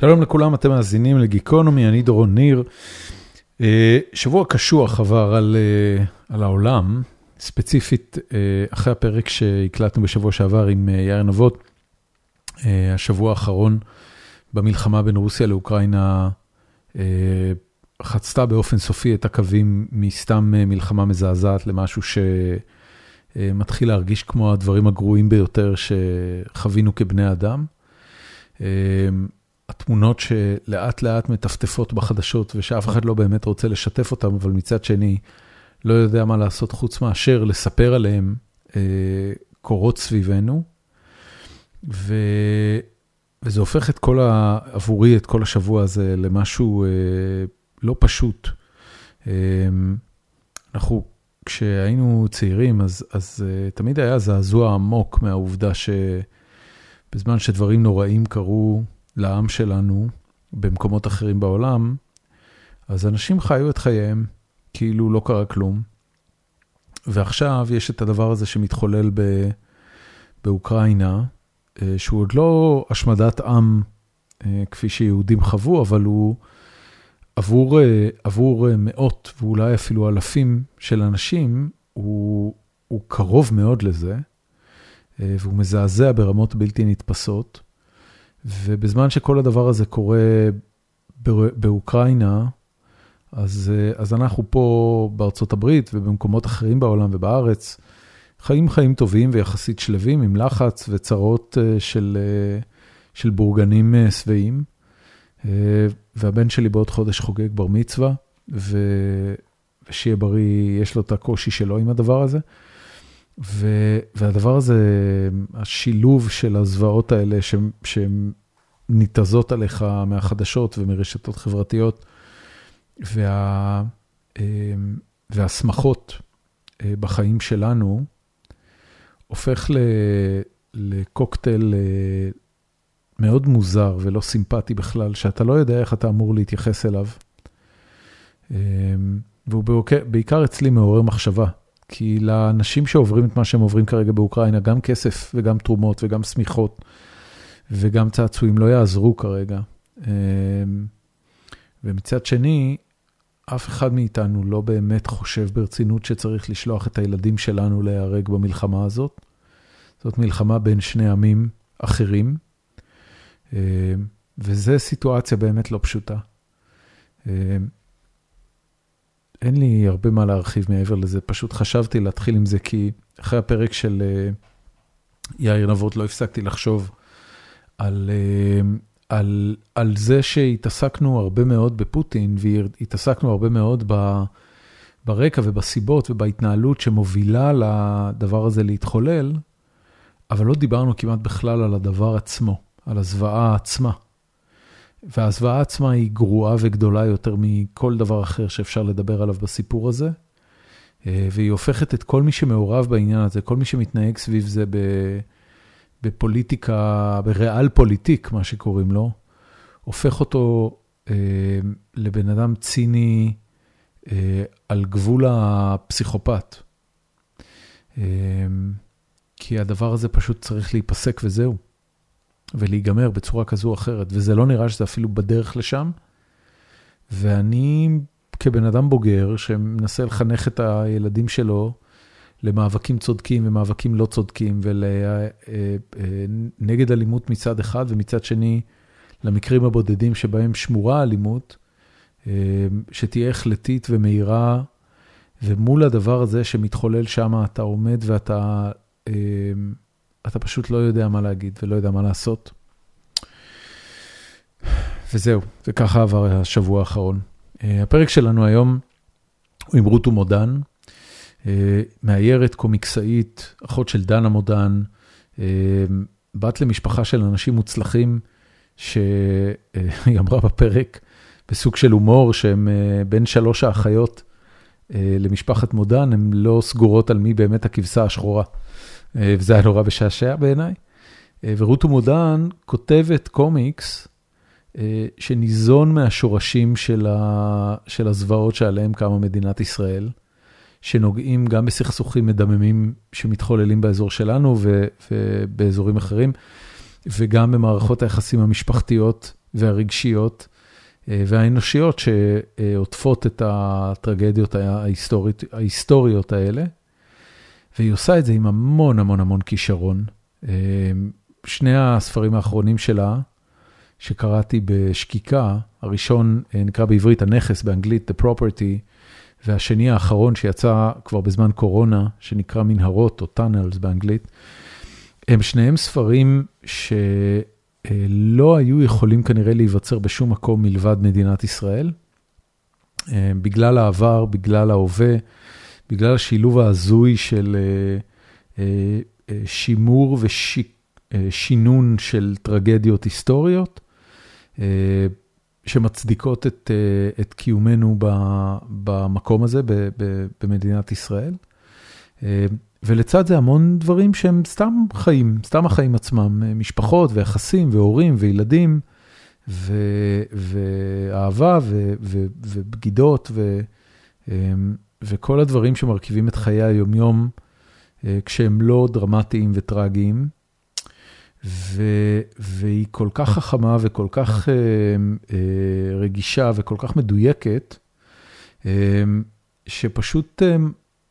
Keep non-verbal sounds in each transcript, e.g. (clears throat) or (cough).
שלום לכולם, אתם מאזינים לגיקונומי, אני דורון ניר. אה, שבוע קשוח עבר על, אה, על העולם, ספציפית אה, אחרי הפרק שהקלטנו בשבוע שעבר עם יאיר נבות, השבוע האחרון במלחמה בין רוסיה לאוקראינה חצתה באופן סופי את הקווים מסתם מלחמה מזעזעת למשהו שמתחיל להרגיש כמו הדברים הגרועים ביותר שחווינו כבני אדם. התמונות שלאט לאט מטפטפות בחדשות ושאף אחד לא באמת רוצה לשתף אותן, אבל מצד שני לא יודע מה לעשות חוץ מאשר לספר עליהן, אה, קורות סביבנו. ו... וזה הופך את כל ה... עבורי את כל השבוע הזה למשהו אה, לא פשוט. אה, אנחנו, כשהיינו צעירים, אז, אז אה, תמיד היה זעזוע עמוק מהעובדה שבזמן שדברים נוראים קרו, לעם שלנו במקומות אחרים בעולם, אז אנשים חיו את חייהם כאילו לא קרה כלום. ועכשיו יש את הדבר הזה שמתחולל ב, באוקראינה, אה, שהוא עוד לא השמדת עם אה, כפי שיהודים חוו, אבל הוא עבור, אה, עבור מאות ואולי אפילו אלפים של אנשים, הוא, הוא קרוב מאוד לזה, והוא מזעזע ברמות בלתי נתפסות. ובזמן שכל הדבר הזה קורה באוקראינה, אז, אז אנחנו פה בארצות הברית ובמקומות אחרים בעולם ובארץ, חיים חיים טובים ויחסית שלווים, עם לחץ וצרות אה, של, אה, של בורגנים אה, שבעים. והבן שלי בעוד חודש חוגג בר מצווה, ו... ושיהיה בריא, יש לו את הקושי שלו עם הדבר הזה. והדבר הזה, השילוב של הזוועות האלה שהן ניתזות עליך מהחדשות ומרשתות חברתיות, וה, אמ, אה, בחיים שלנו, הופך ל, לקוקטייל אה, מאוד מוזר ולא סימפטי בכלל, שאתה לא יודע איך אתה אמור להתייחס אליו. אמ, והוא בעיקר אצלי מעורר מחשבה. כי לאנשים שעוברים את מה שהם עוברים כרגע באוקראינה, גם כסף וגם תרומות וגם שמיכות וגם צעצועים לא יעזרו כרגע. אמ, ומצד שני, אף אחד מאיתנו לא באמת חושב ברצינות שצריך לשלוח את הילדים שלנו להיהרג במלחמה הזאת. זאת מלחמה בין שני עמים אחרים, אמ, וזו סיטואציה באמת לא פשוטה. אין לי הרבה מה להרחיב מעבר לזה, פשוט חשבתי להתחיל עם זה, כי אחרי הפרק של אה, יאיר נבות לא הפסקתי לחשוב על, אה, על, על זה שהתעסקנו הרבה מאוד בפוטין, והתעסקנו הרבה מאוד ב, ברקע ובסיבות ובהתנהלות שמובילה לדבר הזה להתחולל, אבל לא דיברנו כמעט בכלל על הדבר עצמו, על הזוועה עצמה. והזוועה עצמה היא גרועה וגדולה יותר מכל דבר אחר שאפשר לדבר עליו בסיפור הזה. אה, והיא הופכת את כל מי שמעורב בעניין הזה, כל מי שמתנהג סביב זה בפוליטיקה, בריאל פוליטיק, מה שקוראים לו, הופך אותו אה, לבן אדם ציני אה, על גבול הפסיכופת. כי הדבר הזה פשוט צריך להיפסק וזהו. ולהיגמר בצורה כזו או אחרת, וזה לא נראה שזה אפילו בדרך לשם. ואני, כבן אדם בוגר, שמנסה לחנך את הילדים שלו למאבקים צודקים ומאבקים לא צודקים, ונגד אה, אה, אלימות מצד אחד, ומצד שני, למקרים הבודדים שבהם שמורה אלימות, אה, שתהיה החלטית ומהירה, ומול הדבר הזה שמתחולל שם, אתה עומד ואתה... אתה פשוט לא יודע מה להגיד ולא יודע מה לעשות. וזהו, וככה עבר השבוע האחרון. אה, הפרק שלנו היום הוא עם רות ומודן, אה, מאיירת, קומיקסאית, אחות של דנה מודן, אה, בת למשפחה של אנשים מוצלחים, שהיא אמרה בפרק, בסוג של הומור, שהם בין שלוש האחיות למשפחת מודן, הן לא סגורות על מי באמת הכבשה השחורה. אה, וזה היה נורא משעשע בעיניי. אה, ורות ומודן כותבת קומיקס אה, שניזון מהשורשים של, ה... של הזוועות שעליהם קמה מדינת ישראל, שנוגעים גם בסכסוכים מדממים שמתחוללים באזור שלנו ו... ובאזורים אחרים, וגם במערכות היחסים המשפחתיות והרגשיות והאנושיות שעוטפות את הטרגדיות ההיסטוריות, ההיסטוריות האלה. והיא עושה את זה עם המון המון המון כישרון. שני הספרים האחרונים שלה, שקראתי בשקיקה, הראשון נקרא בעברית הנכס, באנגלית The Property, והשני האחרון שיצא כבר בזמן קורונה, שנקרא מנהרות או Tunnels באנגלית, הם שניהם ספרים שלא היו יכולים כנראה להיווצר בשום מקום מלבד מדינת ישראל. בגלל העבר, בגלל ההווה, בגלל השילוב ההזוי של שימור ושינון של טרגדיות היסטוריות. שמצדיקות את את קיומנו במקום הזה, במדינת ישראל. ולצד זה המון דברים שהם סתם חיים, סתם החיים עצמם, משפחות ויחסים והורים וילדים, ואהבה ובגידות, וכל הדברים שמרכיבים את חיי היומיום, כשהם לא דרמטיים וטרגיים. והיא כל כך חכמה וכל כך רגישה וכל כך מדויקת, שפשוט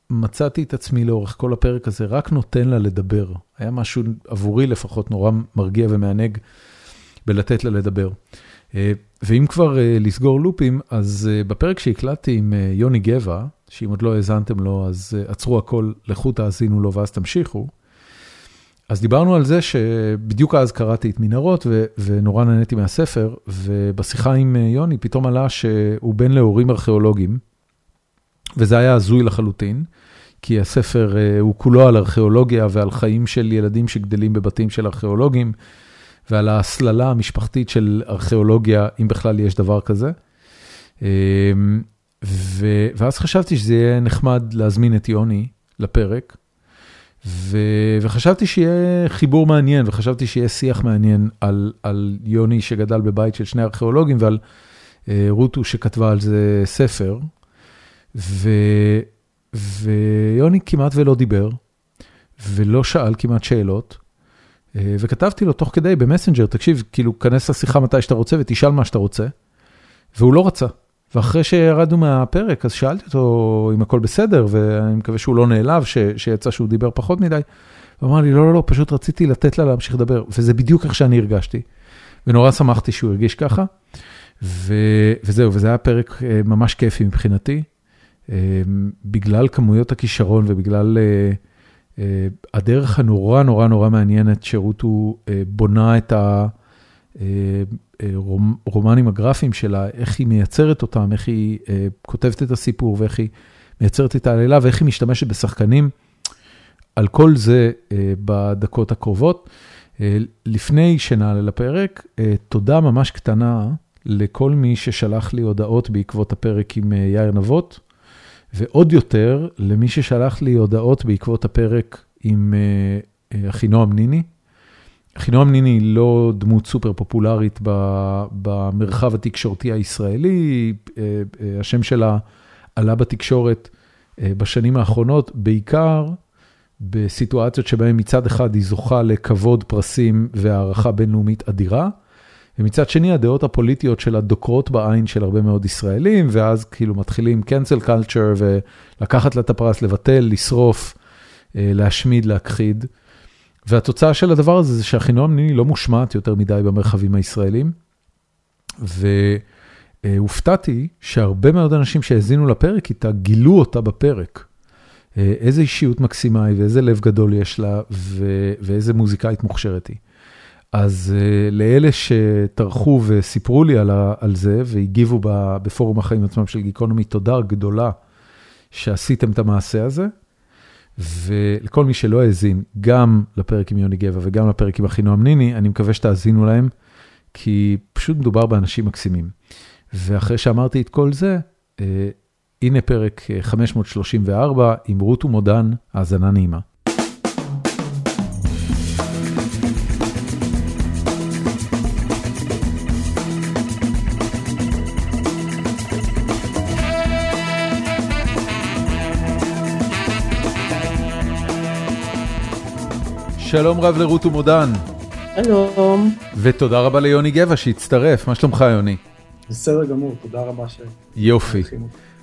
מצאתי את עצמי לאורך כל הפרק הזה, רק נותן לה לדבר. היה משהו עבורי לפחות נורא מרגיע ומענג בלתת לה לדבר. ואם כבר לסגור לופים, אז בפרק שהקלטתי עם יוני גבע, שאם עוד לא האזנתם לו, אז עצרו הכל, לכו תאזינו לו ואז תמשיכו. אז דיברנו על זה שבדיוק אז קראתי את מנהרות ונורא נהניתי מהספר, ובשיחה עם יוני פתאום עלה שהוא בן להורים ארכיאולוגיים, וזה היה הזוי לחלוטין, כי הספר הוא כולו על ארכיאולוגיה ועל חיים של ילדים שגדלים בבתים של ארכיאולוגים, ועל ההסללה המשפחתית של ארכיאולוגיה, אם בכלל יש דבר כזה. ואז חשבתי שזה יהיה נחמד להזמין את יוני לפרק. וחשבתי שיהיה חיבור מעניין, וחשבתי שיהיה שיח מעניין על יוני שגדל בבית של שני ארכיאולוגים, ועל רוטו שכתבה על זה ספר. ויוני כמעט ולא דיבר, ולא שאל כמעט שאלות, וכתבתי לו תוך כדי במסנג'ר, תקשיב, כאילו, כנס לשיחה מתי שאתה רוצה ותשאל מה שאתה רוצה, והוא לא רצה. ואחרי שירדנו מהפרק, אז שאלתי אותו אם הכל בסדר, ואני מקווה שהוא לא נעלב, שיצא שהוא דיבר פחות מדי. הוא אמר לי, לא, לא, לא, פשוט רציתי לתת לה להמשיך לדבר, וזה בדיוק איך שאני הרגשתי. ונורא שמחתי שהוא הרגיש ככה, וזהו, וזה היה פרק ממש כיפי מבחינתי, בגלל כמויות הכישרון ובגלל הדרך הנורא נורא נורא מעניינת שרוטו בונה את ה... רומנים הגרפיים שלה, איך היא מייצרת אותם, איך היא כותבת את הסיפור ואיך היא מייצרת את העלילה ואיך היא משתמשת בשחקנים. על כל זה בדקות הקרובות. לפני שנעלה לפרק, תודה ממש קטנה לכל מי ששלח לי הודעות בעקבות הפרק עם יאיר נבות, ועוד יותר למי ששלח לי הודעות בעקבות הפרק עם אחינועם ניני. אחינועם ניני היא לא דמות סופר פופולרית במרחב התקשורתי הישראלי, השם שלה עלה בתקשורת בשנים האחרונות, בעיקר בסיטואציות שבהן מצד אחד היא זוכה לכבוד פרסים והערכה בינלאומית אדירה, ומצד שני הדעות הפוליטיות שלה דוקרות בעין של הרבה מאוד ישראלים, ואז כאילו מתחילים cancel culture ולקחת לה את הפרס, לבטל, לשרוף, להשמיד, להכחיד. והתוצאה של הדבר הזה זה שאחינועם ניני לא מושמעת יותר מדי במרחבים הישראלים. והופתעתי שהרבה מאוד אנשים שהאזינו לפרק איתה, גילו אותה בפרק. איזה אישיות מקסימה היא ואיזה לב גדול יש לה ואיזה מוזיקאית מוכשרת היא. אז לאלה שטרחו וסיפרו לי על זה והגיבו בפורום החיים עצמם של גיקונומי, תודה גדולה שעשיתם את המעשה הזה. ולכל מי שלא האזין, גם לפרק עם יוני גבע וגם לפרק עם אחינועם ניני, אני מקווה שתאזינו להם, כי פשוט מדובר באנשים מקסימים. ואחרי שאמרתי את כל זה, הנה פרק 534 עם רות ומודן, האזנה נעימה. שלום רב לרות ומודן. שלום. ותודה רבה ליוני גבע שהצטרף, מה שלומך יוני? בסדר גמור, תודה רבה ש... יופי.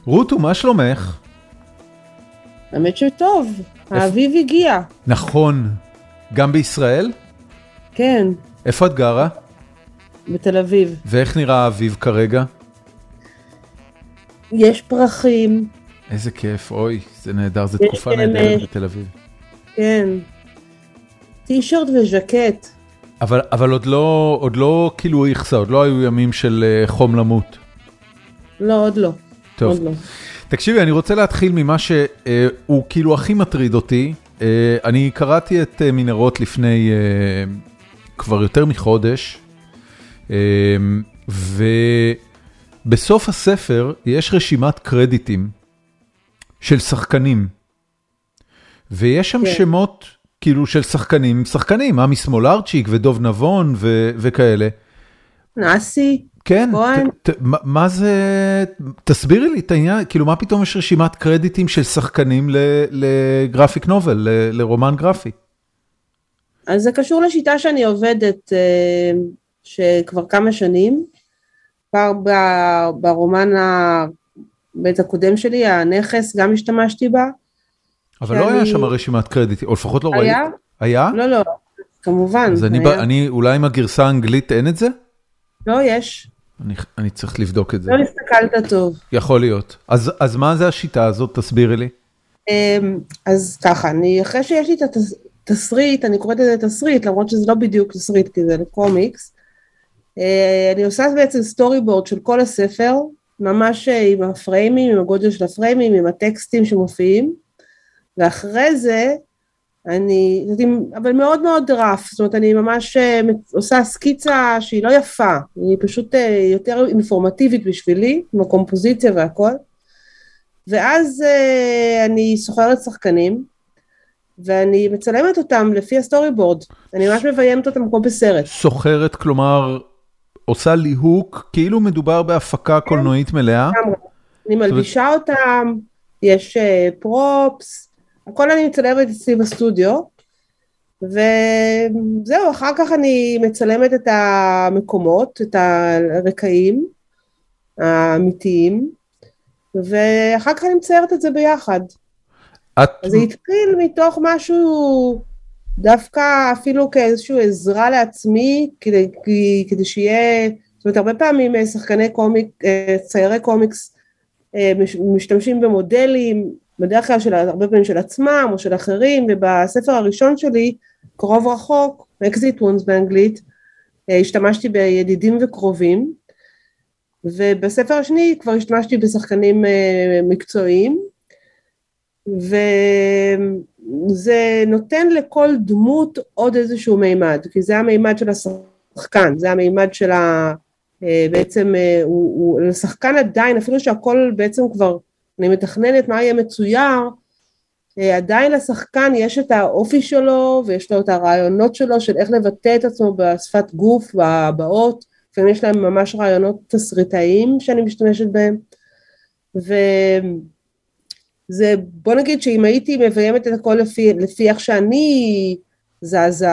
רותו, מה שלומך? האמת שטוב, האביב הגיע. נכון. גם בישראל? כן. איפה את גרה? בתל אביב. ואיך נראה האביב כרגע? יש פרחים. איזה כיף, אוי, זה נהדר, זו תקופה נהדרת בתל אביב. כן. טישרט וז'קט. אבל, אבל עוד לא, עוד לא כאילו איכסה, עוד לא היו ימים של uh, חום למות. לא, עוד לא. טוב. עוד לא. תקשיבי, אני רוצה להתחיל ממה שהוא uh, כאילו הכי מטריד אותי. Uh, אני קראתי את מנהרות לפני כבר יותר מחודש, ובסוף הספר יש רשימת קרדיטים של שחקנים, ויש שם כן. שמות כאילו של שחקנים, שחקנים, עמי סמולרצ'יק ודוב נבון ו- וכאלה. נאסי, כן. ת, ת, מה, מה זה, תסבירי לי את העניין, כאילו מה פתאום יש רשימת קרדיטים של שחקנים לגרפיק נובל, ל- לרומן גרפי? אז זה קשור לשיטה שאני עובדת אה, שכבר כמה שנים. כבר ב- ברומן ה- בית הקודם שלי, הנכס, גם השתמשתי בה. אבל לא היה שם רשימת קרדיטים, או לפחות לא ראיתי. היה? היה? לא, לא, כמובן. אז אני, אולי עם הגרסה האנגלית אין את זה? לא, יש. אני, אני צריך לבדוק את זה. לא הסתכלת טוב. יכול להיות. אז, אז מה זה השיטה הזאת? תסבירי לי. אמ, אז ככה, אני, אחרי שיש לי את התסריט, אני קוראת לזה תסריט, למרות שזה לא בדיוק תסריט, כי זה לקומיקס. אה, אני עושה בעצם storyboard של כל הספר, ממש עם הפריימים, עם הגודל של הפריימים, עם הטקסטים שמופיעים, ואחרי זה, אני, אבל מאוד מאוד rough, זאת אומרת, אני ממש אה, עושה סקיצה שהיא לא יפה, היא פשוט אה, יותר אינפורמטיבית בשבילי, עם הקומפוזיציה והכל. ואז uh, אני שוכרת שחקנים, ואני מצלמת אותם לפי ה storyboard. אני ממש מביימת אותם כמו בסרט. סוחרת, כלומר, עושה ליהוק, כאילו מדובר בהפקה קולנועית מלאה. אני מלבישה אותם, יש פרופס, הכל אני מצלמת אצלי בסטודיו, וזהו, אחר כך אני מצלמת את המקומות, את הרקעים האמיתיים, ואחר כך אני מציירת את זה ביחד. את, זה התחיל מתוך משהו דווקא אפילו כאיזושהי עזרה לעצמי, כדי, כדי שיהיה, זאת אומרת הרבה פעמים אה, שחקני קומיק, אה, ציירי קומיקס אה, מש- משתמשים במודלים, בדרך כלל של, הרבה פעמים של עצמם או של אחרים, ובספר הראשון שלי, קרוב רחוק, exit ones באנגלית, אה, השתמשתי בידידים וקרובים, ובספר השני כבר השתמשתי בשחקנים אה, מקצועיים, וזה נותן לכל דמות עוד איזשהו מימד, כי זה המימד של השחקן, זה המימד של ה... אה, בעצם הוא, הוא לשחקן עדיין, אפילו שהכל בעצם כבר, אני מתכננת מה יהיה מצויר, אה, עדיין לשחקן יש את האופי שלו ויש לו את הרעיונות שלו של איך לבטא את עצמו בשפת גוף, בהבעות, לפעמים יש להם ממש רעיונות תסריטאיים שאני משתמשת בהם, וזה, בוא נגיד שאם הייתי מביימת את הכל לפי, לפי איך שאני זזה,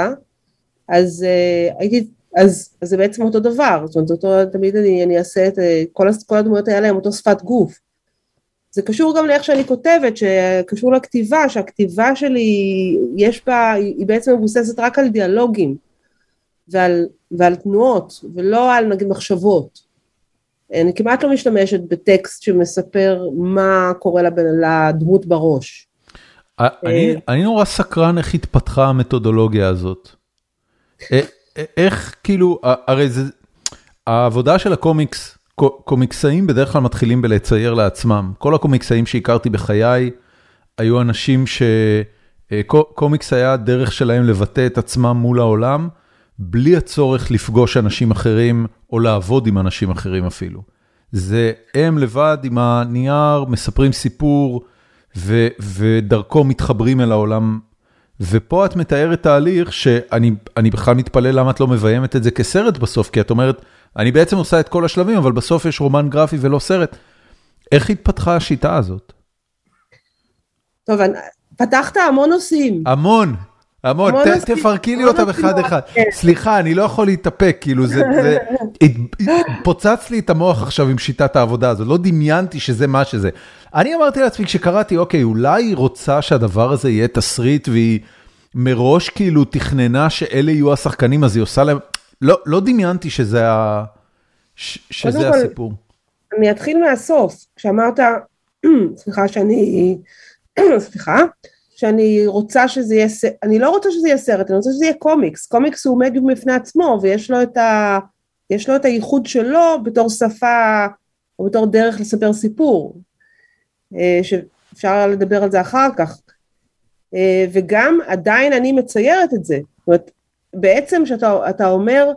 אז uh, הייתי, אז, אז זה בעצם אותו דבר, זאת אומרת, אותו, תמיד אני, אני אעשה את, אה, כל, כל הדמויות האלה הם אותו שפת גוף. זה קשור גם לאיך שאני כותבת, שקשור לכתיבה, שהכתיבה שלי, יש בה, היא בעצם מבוססת רק על דיאלוגים ועל, ועל תנועות, ולא על נגיד מחשבות. אני כמעט לא משתמשת בטקסט שמספר מה קורה לבן- לדמות בראש. אני, אני נורא סקרן איך התפתחה המתודולוגיה הזאת. א- א- איך כאילו, הרי זה, העבודה של הקומיקס, קו- קומיקסאים בדרך כלל מתחילים בלצייר לעצמם. כל הקומיקסאים שהכרתי בחיי היו אנשים שקומיקס היה הדרך שלהם לבטא את עצמם מול העולם, בלי הצורך לפגוש אנשים אחרים או לעבוד עם אנשים אחרים אפילו. זה הם לבד עם הנייר, מספרים סיפור, ו, ודרכו מתחברים אל העולם. ופה את מתארת תהליך שאני אני בכלל מתפלא למה את לא מביימת את זה כסרט בסוף, כי את אומרת, אני בעצם עושה את כל השלבים, אבל בסוף יש רומן גרפי ולא סרט. איך התפתחה השיטה הזאת? טוב, פתחת המון נושאים. המון. המון, תפרקי לי אותם אחד-אחד. כן. סליחה, אני לא יכול להתאפק, כאילו זה, (laughs) פוצץ לי את המוח עכשיו עם שיטת העבודה הזו, לא דמיינתי שזה מה שזה. אני אמרתי לעצמי כשקראתי, אוקיי, אולי היא רוצה שהדבר הזה יהיה תסריט והיא מראש כאילו תכננה שאלה יהיו השחקנים, אז היא עושה להם, לא, לא דמיינתי שזה הסיפור. אני אתחיל מהסוף, כשאמרת, (clears throat) סליחה שאני, (clears throat) סליחה, שאני רוצה שזה יהיה, אני לא רוצה שזה יהיה סרט, אני רוצה שזה יהיה קומיקס, קומיקס הוא מדיום בפני עצמו ויש לו את, ה, לו את הייחוד שלו בתור שפה או בתור דרך לספר סיפור, אה, שאפשר לדבר על זה אחר כך, אה, וגם עדיין אני מציירת את זה, זאת אומרת, בעצם כשאתה אומר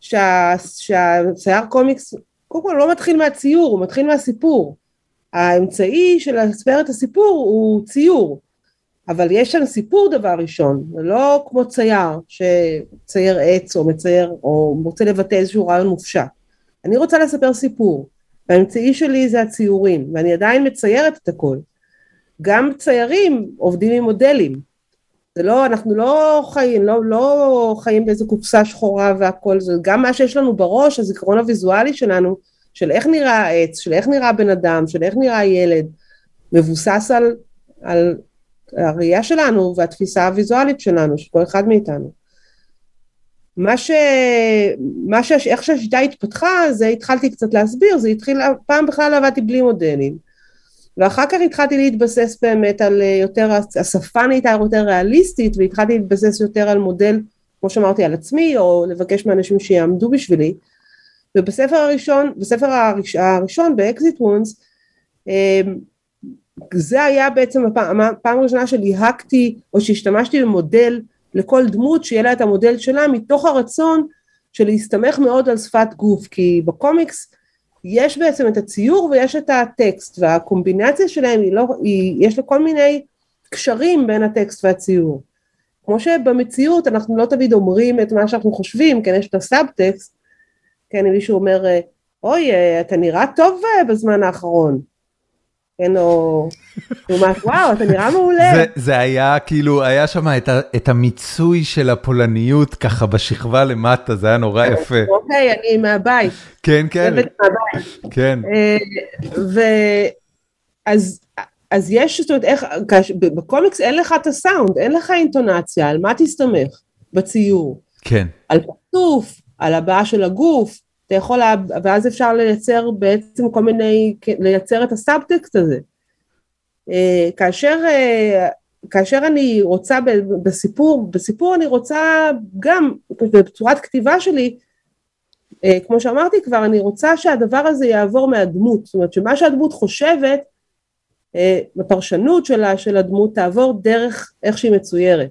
שה, שהצייר קומיקס, קודם כל לא מתחיל מהציור, הוא מתחיל מהסיפור, האמצעי של לספר את הסיפור הוא ציור, אבל יש שם סיפור דבר ראשון, זה לא כמו צייר שצייר עץ או מצייר או רוצה לבטא איזשהו רעיון מופשט. אני רוצה לספר סיפור, והאמצעי שלי זה הציורים, ואני עדיין מציירת את הכל. גם ציירים עובדים עם מודלים. זה לא, אנחנו לא חיים, לא, לא חיים באיזה קופסה שחורה והכל, זה גם מה שיש לנו בראש, הזיכרון הוויזואלי שלנו, של איך נראה העץ, של איך נראה בן אדם, של איך נראה ילד, מבוסס על, על הראייה שלנו והתפיסה הוויזואלית שלנו, של כל אחד מאיתנו. מה ש... מה ש... איך שהשיטה התפתחה, זה התחלתי קצת להסביר, זה התחיל, פעם בכלל עבדתי בלי מודלים. ואחר כך התחלתי להתבסס באמת על יותר, השפה נהייתה יותר ריאליסטית, והתחלתי להתבסס יותר על מודל, כמו שאמרתי, על עצמי, או לבקש מאנשים שיעמדו בשבילי. ובספר הראשון, בספר הראש, הראשון, ב Exit Wounds, זה היה בעצם הפעם, הפעם הראשונה שליהקתי או שהשתמשתי במודל לכל דמות שיהיה לה את המודל שלה מתוך הרצון של להסתמך מאוד על שפת גוף. כי בקומיקס יש בעצם את הציור ויש את הטקסט והקומבינציה שלהם היא לא, היא, יש לה כל מיני קשרים בין הטקסט והציור. כמו שבמציאות אנחנו לא תמיד אומרים את מה שאנחנו חושבים כן יש את הסאבטקסט כן אם מישהו אומר אוי אתה נראה טוב בזמן האחרון כן, או... וואו, אתה נראה מעולה. זה היה כאילו, היה שם את המיצוי של הפולניות ככה בשכבה למטה, זה היה נורא יפה. אוקיי, אני מהבית. כן, כן. כן. אה, אז יש, זאת אומרת, איך, בקומיקס אין לך את הסאונד, אין לך אינטונציה, על מה תסתמך בציור? כן. על פרצוף, על הבעה של הגוף, אתה יכול, לה... ואז אפשר לייצר בעצם כל מיני, לייצר את הסאבטקסט הזה. אה, כאשר, אה, כאשר אני רוצה בסיפור, בסיפור אני רוצה גם בצורת כתיבה שלי, אה, כמו שאמרתי כבר, אני רוצה שהדבר הזה יעבור מהדמות, זאת אומרת שמה שהדמות חושבת, בפרשנות שלה, של הדמות, תעבור דרך איך שהיא מצוירת.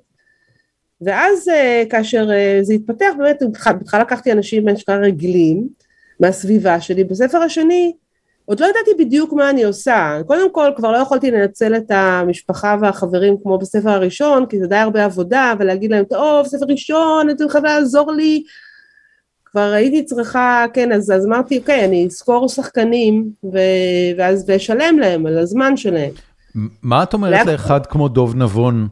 ואז uh, כאשר uh, זה התפתח, באמת בהתחלה לקחתי אנשים בין שנקרא רגילים מהסביבה שלי, בספר השני עוד לא ידעתי בדיוק מה אני עושה, קודם כל כבר לא יכולתי לנצל את המשפחה והחברים כמו בספר הראשון, כי זה די הרבה עבודה, ולהגיד להם, טוב, ספר ראשון, אתם יכולים לעזור לי, כבר הייתי צריכה, כן, אז, אז אמרתי, אוקיי, אני אזכור שחקנים, ו, ואז ואשלם להם על הזמן שלהם. מה את אומרת לאחד כמו דוב נבון?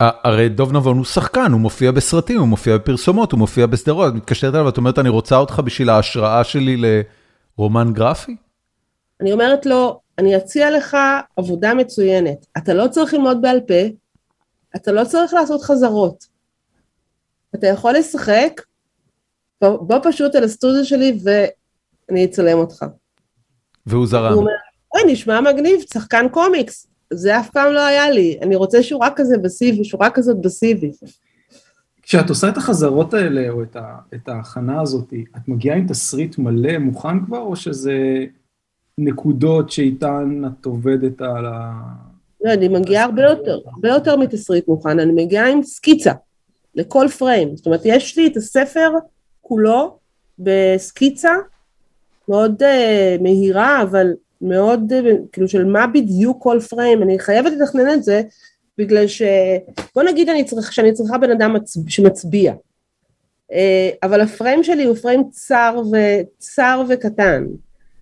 הרי דוב נבון הוא שחקן, הוא מופיע בסרטים, הוא מופיע בפרסומות, הוא מופיע בסדרות, את מתקשרת אליו ואת אומרת, אני רוצה אותך בשביל ההשראה שלי לרומן גרפי? אני אומרת לו, אני אציע לך עבודה מצוינת, אתה לא צריך ללמוד בעל פה, אתה לא צריך לעשות חזרות. אתה יכול לשחק, בוא, בוא פשוט אל הסטודיו שלי ואני אצלם אותך. והוא זרם. הוא אומר, אוי, נשמע מגניב, שחקן קומיקס. זה אף פעם לא היה לי, אני רוצה שורה כזה בסיבי, שורה כזאת בסיבי. כשאת עושה את החזרות האלה, או את, ה, את ההכנה הזאת, את מגיעה עם תסריט מלא, מוכן כבר, או שזה נקודות שאיתן את עובדת על ה... לא, אני מגיעה הרבה יותר, הרבה יותר מתסריט מוכן, אני מגיעה עם סקיצה לכל פריים, זאת אומרת, יש לי את הספר כולו בסקיצה מאוד uh, מהירה, אבל מאוד, כאילו של מה בדיוק כל פריים, אני חייבת לתכנן את זה בגלל ש... בוא נגיד אני צריך, שאני צריכה בן אדם מצב, שמצביע, אה, אבל הפריים שלי הוא פריים צר, ו, צר וקטן,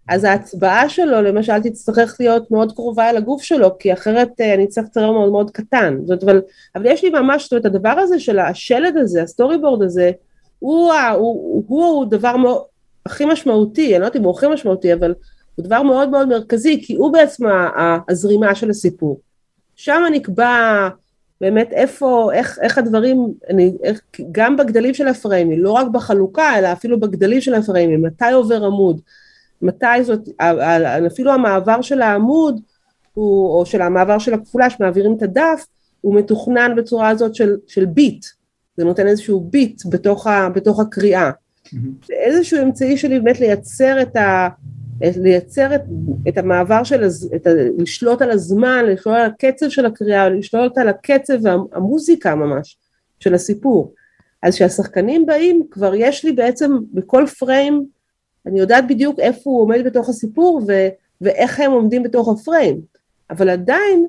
אז ההצבעה שלו למשל תצטרך להיות מאוד קרובה אל הגוף שלו, כי אחרת אה, אני צריך לצייר מאוד מאוד קטן. זאת, אבל, אבל יש לי ממש, זאת אומרת, הדבר הזה של השלד הזה, ה storyboard הזה, הוא, הוא, הוא, הוא דבר מאוד, הכי משמעותי, אני לא יודעת אם הוא הכי משמעותי, אבל הוא דבר מאוד מאוד מרכזי, כי הוא בעצם הזרימה של הסיפור. שם נקבע באמת איפה, איך, איך הדברים, אני, איך, גם בגדלים של הפריימים, לא רק בחלוקה, אלא אפילו בגדלים של הפריימים, מתי עובר עמוד, מתי זאת, אפילו המעבר של העמוד, הוא, או של המעבר של הכפולה שמעבירים את הדף, הוא מתוכנן בצורה הזאת של, של ביט, זה נותן איזשהו ביט בתוך, ה, בתוך הקריאה. Mm-hmm. זה איזשהו אמצעי שלי באמת לייצר את ה... לייצר את, את המעבר של, את ה, לשלוט על הזמן, לשלוט על הקצב של הקריאה, לשלוט על הקצב והמוזיקה ממש של הסיפור. אז כשהשחקנים באים, כבר יש לי בעצם בכל פריים, אני יודעת בדיוק איפה הוא עומד בתוך הסיפור ו, ואיך הם עומדים בתוך הפריים. אבל עדיין,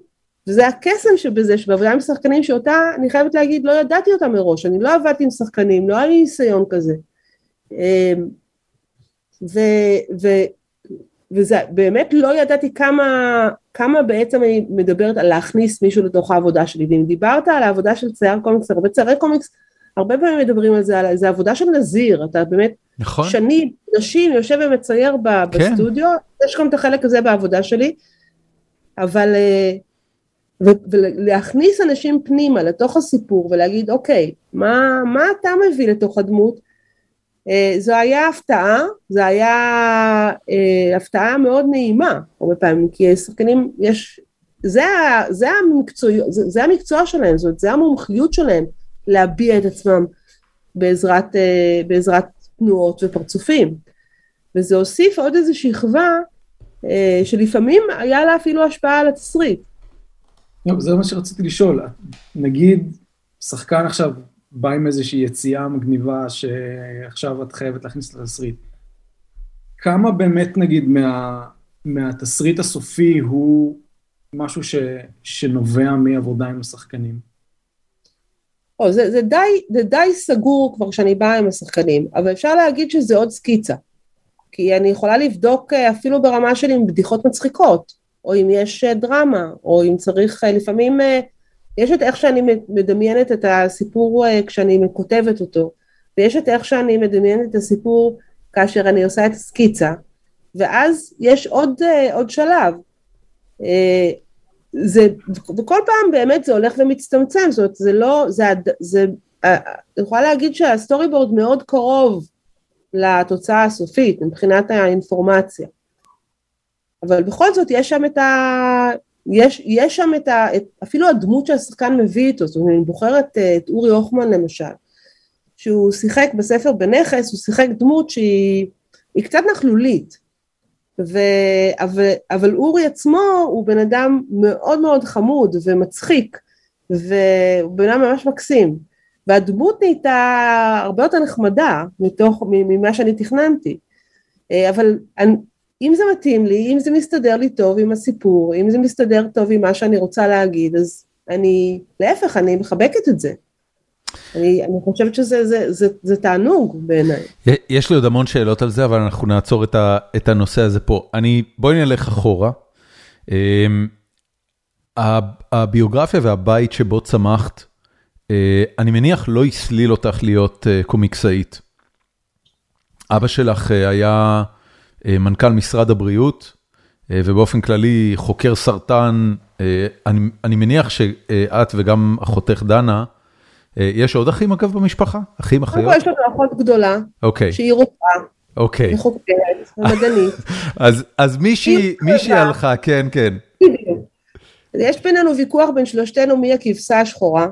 וזה הקסם שבזה, שבעבודה עם שחקנים שאותה, אני חייבת להגיד, לא ידעתי אותה מראש, אני לא עבדתי עם שחקנים, לא היה לי ניסיון כזה. אמ, ו, ו, וזה באמת לא ידעתי כמה, כמה בעצם אני מדברת על להכניס מישהו לתוך העבודה שלי, ואם דיברת על העבודה של צייר קומיקס, הרבה ציירי קומיקס, הרבה פעמים מדברים על זה, על זה עבודה של נזיר, אתה באמת נכון. שנים, נשים, יושב ומצייר ב, כן. בסטודיו, יש גם את החלק הזה בעבודה שלי, אבל אה, ולהכניס אנשים פנימה לתוך הסיפור ולהגיד אוקיי, מה, מה אתה מביא לתוך הדמות, זו היה הפתעה, זו היה אה, הפתעה מאוד נעימה הרבה פעמים, כי שחקנים יש, זה, זה, המקצוע, זה, זה המקצוע שלהם, זאת אומרת, זה המומחיות שלהם להביע את עצמם בעזרת, אה, בעזרת תנועות ופרצופים. וזה הוסיף עוד איזו שכבה שלפעמים היה לה אפילו השפעה על התסריט. זה מה שרציתי לשאול, נגיד שחקן עכשיו בא עם איזושהי יציאה מגניבה שעכשיו את חייבת להכניס לתסריט. כמה באמת נגיד מה, מהתסריט הסופי הוא משהו ש, שנובע מעבודה עם השחקנים? או, זה, זה, די, זה די סגור כבר כשאני באה עם השחקנים, אבל אפשר להגיד שזה עוד סקיצה. כי אני יכולה לבדוק אה, אפילו ברמה של עם בדיחות מצחיקות, או אם יש אה, דרמה, או אם צריך אה, לפעמים יש את איך שאני מדמיינת את הסיפור אה, כשאני כותבת אותו, ויש את איך שאני מדמיינת את הסיפור כאשר אני עושה את הסקיצה, ואז יש עוד, אה, עוד שלב. אה, זה, וכל פעם באמת זה הולך ומצטמצם, זאת אומרת זה לא, זה, זה, אני יכולה להגיד שהסטורי בורד מאוד קרוב לתוצאה הסופית מבחינת האינפורמציה. אבל בכל זאת יש שם את, ה, יש, יש שם את ה... את, אפילו הדמות שהשחקן מביא איתו, זאת אומרת, אני בוחרת אה, את אורי הוכמן למשל, שהוא שיחק בספר בנכס, הוא שיחק דמות שהיא קצת נכלולית, ו, אבל, אבל אורי עצמו הוא בן אדם מאוד מאוד חמוד ומצחיק, והוא בן אדם ממש מקסים, והדמות נהייתה הרבה יותר נחמדה מתוך, ממה שאני תכננתי, אה, אבל אם זה מתאים לי, אם זה מסתדר לי טוב עם הסיפור, אם זה מסתדר טוב עם מה שאני רוצה להגיד, אז אני, להפך, אני מחבקת את זה. אני, אני חושבת שזה זה, זה, זה תענוג בעיניי. יש לי עוד המון שאלות על זה, אבל אנחנו נעצור את, ה, את הנושא הזה פה. אני, בואי נלך אחורה. אמ, הביוגרפיה והבית שבו צמחת, אה, אני מניח לא הסליל אותך להיות אה, קומיקסאית. אבא שלך אה, היה... אה, מנכ"ל משרד הבריאות, אה, ובאופן כללי חוקר סרטן, אה, אני אני מניח שאת וגם אחותך דנה, יש עוד אחים אגב במשפחה? אחים, אחיות? יש לנו אחות גדולה, okay. שהיא רופאה. אוקיי. וחוקרת, ומדענית. (laughs) אז אז מישהי מישהי הלכה, כן, כן. בדיוק. יש בינינו ויכוח בין שלושתנו מי הכבשה השחורה.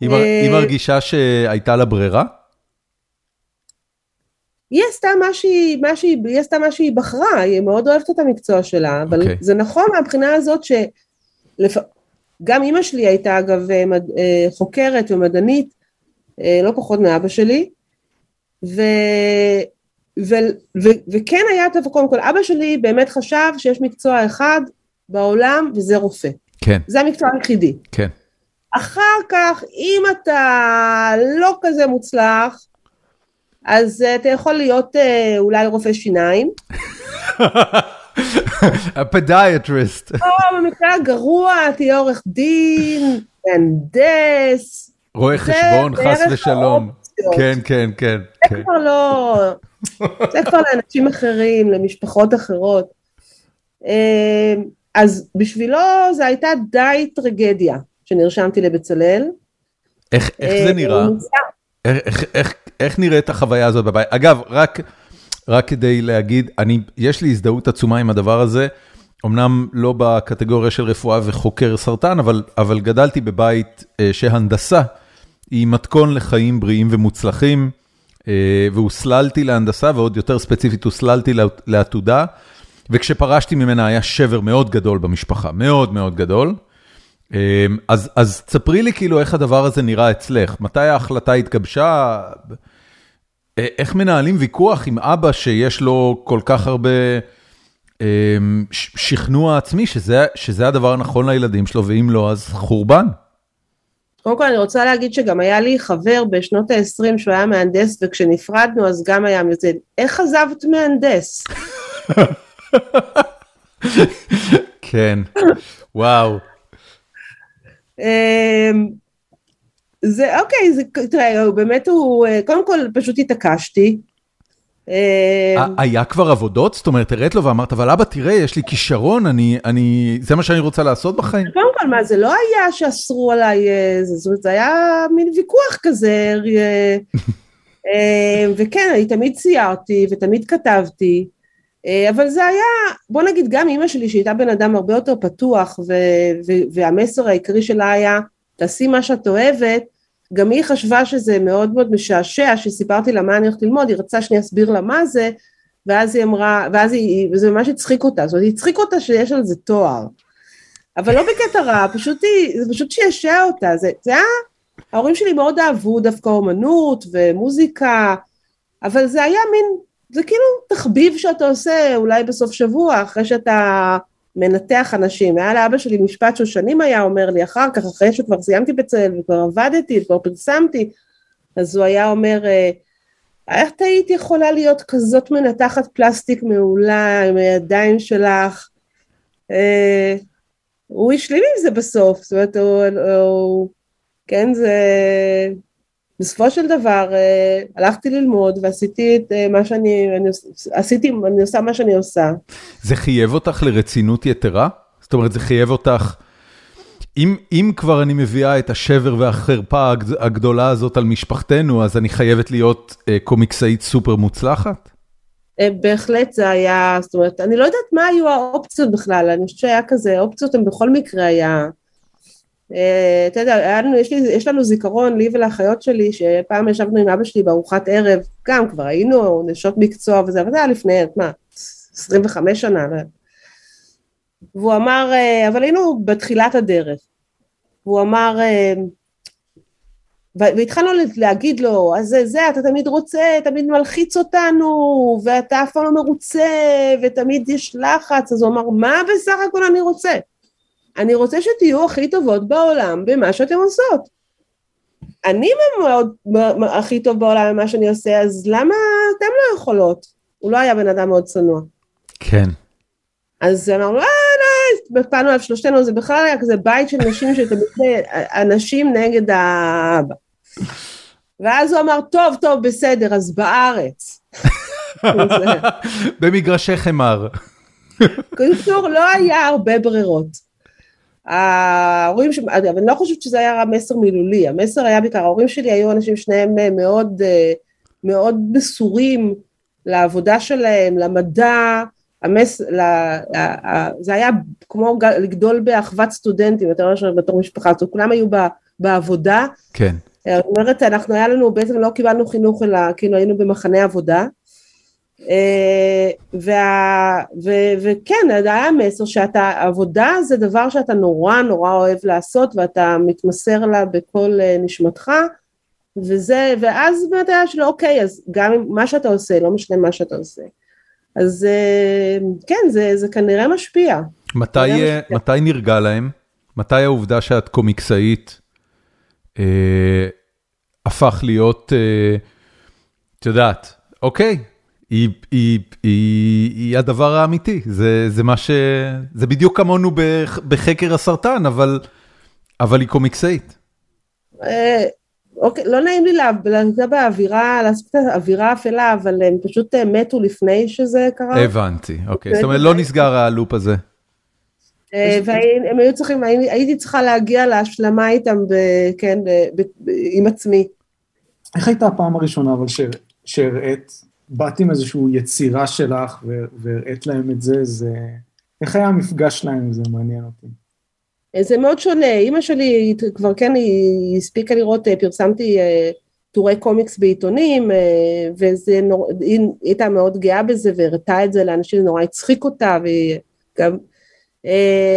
היא מרגישה שהייתה לה ברירה? היא עשתה מה שהיא, מה שהיא, היא עשתה מה שהיא בחרה, היא מאוד אוהבת את המקצוע שלה, אבל okay. אוקיי. זה נכון מהבחינה הזאת שגם. אימא שלי הייתה אגב אה. אה, חוקרת ומדענית, אה, לא פחות מאבא שלי, ו... ו... ו... וכן היה טוב, קודם כל אבא שלי באמת חשב שיש מקצוע אחד בעולם וזה רופא. כן. זה המקצוע היחידי. כן. אחר כך, אם אתה לא כזה מוצלח, אז uh, אתה יכול להיות uh, אולי רופא שיניים, (laughs) הפדיאטריסט. או במקרה הגרוע תהיה עורך דין, מהנדס. רואה חשבון, חס ושלום. כן, כן, כן. זה כן. כבר לא... (laughs) זה כבר לאנשים אחרים, למשפחות אחרות. אה, אז בשבילו זו הייתה די טרגדיה שנרשמתי לבצלאל. איך איך זה אה, נראה? איך- איך- איך נראית החוויה הזאת בבית? אגב, רק רק כדי להגיד, אני, יש לי הזדהות עצומה עם הדבר הזה, אמנם לא בקטגוריה של רפואה וחוקר סרטן, אבל אבל גדלתי בבית אה, שהנדסה היא מתכון לחיים בריאים ומוצלחים, אה, והוסללתי להנדסה, ועוד יותר ספציפית הוסללתי לעת- לעתודה, וכשפרשתי ממנה היה שבר מאוד גדול במשפחה, מאוד מאוד גדול. אה, אז אז תספרי לי כאילו איך הדבר הזה נראה אצלך, מתי ההחלטה התגבשה, איך מנהלים ויכוח עם אבא שיש לו כל כך הרבה אה, ש- שכנוע עצמי שזה שזה הדבר הנכון לילדים שלו, ואם לא אז חורבן. קודם כל אני רוצה להגיד שגם היה לי חבר בשנות ה-20 שהוא היה מהנדס וכשנפרדנו אז גם היה מזה, איך עזבת מהנדס? (laughs) כן, וואו. זה אוקיי, זה, תראה, הוא באמת הוא, אה, קודם כל פשוט התעקשתי. אמ, ה- היה כבר עבודות? זאת אומרת, הראת לו ואמרת, אבל אבא, תראה, יש לי כישרון, אני, אני, זה מה שאני רוצה לעשות בחיים? קודם כל, מה, זה לא היה שאסרו עליי, אה, זה, זאת אומרת, זה היה מין ויכוח כזה, אה, אה, וכן, אני תמיד ציירתי ותמיד כתבתי, אה, אבל זה היה, בוא נגיד, גם אימא שלי, שהייתה בן אדם הרבה יותר פתוח, והמסר העיקרי שלה היה, תעשי מה שאת אוהבת, גם היא חשבה שזה מאוד מאוד משעשע, שסיפרתי לה מה אני הולכת ללמוד, היא רצתה שאני אסביר לה מה זה, ואז היא אמרה, ואז היא, וזה ממש הצחיק אותה, זאת אומרת, הצחיק אותה שיש על זה תואר. אבל לא בקטע רע, פשוט היא, זה פשוט שישע אותה, זה, זה היה, ההורים שלי מאוד אהבו דווקא אומנות ומוזיקה, אבל זה היה מין, זה כאילו תחביב שאתה עושה אולי בסוף שבוע, אחרי שאתה מנתח אנשים. היה לאבא שלי משפט שהוא שנים היה אומר לי אחר כך, אחרי שכבר סיימתי בצלאל וכבר עבדתי וכבר פרסמתי, אז הוא היה אומר, אה, איך היית יכולה להיות כזאת מנתחת פלסטיק מעולה עם הידיים שלך? אה, הוא השלים עם זה בסוף, זאת אומרת, הוא, הוא, כן, זה, בסופו של דבר אה, הלכתי ללמוד ועשיתי את אה, מה שאני, אני, עשיתי, אני עושה מה שאני עושה. זה חייב אותך לרצינות יתרה? זאת אומרת, זה חייב אותך... אם, אם כבר אני מביאה את השבר והחרפה הגד- הגדולה הזאת על משפחתנו, אז אני חייבת להיות אה, קומיקסאית סופר מוצלחת? בהחלט זה היה, זאת אומרת, אני לא יודעת מה היו האופציות בכלל, אני חושבת שהיה כזה, האופציות הן בכל מקרה היה, אתה יודע, לנו, יש, לי, יש לנו זיכרון, לי ולאחיות שלי, שפעם ישבנו עם אבא שלי בארוחת ערב, גם כבר היינו נשות מקצוע וזה, אבל זה היה לפני, מה, 25 שנה. והוא אמר, אה, אבל היינו בתחילת הדרך, והוא אמר, אה, והתחלנו להגיד לו, אז זה, זה, אתה תמיד רוצה, תמיד מלחיץ אותנו, ואתה אף פעם לא מרוצה, ותמיד יש לחץ, אז הוא אמר, מה בסך הכל אני רוצה? אני רוצה שתהיו הכי טובות בעולם במה שאתם עושות. אני מאוד, הכי טוב בעולם במה שאני עושה, אז למה אתם לא יכולות? הוא לא היה בן אדם מאוד צנוע. כן. אז אמרנו, אה, לא, פעלנו עליו שלושתנו, זה בכלל היה כזה בית של נשים שתמיד אנשים נגד האבא. ואז הוא אמר, טוב, טוב, בסדר, אז בארץ. (laughs) במגרשי חמר. קיצור, לא היה הרבה ברירות. ההורים, ש... אבל אני לא חושבת שזה היה מסר מילולי, המסר היה בעיקר, ההורים שלי היו אנשים שניהם מאוד, מאוד מסורים לעבודה שלהם, למדע, המס... לה... זה היה כמו לגדול באחוות סטודנטים, יותר מאשר בתור משפחה, זאת אומרת, כולם היו ב... בעבודה. כן. זאת אומרת, אנחנו היה לנו, בעצם לא קיבלנו חינוך, אלא כאילו היינו במחנה עבודה. וה, ו, וכן, היה מסר שאתה, עבודה זה דבר שאתה נורא נורא אוהב לעשות ואתה מתמסר לה בכל נשמתך וזה, ואז באמת היה שלא, אוקיי, אז גם מה שאתה עושה, לא משנה מה שאתה עושה. אז כן, זה, זה כנראה משפיע. מתי, משפיע. מתי נרגע להם? מתי העובדה שאת קומיקסאית אה, הפך להיות, אה, את יודעת, אוקיי, היא, היא, היא, היא הדבר האמיתי, זה, זה מה ש... זה בדיוק כמונו בחקר הסרטן, אבל, אבל היא קומיקסאית. אה, אוקיי, לא נעים לי להגיד באווירה, לעשות את האווירה אפלה, אבל הם פשוט אה, מתו לפני שזה קרה. הבנתי, אוקיי, זאת אומרת לא נסגר הלופ הזה. אה, והם היו צריכים, הייתי צריכה להגיע להשלמה איתם, כן, עם עצמי. איך הייתה הפעם הראשונה אבל שהראית, באת עם איזושהי יצירה שלך והראית להם את זה, זה... איך היה המפגש שלהם זה, מעניין אותי. זה מאוד שונה, אימא שלי כבר כן, היא הספיקה לראות, אה, פרסמתי אה, טורי קומיקס בעיתונים, אה, וזה נור... היא הייתה מאוד גאה בזה והראתה את זה לאנשים, זה נורא הצחיק אותה, וגם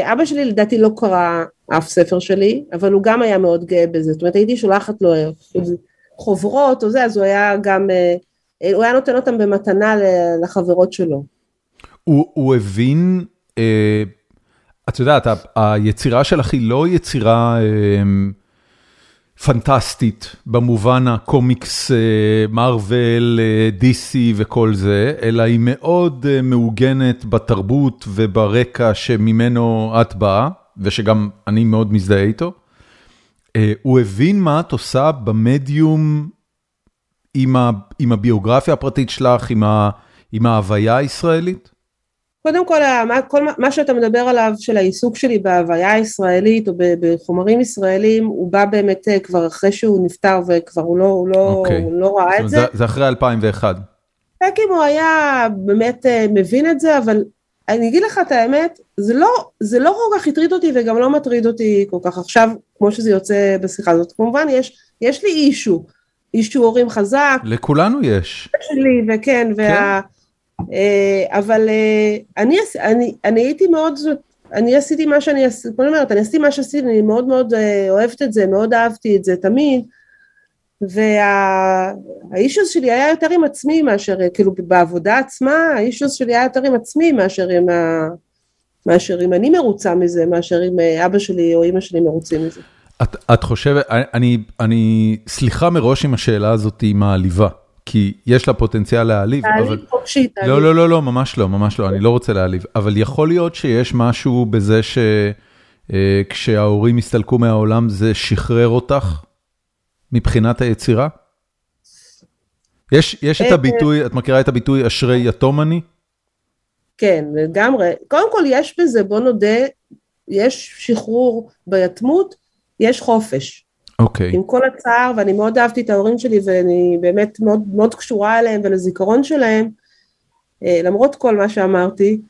אבא שלי לדעתי לא קרא אף ספר שלי, אבל הוא גם היה מאוד גאה בזה, זאת אומרת הייתי שולחת לו חוברות או זה, אז הוא היה גם, הוא היה נותן אותם במתנה לחברות שלו. הוא, הוא הבין, אה, את יודעת, היצירה שלך היא לא יצירה אמ, פנטסטית במובן הקומיקס מרוויל, DC וכל זה, אלא היא מאוד אה, מעוגנת בתרבות וברקע שממנו את באה, ושגם אני מאוד מזדהה איתו. אה, הוא הבין מה את עושה במדיום עם הביוגרפיה הפרטית שלך, עם ההוויה הישראלית? קודם כל, מה, כל, מה שאתה מדבר עליו של העיסוק שלי בהוויה הישראלית או בחומרים ישראלים, הוא בא באמת אה, כבר אחרי שהוא נפטר וכבר הוא לא, הוא לא, okay. אוקיי. הוא לא ראה את זה. זה. זה אחרי 2001. רק אם הוא היה באמת אה, מבין את זה, אבל אני אגיד לך את האמת, זה לא, זה לא כל כך הטריד אותי וגם לא מטריד אותי כל כך עכשיו, כמו שזה יוצא בשיחה הזאת. כמובן, יש, יש לי אישו, אישו הורים חזק. לכולנו יש. שלי, וכן, כן. וה... אה, אבל אה, אני, אני, אני הייתי מאוד, אני עשיתי מה שאני, כמו אומרת, אני עשיתי מה שעשיתי, אני מאוד מאוד אה, אוהבת את זה, מאוד אהבתי את זה תמיד, והאישוס שלי היה יותר עם עצמי מאשר, כאילו בעבודה עצמה, האישוס שלי היה יותר עם עצמי מאשר עם ה... מאשר אם אני מרוצה מזה, מאשר אם אבא שלי או אמא שלי מרוצים מזה. את, את חושבת, אני, אני, סליחה מראש עם השאלה הזאת היא מעליבה. כי יש לה פוטנציאל להעליב. להעליב חופשי, תעליב. לא, לא, לא, לא, ממש לא, ממש לא, אני לא רוצה להעליב, אבל יכול להיות שיש משהו בזה שכשההורים הסתלקו מהעולם זה שחרר אותך מבחינת היצירה? יש, יש את אה, הביטוי, את מכירה את הביטוי אשרי יתום אני? כן, לגמרי. קודם כל יש בזה, בוא נודה, יש שחרור ביתמות, יש חופש. אוקיי. Okay. עם כל הצער, ואני מאוד אהבתי את ההורים שלי, ואני באמת מאוד, מאוד קשורה אליהם ולזיכרון שלהם, אה, למרות כל מה שאמרתי.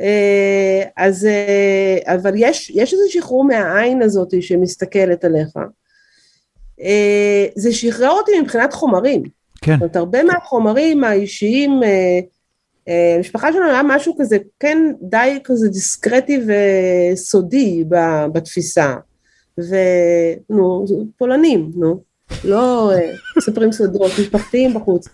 אה, אז, אה, אבל יש, יש איזה שחרור מהעין הזאת שמסתכלת עליך. זה שחרר אותי מבחינת חומרים. כן. זאת אומרת, הרבה מהחומרים האישיים, המשפחה שלנו היה משהו כזה, כן, די כזה דיסקרטי וסודי בתפיסה. ונו, פולנים, נו, לא אה, מספרים סודות משפחתיים בחוץ.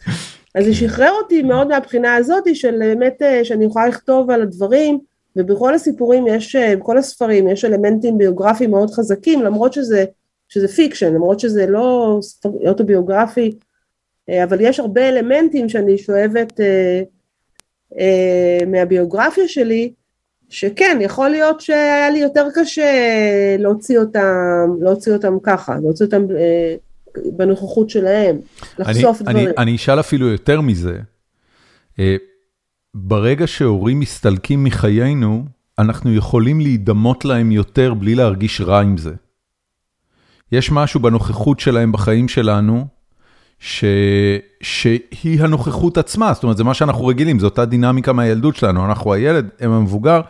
אז זה שחרר אותי מאוד מהבחינה הזאת של באמת אה, שאני יכולה לכתוב על הדברים, ובכל הסיפורים יש, אה, בכל הספרים יש אלמנטים ביוגרפיים מאוד חזקים, למרות שזה, שזה fiction, למרות שזה לא אוטוביוגרפי, אבל יש הרבה אלמנטים שאני שואבת מהביוגרפיה שלי, שכן, יכול להיות שהיה לי יותר קשה להוציא אותם, להוציא אותם ככה, להוציא אותם אה, בנוכחות שלהם, לחשוף אני, דברים. אני, אני אשאל אפילו יותר מזה, אה, ברגע שהורים מסתלקים מחיינו, אנחנו יכולים להידמות להם יותר בלי להרגיש רע עם זה. יש משהו בנוכחות שלהם בחיים שלנו, ש... שהיא הנוכחות עצמה, זאת אומרת, זה מה שאנחנו רגילים, זו אותה דינמיקה מהילדות שלנו, אנחנו הילד, הם המבוגר.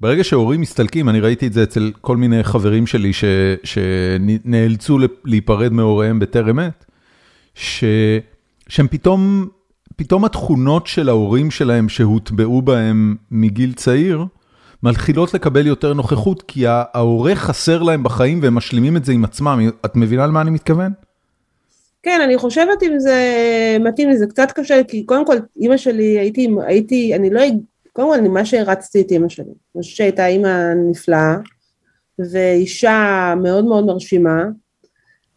ברגע שהורים מסתלקים, אני ראיתי את זה אצל כל מיני חברים שלי ש... שנאלצו להיפרד מהוריהם בטרם עת. שהם פתאום, פתאום התכונות של ההורים שלהם שהוטבעו בהם מגיל צעיר, מתחילות לקבל יותר נוכחות, כי ההורה חסר להם בחיים והם משלימים את זה עם עצמם. את מבינה למה אני מתכוון? כן, אני חושבת אם זה מתאים לי, זה קצת קשה, כי קודם כל, אימא שלי, הייתי, הייתי, אני לא, קודם כל, מה שהרצתי את אימא שלי. אני חושבת שהייתה אימא נפלאה, ואישה מאוד מאוד מרשימה,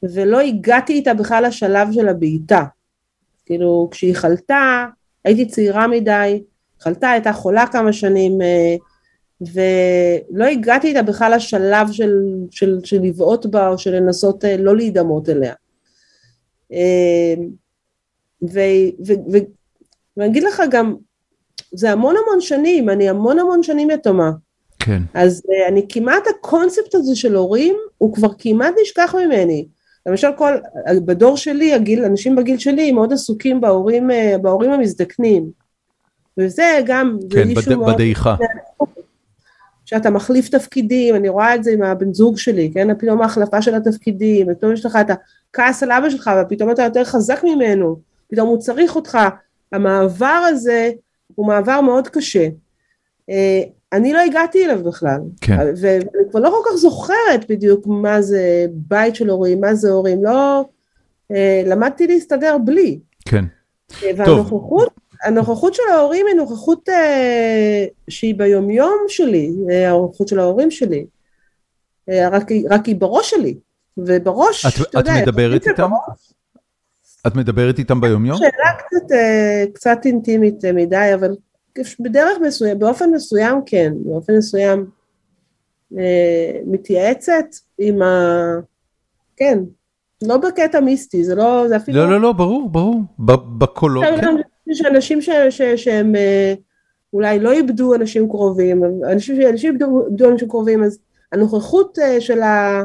ולא הגעתי איתה בכלל לשלב של הבעיטה. כאילו, כשהיא חלתה, הייתי צעירה מדי, חלתה, הייתה חולה כמה שנים, אה, ולא הגעתי איתה בכלל לשלב של, של, של לבעוט בה או של לנסות אה, לא להידמות אליה. אה, ואני אגיד לך גם, זה המון המון שנים, אני המון המון שנים יתומה. כן. אז אני כמעט, הקונספט הזה של הורים, הוא כבר כמעט נשכח ממני. למשל כל, בדור שלי, הגיל, אנשים בגיל שלי מאוד עסוקים בהורים, בהורים המזדקנים. וזה גם, כן, בד, בדעיכה. שאתה מחליף תפקידים, אני רואה את זה עם הבן זוג שלי, כן, פתאום ההחלפה של התפקידים, ופתאום יש לך את הכעס על אבא שלך, ופתאום אתה יותר חזק ממנו, פתאום הוא צריך אותך, המעבר הזה הוא מעבר מאוד קשה. אה, אני לא הגעתי אליו בכלל, כן. ואני כבר לא כל כך זוכרת בדיוק מה זה בית של הורים, מה זה הורים, לא, אה, למדתי להסתדר בלי. כן. אה, והנוכחות הנוכחות של ההורים היא נוכחות אה, שהיא ביומיום שלי, הנוכחות של ההורים שלי, אה, רק, רק היא בראש שלי, ובראש, את, אתה יודע, את מדברת איתם? בראש, את מדברת איתם ביומיום? שאלה קצת, אה, קצת אינטימית אה, מדי, אבל בדרך מסוים, באופן מסוים כן, באופן מסוים אה, מתייעצת עם ה... כן, לא בקטע מיסטי, זה לא, זה אפילו... לא, לא, לא, ברור, ברור, בקולות, כן. יש אנשים ש, ש, שהם אולי לא איבדו אנשים קרובים, אנשים שאנשים איבדו, איבדו אנשים קרובים, אז הנוכחות של, ה,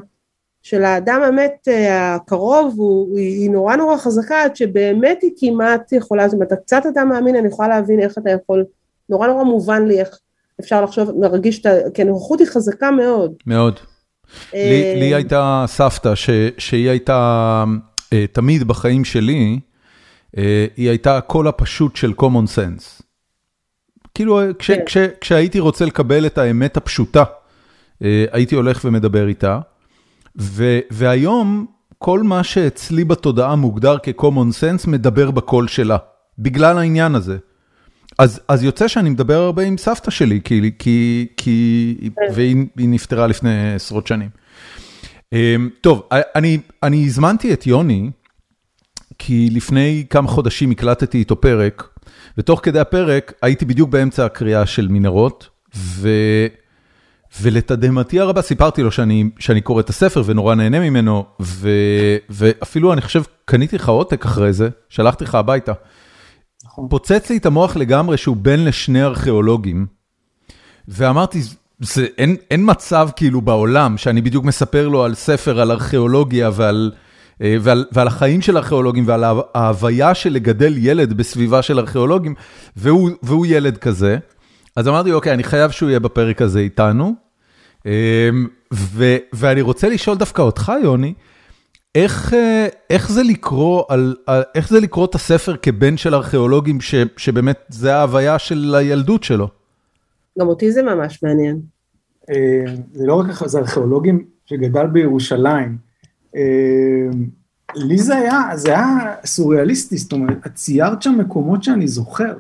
של האדם המת אה, הקרוב הוא, היא נורא נורא חזקה עד שבאמת היא כמעט יכולה, זאת אומרת, אתה קצת אדם מאמין, אני יכולה להבין איך אתה יכול, נורא נורא מובן לי איך אפשר לחשוב, מרגיש, כי הנוכחות היא חזקה מאוד. מאוד. לי, לי הייתה סבתא ש, שהיא הייתה תמיד בחיים שלי, אה, היא הייתה הקול הפשוט של common sense. כאילו, כש, כן. כש, כשהייתי רוצה לקבל את האמת הפשוטה, אה, הייתי הולך ומדבר איתה, והיום כל מה שאצלי בתודעה מוגדר כ-common sense מדבר בקול שלה, בגלל העניין הזה. אז, אז יוצא שאני מדבר הרבה עם סבתא שלי, כי, כי, כי, כן. והיא נפטרה לפני עשרות שנים. אה, טוב, אני, אני הזמנתי את יוני, כי לפני כמה חודשים הקלטתי איתו פרק, ותוך כדי הפרק הייתי בדיוק באמצע הקריאה של מנהרות, ו... ולתדהמתי הרבה סיפרתי לו שאני, שאני קורא את הספר ונורא נהנה ממנו, ו... ואפילו אני חושב קניתי לך עותק אחרי זה, שלחתי לך הביתה. נכון. פוצץ לי את המוח לגמרי שהוא בן לשני ארכיאולוגים, ואמרתי, זה, אין, אין מצב כאילו בעולם שאני בדיוק מספר לו על ספר על ארכיאולוגיה ועל... אה, ועל, ועל החיים של ארכיאולוגים ועל ההוויה של לגדל ילד בסביבה של ארכיאולוגים, והוא, והוא ילד כזה. אז אמרתי, אוקיי, אני חייב שהוא יהיה בפרק הזה איתנו. אמ, ו, ואני רוצה לשאול דווקא אותך, יוני, איך, אה, איך זה לקרוא על, איך זה לקרוא את הספר כבן של ארכיאולוגים, ש, שבאמת זה ההוויה של הילדות שלו? גם אותי זה ממש מעניין. אה, זה לא רק זה ארכיאולוגים שגדל בירושלים. אמ, לי זה היה, זה היה סוריאליסטי, זאת אומרת, את ציירת שם מקומות שאני זוכר.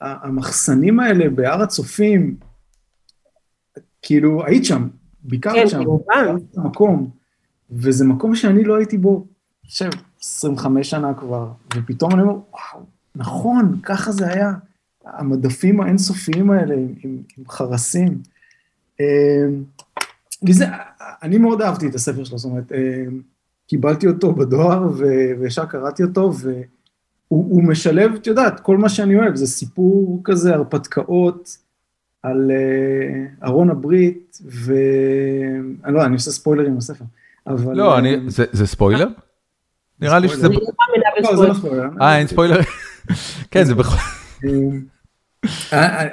המחסנים האלה בהר הצופים, כאילו, היית שם, ביקרת כן, שם, ביקרת מקום, וזה מקום שאני לא הייתי בו, חושב, 25 שנה כבר, ופתאום אני אומר, וואו, נכון, ככה זה היה. המדפים האינסופיים האלה עם, עם, עם חרסים. אמ, וזה, אני מאוד אהבתי את הספר שלו, זאת אומרת, אה, קיבלתי אותו בדואר וישר קראתי אותו, והוא משלב, את יודעת, כל מה שאני אוהב, זה סיפור כזה, הרפתקאות על uh, ארון הברית, ואני לא יודע, אני עושה ספוילרים בספר, אבל... לא, אני, אה, זה, זה ספוילר? נראה לי שזה... לא, זה לא ספוילר. אה, אין ספוילר? כן, זה בכל...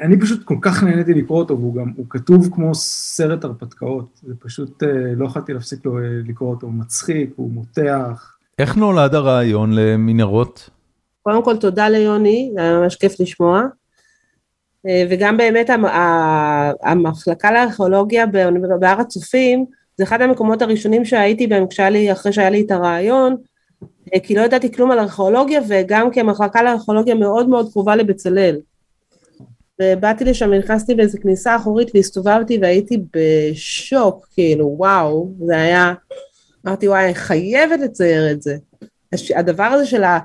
אני פשוט כל כך נהניתי לקרוא אותו, והוא גם, הוא כתוב כמו סרט הרפתקאות, זה פשוט, אה, לא יכולתי להפסיק לו אה, לקרוא אותו, הוא מצחיק, הוא מותח. איך נולד הרעיון למנהרות? קודם כל תודה ליוני, זה היה ממש כיף לשמוע. אה, וגם באמת המחלקה לארכיאולוגיה בהר הצופים, זה אחד המקומות הראשונים שהייתי בהם כשהיה אחרי שהיה לי את הרעיון, כי לא ידעתי כלום על ארכיאולוגיה, וגם כי המחלקה לארכיאולוגיה מאוד מאוד קרובה לבצלאל. ובאתי לשם ונכנסתי באיזה כניסה אחורית והסתובבתי והייתי בשוק, כאילו, וואו, זה היה, אמרתי, וואי, אני חייבת לצייר את זה. הדבר הזה של אה,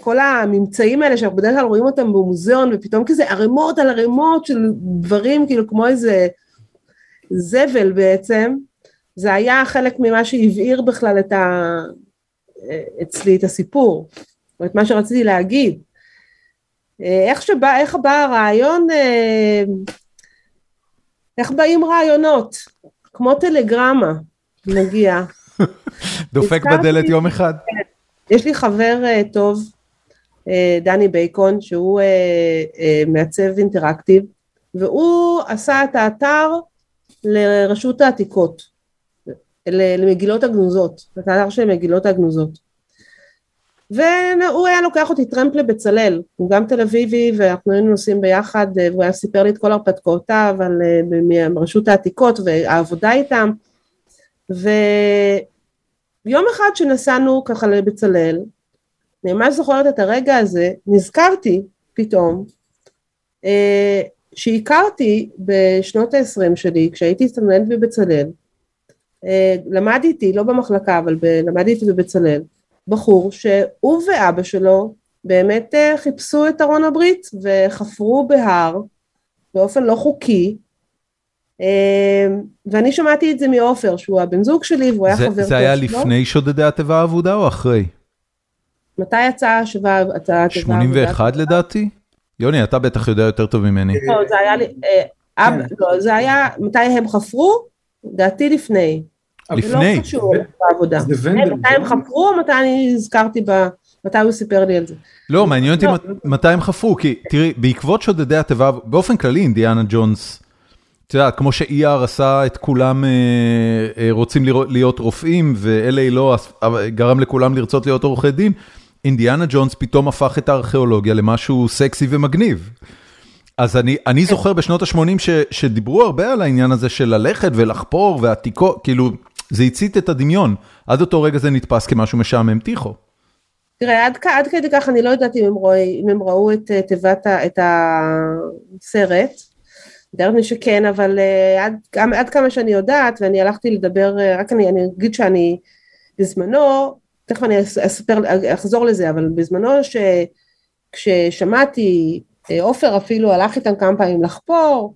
כל הממצאים האלה שאנחנו בדרך כלל רואים אותם במוזיאון ופתאום כזה ערימות על ערימות של דברים כאילו כמו איזה זבל בעצם, זה היה חלק ממה שהבעיר בכלל את ה... אצלי את הסיפור, או את מה שרציתי להגיד. איך שבא, איך בא הרעיון, איך באים רעיונות, כמו טלגרמה, מגיע. (laughs) דופק בדלת יום אחד. יש לי חבר uh, טוב, uh, דני בייקון, שהוא uh, מעצב אינטראקטיב, והוא עשה את האתר לרשות העתיקות, למגילות הגנוזות, את האתר של מגילות הגנוזות. והוא היה לוקח אותי טרמפ לבצלאל, הוא גם תל אביבי ואנחנו היינו נוסעים ביחד והוא היה סיפר לי את כל הרפתקאותיו על רשות העתיקות והעבודה איתם ויום אחד שנסענו ככה לבצלאל, אני ממש זוכרת את הרגע הזה, נזכרתי פתאום אה, שהכרתי בשנות ה-20 שלי, כשהייתי סטודנט בבצלאל, אה, למדתי, לא במחלקה, אבל ב, למדתי בבצלאל, בחור שהוא ואבא שלו באמת אה, חיפשו את ארון הברית וחפרו בהר באופן לא חוקי ואני שמעתי את זה מעופר, שהוא הבן זוג שלי, והוא היה חבר טוב שלו. זה היה לפני שודדי התיבה האבודה או אחרי? מתי יצאה התיבה האבודה? 81 לדעתי? יוני, אתה בטח יודע יותר טוב ממני. לא, זה היה לי, אה, כן. לא, זה היה, מתי הם חפרו? דעתי לפני. לפני? לא קשור לעבודה. מתי הם חפרו או מתי אני הזכרתי ב... מתי הוא סיפר לי על זה? לא, מעניין אותי לא. מתי הם חפרו, כי תראי, בעקבות שודדי התיבה, באופן כללי אינדיאנה ג'ונס, את יודעת, כמו ש-ER עשה את כולם אה, אה, רוצים להיות רופאים, ו-LA לא גרם לכולם לרצות להיות עורכי דין, אינדיאנה ג'ונס פתאום הפך את הארכיאולוגיה למשהו סקסי ומגניב. אז אני, אני זוכר בשנות ה-80 שדיברו הרבה על העניין הזה של ללכת ולחפור ועתיקות, כאילו, זה הצית את הדמיון. עד אותו רגע זה נתפס כמשהו משעמם טיחו. תראה, עד, עד כדי כך אני לא יודעת אם הם, ראו, אם הם ראו את תיבת, את הסרט, מתארת לי שכן, אבל uh, עד, עד כמה שאני יודעת, ואני הלכתי לדבר, uh, רק אני, אני אגיד שאני בזמנו, תכף אני אספר, אחזור לזה, אבל בזמנו ש, כששמעתי, אה, עופר אפילו הלך איתם כמה פעמים לחפור,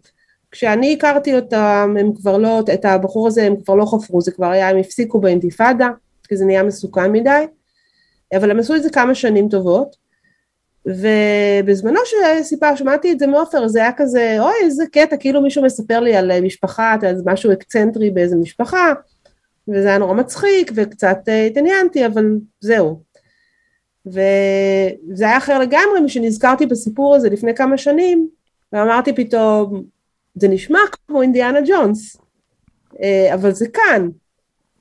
כשאני הכרתי אותם, הם כבר לא, את הבחור הזה הם כבר לא חפרו, זה כבר היה, הם הפסיקו באינתיפאדה, כי זה נהיה מסוכן מדי, אבל הם עשו את זה כמה שנים טובות, ובזמנו שסיפר, שמעתי את זה מעופר, זה היה כזה, אוי איזה קטע, כאילו מישהו מספר לי על משפחה, על משהו אקצנטרי באיזה משפחה, וזה היה נורא מצחיק, וקצת uh, התעניינתי, אבל זהו. וזה היה אחר לגמרי משנזכרתי בסיפור הזה לפני כמה שנים, ואמרתי פתאום, זה נשמע כמו אינדיאנה ג'ונס, uh, אבל זה כאן.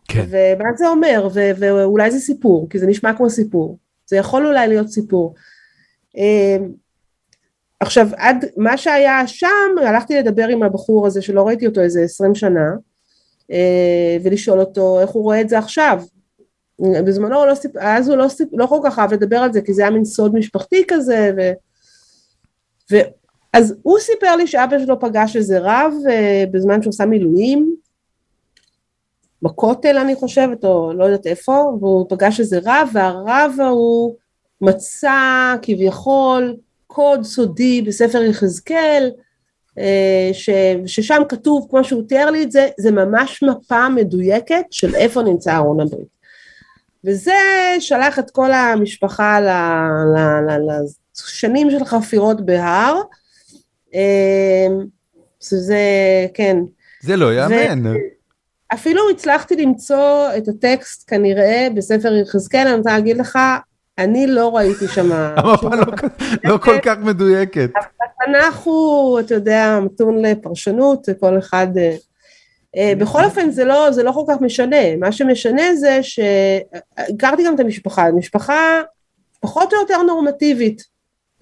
כן. ומה זה אומר, ו- ואולי זה סיפור, כי זה נשמע כמו סיפור. זה יכול אולי להיות סיפור. אמ, עכשיו עד מה שהיה שם הלכתי לדבר עם הבחור הזה שלא ראיתי אותו איזה עשרים שנה אה, ולשאול אותו איך הוא רואה את זה עכשיו. בזמנו לא סיפ... אז הוא לא, סיפ... לא כל כך אהב לדבר על זה כי זה היה מין סוד משפחתי כזה ו... ו... אז הוא סיפר לי שאבא שלו פגש איזה רב אה, בזמן שהוא עשה מילואים בכותל אני חושבת או לא יודעת איפה והוא פגש איזה רב והרב ההוא מצא כביכול קוד סודי בספר יחזקאל, אה, ש, ששם כתוב, כמו שהוא תיאר לי את זה, זה ממש מפה מדויקת של איפה נמצא ארון הברית. וזה שלח את כל המשפחה לשנים של חפירות בהר, אה, שזה, כן. זה לא יאמן. אפילו הצלחתי למצוא את הטקסט כנראה בספר יחזקאל, אני רוצה להגיד לך, אני לא ראיתי שם... (laughs) המפה לא, לא כל כך מדויקת. התנ"ך הוא, אתה יודע, מתון לפרשנות, כל אחד... אה, אה, בכל אופן זה לא, זה לא כל כך משנה, מה שמשנה זה שהכרתי גם את המשפחה, משפחה פחות או יותר נורמטיבית,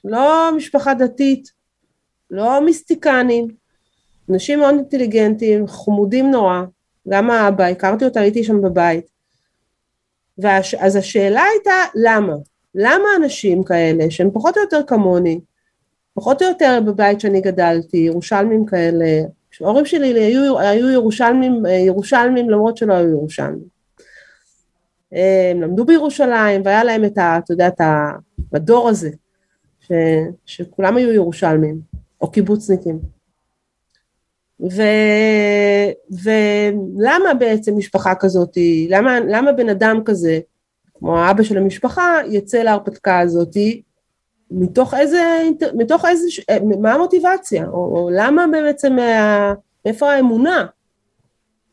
לא משפחה דתית, לא מיסטיקנים, אנשים מאוד אינטליגנטים, חמודים נורא, גם האבא, הכרתי אותה, הייתי שם בבית. והש... אז השאלה הייתה למה? למה אנשים כאלה שהם פחות או יותר כמוני, פחות או יותר בבית שאני גדלתי, ירושלמים כאלה, ההורים שלי היו, היו ירושלמים, ירושלמים למרות שלא היו ירושלמים. הם למדו בירושלים והיה להם את ה... אתה יודע, את הדור הזה, ש, שכולם היו ירושלמים, או קיבוצניקים. ו, ולמה בעצם משפחה כזאת, למה, למה בן אדם כזה, כמו האבא של המשפחה, יצא להרפתקה הזאת, מתוך איזה, מתוך איזה, מה המוטיבציה, או, או למה בעצם, איפה האמונה?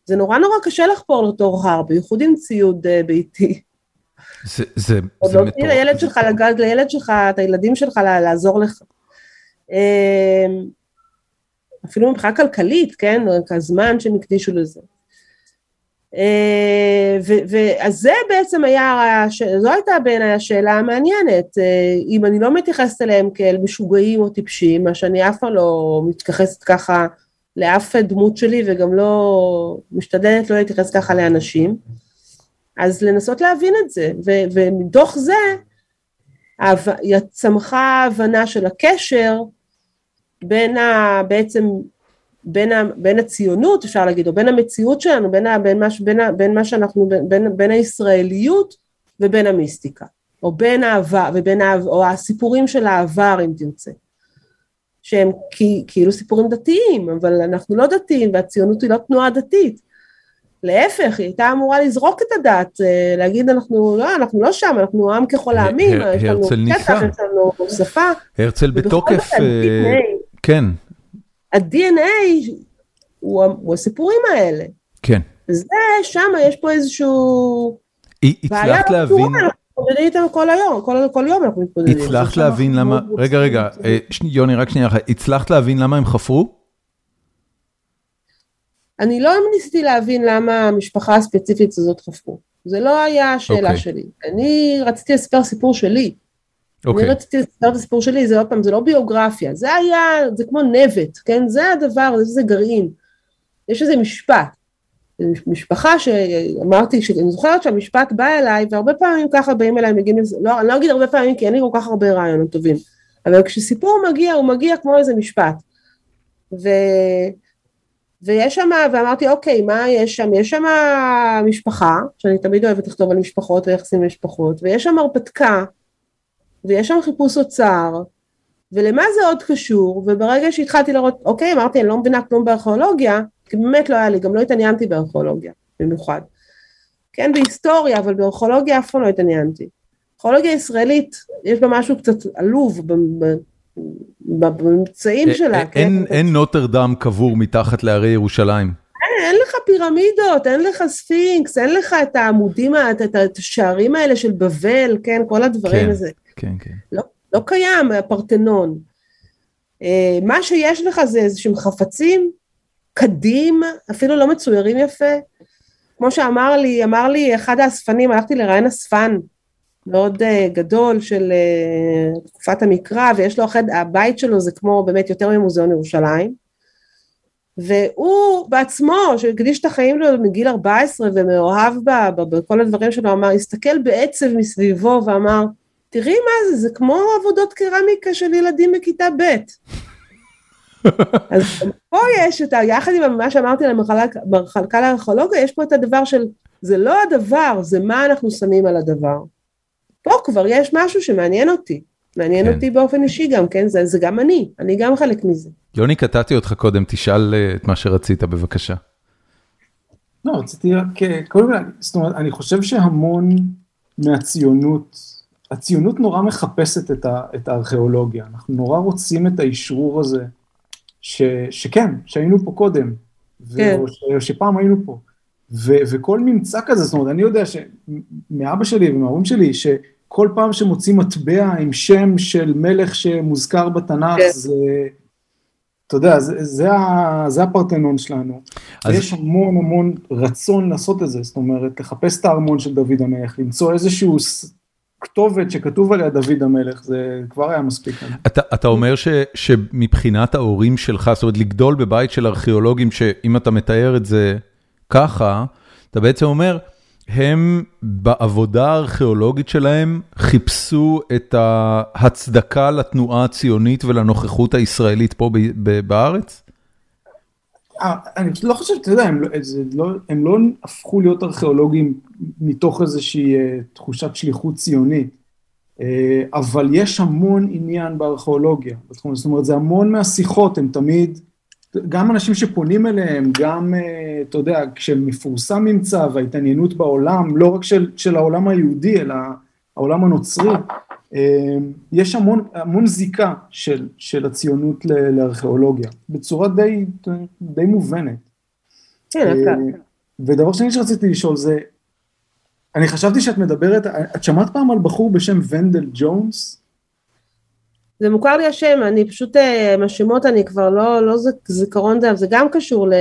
זה נורא נורא קשה לחפור לתוך הר, בייחוד עם ציוד uh, ביתי. זה, זה, זה מטורף. עוד לילד שלך, לילד שלך, את הילדים שלך, לעזור לך. אפילו מבחינה כלכלית, כן, הזמן שהם הקדישו לזה. אה, אז זה בעצם היה, זו הייתה בעיניי השאלה המעניינת, אה, אם אני לא מתייחסת אליהם כאל משוגעים או טיפשים, מה שאני אף פעם לא מתייחסת ככה לאף דמות שלי וגם לא משתדלת לא להתייחס ככה לאנשים, אז לנסות להבין את זה, ו, ומתוך זה צמחה ההבנה של הקשר בין ה, בעצם בין, ה, בין הציונות אפשר להגיד, או בין המציאות שלנו, בין, ה, בין, מה, בין, ה, בין מה שאנחנו, בין, בין הישראליות ובין המיסטיקה, או בין העבר, ובין העבר, או הסיפורים של העבר אם תרצה. שהם כאילו סיפורים דתיים, אבל אנחנו לא דתיים והציונות היא לא תנועה דתית. להפך, היא הייתה אמורה לזרוק את הדת, אה, להגיד אנחנו לא, אנחנו לא שם, אנחנו עם ככל העמים, יש לנו קטע, יש לנו שפה. הרצל בתוקף, אה, כן. ה-DNA הוא, הוא הסיפורים האלה. כן. וזה, שם יש פה איזשהו... הצלחת להבין... מתמודדים איתם כל היום, כל, כל יום אנחנו מתמודדים. הצלחת להבין למה, רגע רגע, אה, יוני רק שנייה אחת, הצלחת להבין למה הם חפרו? אני לא ניסיתי להבין למה המשפחה הספציפית הזאת חפרו, זה לא היה השאלה okay. אוקיי. שלי, אני רציתי לספר סיפור שלי. אני אוקיי. רציתי לספר את הסיפור שלי, זה עוד פעם, זה לא ביוגרפיה, זה היה, זה כמו נבט, כן? זה הדבר, זה גרעין. יש איזה משפט, משפחה שאמרתי, אני זוכרת שהמשפט בא אליי, והרבה פעמים ככה באים אליי, מגיעים לזה, לא, אני לא אגיד הרבה פעמים כי אין לי כל כך הרבה רעיונות טובים, אבל כשסיפור מגיע, הוא מגיע כמו איזה משפט. ו... ויש שם, ואמרתי, אוקיי, מה יש שם? יש שם משפחה, שאני תמיד אוהבת לכתוב על משפחות ויחסים למשפחות, ויש שם הרפתקה, ויש שם חיפוש אוצר, ולמה זה עוד קשור? וברגע שהתחלתי לראות, אוקיי, אמרתי, אני לא מבינה כלום בארכיאולוגיה, כי באמת לא היה לי, גם לא התעניינתי בארכיאולוגיה במיוחד. כן, בהיסטוריה, אבל בארכיאולוגיה אף פעם לא התעניינתי. ארכיאולוגיה ישראלית, יש בה משהו קצת עלוב בממצאים אה, שלה. אה, כן? אין נוטרדם קבור מתחת להרי ירושלים. אין לך פירמידות, אין לך ספינקס, אין לך את העמודים, את השערים האלה של בבל, כן, כל הדברים הזה. כן, כן. לא, לא קיים הפרטנון. אה, מה שיש לך זה איזשהם חפצים קדים, אפילו לא מצוירים יפה. כמו שאמר לי, אמר לי אחד האספנים, הלכתי לראיין אספן מאוד uh, גדול של תקופת המקרא, ויש לו אחד, הבית שלו זה כמו באמת יותר ממוזיאון ירושלים, והוא בעצמו, שהקדיש את החיים שלו מגיל 14 ומאוהב בכל הדברים שלו, אמר, הסתכל בעצב מסביבו ואמר, תראי מה זה, זה כמו עבודות קרמיקה של ילדים בכיתה ב'. אז פה יש את ה... יחד עם מה שאמרתי על המחלקה לארכיאולוגיה, יש פה את הדבר של, זה לא הדבר, זה מה אנחנו שמים על הדבר. פה כבר יש משהו שמעניין אותי. מעניין כן. אותי באופן אישי גם, כן? זה, זה גם אני, אני גם חלק מזה. יוני, קטעתי אותך קודם, תשאל אה, את מה שרצית, בבקשה. לא, רציתי רק, אה, קודם כל, זאת אומרת, אני חושב שהמון מהציונות, הציונות נורא מחפשת את, ה, את הארכיאולוגיה, אנחנו נורא רוצים את האישרור הזה ש, שכן, שהיינו פה קודם, כן. ו, ש, שפעם היינו פה. ו, וכל ממצא כזה, זאת אומרת, אני יודע שמאבא שלי ומההורים שלי, שכל פעם שמוצאים מטבע עם שם של מלך שמוזכר בתנ"ך, כן. זה, אתה יודע, זה, זה, זה הפרטנון שלנו. אז... יש המון המון רצון לעשות את זה, זאת אומרת, לחפש את הארמון של דוד המלך, למצוא איזשהו כתובת שכתוב עליה דוד המלך, זה כבר היה מספיק. אתה, אתה אומר ש, שמבחינת ההורים שלך, זאת אומרת לגדול בבית של ארכיאולוגים, שאם אתה מתאר את זה ככה, אתה בעצם אומר, הם בעבודה הארכיאולוגית שלהם חיפשו את ההצדקה לתנועה הציונית ולנוכחות הישראלית פה בארץ? אני פשוט לא חושב, אתה יודע, הם לא, לא, הם לא הפכו להיות ארכיאולוגים מתוך איזושהי תחושת שליחות ציונית, אבל יש המון עניין בארכיאולוגיה זאת אומרת, זה המון מהשיחות, הם תמיד, גם אנשים שפונים אליהם, גם, אתה יודע, כשמפורסם ממצא וההתעניינות בעולם, לא רק של, של העולם היהודי, אלא העולם הנוצרי, יש המון, המון זיקה של, של הציונות לארכיאולוגיה, בצורה די, די מובנת. כן, אה, ודבר שני שרציתי לשאול זה, אני חשבתי שאת מדברת, את שמעת פעם על בחור בשם ונדל ג'ונס? זה מוכר לי השם, אני פשוט, אה, עם השמות אני כבר לא, לא זיכרון זה, זה גם קשור ל...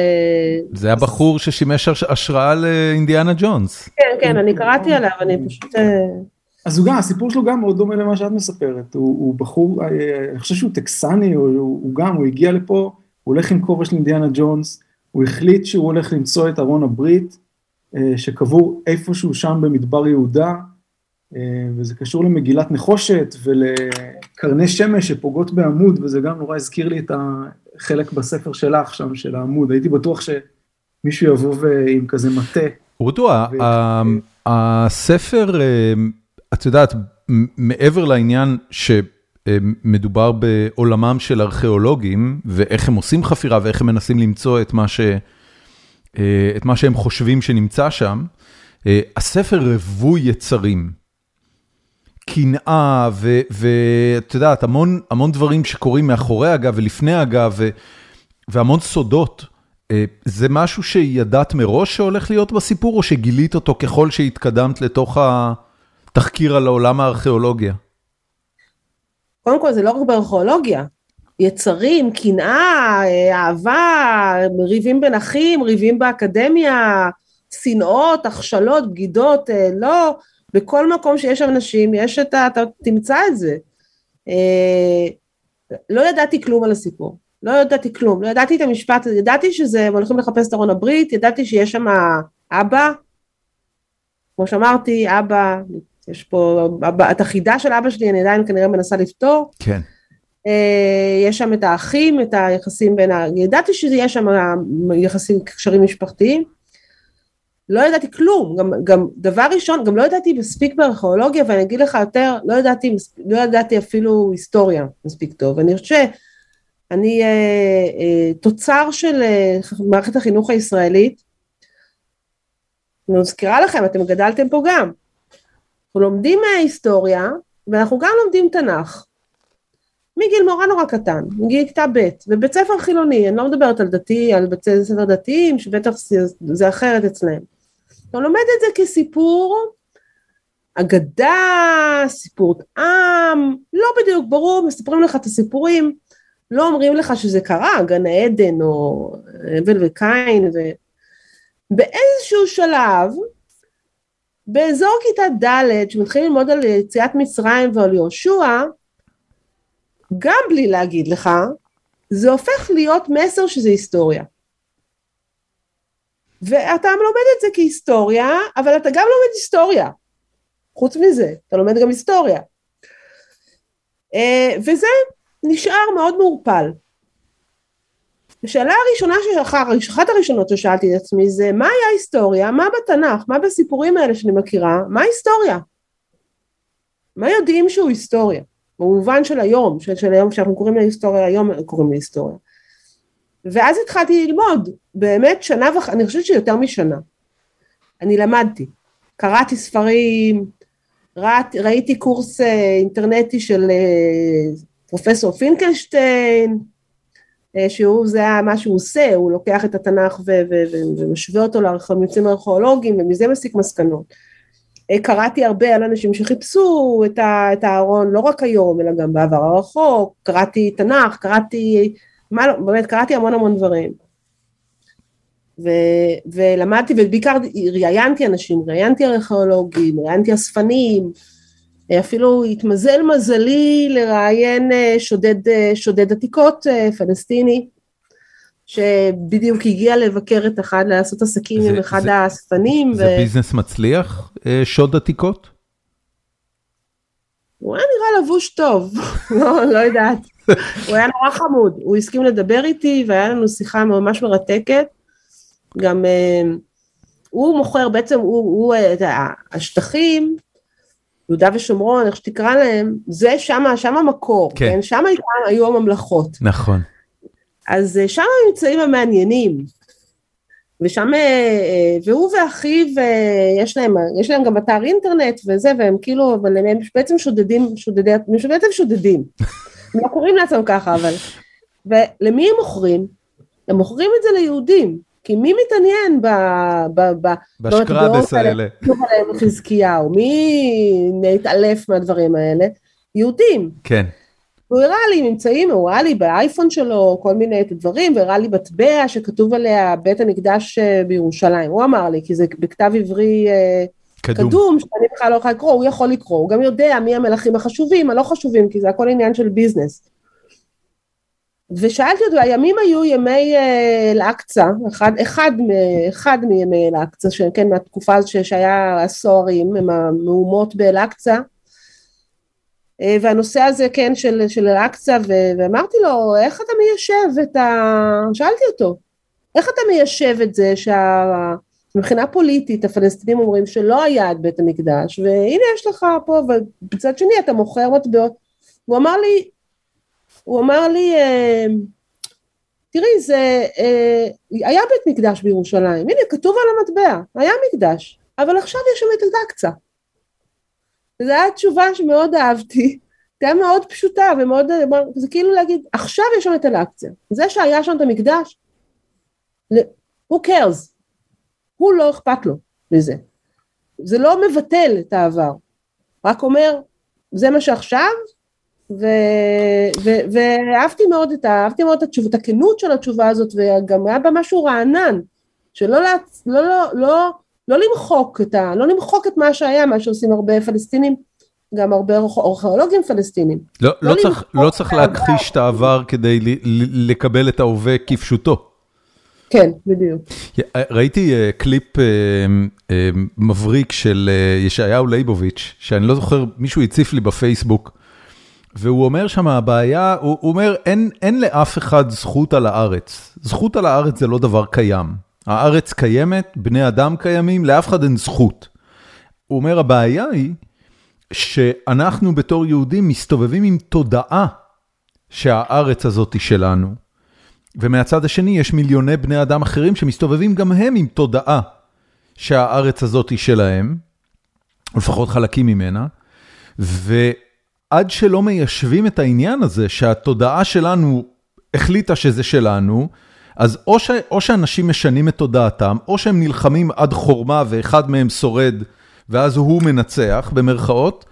זה הבחור ששימש השראה לאינדיאנה ג'ונס. כן, כן, אני קראתי עליו, אני פשוט... אה, אז הוא גם, הסיפור שלו גם מאוד דומה למה שאת מספרת, הוא, הוא בחור, אני חושב שהוא טקסני, הוא, הוא גם, הוא הגיע לפה, הוא הולך עם כובע של אינדיאנה ג'ונס, הוא החליט שהוא הולך למצוא את ארון הברית, אה, שקבור איפשהו שם במדבר יהודה, אה, וזה קשור למגילת נחושת ולקרני שמש שפוגעות בעמוד, וזה גם נורא הזכיר לי את החלק בספר שלך שם, של העמוד, הייתי בטוח שמישהו יבוא עם כזה מטה. רודו, הספר אה, את יודעת, מעבר לעניין שמדובר בעולמם של ארכיאולוגים, ואיך הם עושים חפירה ואיך הם מנסים למצוא את מה, ש... אה, את מה שהם חושבים שנמצא שם, אה, הספר רווי יצרים. קנאה, ואת יודעת, המון, המון דברים שקורים מאחורי הגב ולפני הגב, ו, והמון סודות. אה, זה משהו שידעת מראש שהולך להיות בסיפור, או שגילית אותו ככל שהתקדמת לתוך ה... תחקיר על העולם הארכיאולוגיה? קודם כל זה לא רק בארכיאולוגיה, יצרים, קנאה, אהבה, ריבים בין אחים, ריבים באקדמיה, שנאות, הכשלות, בגידות, אה, לא, בכל מקום שיש אנשים יש את ה... אתה תמצא את זה. אה, לא ידעתי כלום על הסיפור, לא ידעתי כלום, לא ידעתי את המשפט, ידעתי שזה, הם הולכים לחפש את ארון הברית, ידעתי שיש שם אבא, כמו שאמרתי, אבא יש פה, את החידה של אבא שלי אני עדיין כנראה מנסה לפתור. כן. אה, יש שם את האחים, את היחסים בין ה... ידעתי שיש שם יחסים, קשרים משפחתיים. לא ידעתי כלום, גם, גם דבר ראשון, גם לא ידעתי מספיק בארכיאולוגיה, ואני אגיד לך יותר, לא ידעתי, לא ידעתי אפילו היסטוריה מספיק טוב. אני חושבת שאני אה, אה, תוצר של אה, מערכת החינוך הישראלית, אני מזכירה לכם, אתם גדלתם פה גם, אנחנו לומדים מההיסטוריה, ואנחנו גם לומדים תנ"ך. מגיל נורא נורא קטן, מגיל כיתה ב', בבית ספר חילוני, אני לא מדברת על דתי, על בית ספר דתיים, שבטח זה אחרת אצלם. אתה לומד את זה כסיפור אגדה, סיפור עם, לא בדיוק ברור, מספרים לך את הסיפורים, לא אומרים לך שזה קרה, גן העדן או אבל וקין, ובאיזשהו שלב, באזור כיתה ד', שמתחילים ללמוד על יציאת מצרים ועל יהושע, גם בלי להגיד לך, זה הופך להיות מסר שזה היסטוריה. ואתה לומד את זה כהיסטוריה, אבל אתה גם לומד היסטוריה. חוץ מזה, אתה לומד גם היסטוריה. אה, וזה נשאר מאוד מעורפל. השאלה הראשונה, שאחר, אחת הראשונות ששאלתי את עצמי זה מה היה היסטוריה, מה בתנ"ך, מה בסיפורים האלה שאני מכירה, מה היסטוריה? מה יודעים שהוא היסטוריה? במובן של היום, של, של היום שאנחנו קוראים להיסטוריה, היום קוראים להיסטוריה. ואז התחלתי ללמוד, באמת שנה וחצי, אני חושבת שיותר משנה. אני למדתי, קראתי ספרים, ראת, ראיתי קורס אה, אינטרנטי של אה, פרופסור פינקלשטיין, שהוא, זה מה שהוא עושה, הוא לוקח את התנ"ך ו- ו- ומשווה אותו לממצאים ארכיאולוגיים ומזה מסיק מסקנות. אה, קראתי הרבה על אנשים שחיפשו את, ה- את הארון לא רק היום אלא גם בעבר הרחוק, קראתי תנ"ך, קראתי, מה לא, באמת קראתי המון המון דברים. ו- ולמדתי ובעיקר ראיינתי אנשים, ראיינתי ארכיאולוגים, ראיינתי אספנים, אפילו התמזל מזלי לראיין אה, שודד, אה, שודד עתיקות אה, פלסטיני, שבדיוק הגיע לבקר את אחד, לעשות עסקים זה, עם אחד זה, האספנים. זה ו... ביזנס מצליח, שוד עתיקות? הוא היה נראה לבוש טוב, (laughs) לא, לא יודעת. הוא היה נורא חמוד, הוא הסכים לדבר איתי והיה לנו שיחה ממש מרתקת. גם הוא מוכר בעצם, הוא, הוא השטחים, יהודה ושומרון, איך שתקרא להם, זה שם, שם המקור, כן, כן? שם היו הממלכות. נכון. אז אה, שם הממצאים המעניינים. ושם, והוא ואחיו, יש להם, יש להם גם אתר אינטרנט וזה, והם כאילו, אבל הם בעצם שודדים, שודדי, הם בעצם שודדים. (laughs) הם לא קוראים לעצמם ככה, אבל... ולמי הם מוכרים? הם מוכרים את זה ליהודים. כי מי מתעניין ב... ב, ב בשקרבס האלה? חזקיהו, מי מתעלף מהדברים האלה? יהודים. כן. הוא הראה לי ממצאים, הוא הראה לי באייפון שלו כל מיני דברים, והראה לי מטבע שכתוב עליה בית המקדש אה, בירושלים. הוא אמר לי, כי זה בכתב עברי אה, קדום, קדום שאני בכלל לא יכולה לקרוא, הוא יכול לקרוא, הוא גם יודע מי המלכים החשובים, הלא חשובים, כי זה הכל עניין של ביזנס. ושאלתי אותו, הימים היו ימי אה, אל-אקצא, אחד, אחד, אחד מימי אל-אקצא, כן, מהתקופה הזאת שהיה הסוהרים, עם המהומות באל-אקצא, אה, והנושא הזה, כן, של, של אל-אקצא, ואמרתי לו, איך אתה מיישב את ה... שאלתי אותו, איך אתה מיישב את זה שמבחינה פוליטית הפלסטינים אומרים שלא היה את בית המקדש, והנה יש לך פה, ובצד שני אתה מוכר מטבעות. הוא אמר לי, הוא אמר לי, אה, תראי, זה, אה, היה בית מקדש בירושלים, הנה, כתוב על המטבע, היה מקדש, אבל עכשיו יש שם את אל-אקצא. זו הייתה תשובה שמאוד אהבתי, זו הייתה מאוד פשוטה ומאוד, זה כאילו להגיד, עכשיו יש שם את אל-אקצא. זה שהיה שם את המקדש, who cares? הוא לא אכפת לו מזה. זה לא מבטל את העבר, רק אומר, זה מה שעכשיו, ואהבתי מאוד את, אהבתי מאוד את התשובה, את הכנות של התשובה הזאת, וגם היה בה משהו רענן, שלא לא, לא, לא, לא, לא למחוק את ה... לא למחוק את מה שהיה, מה שעושים הרבה פלסטינים, גם הרבה ארכיאולוגים פלסטינים. לא, לא, לא צריך, לא צריך להכחיש את העבר כדי לקבל את ההווה כפשוטו. כן, בדיוק. ראיתי uh, קליפ uh, uh, מבריק של uh, ישעיהו ליבוביץ', שאני לא זוכר, מישהו הציף לי בפייסבוק, והוא אומר שם הבעיה, הוא, הוא אומר אין, אין לאף אחד זכות על הארץ. זכות על הארץ זה לא דבר קיים. הארץ קיימת, בני אדם קיימים, לאף אחד אין זכות. הוא אומר הבעיה היא שאנחנו בתור יהודים מסתובבים עם תודעה שהארץ הזאת היא שלנו. ומהצד השני יש מיליוני בני אדם אחרים שמסתובבים גם הם עם תודעה שהארץ הזאת היא שלהם, לפחות חלקים ממנה, ו... עד שלא מיישבים את העניין הזה, שהתודעה שלנו החליטה שזה שלנו, אז או, ש, או שאנשים משנים את תודעתם, או שהם נלחמים עד חורמה ואחד מהם שורד, ואז הוא מנצח, במרכאות,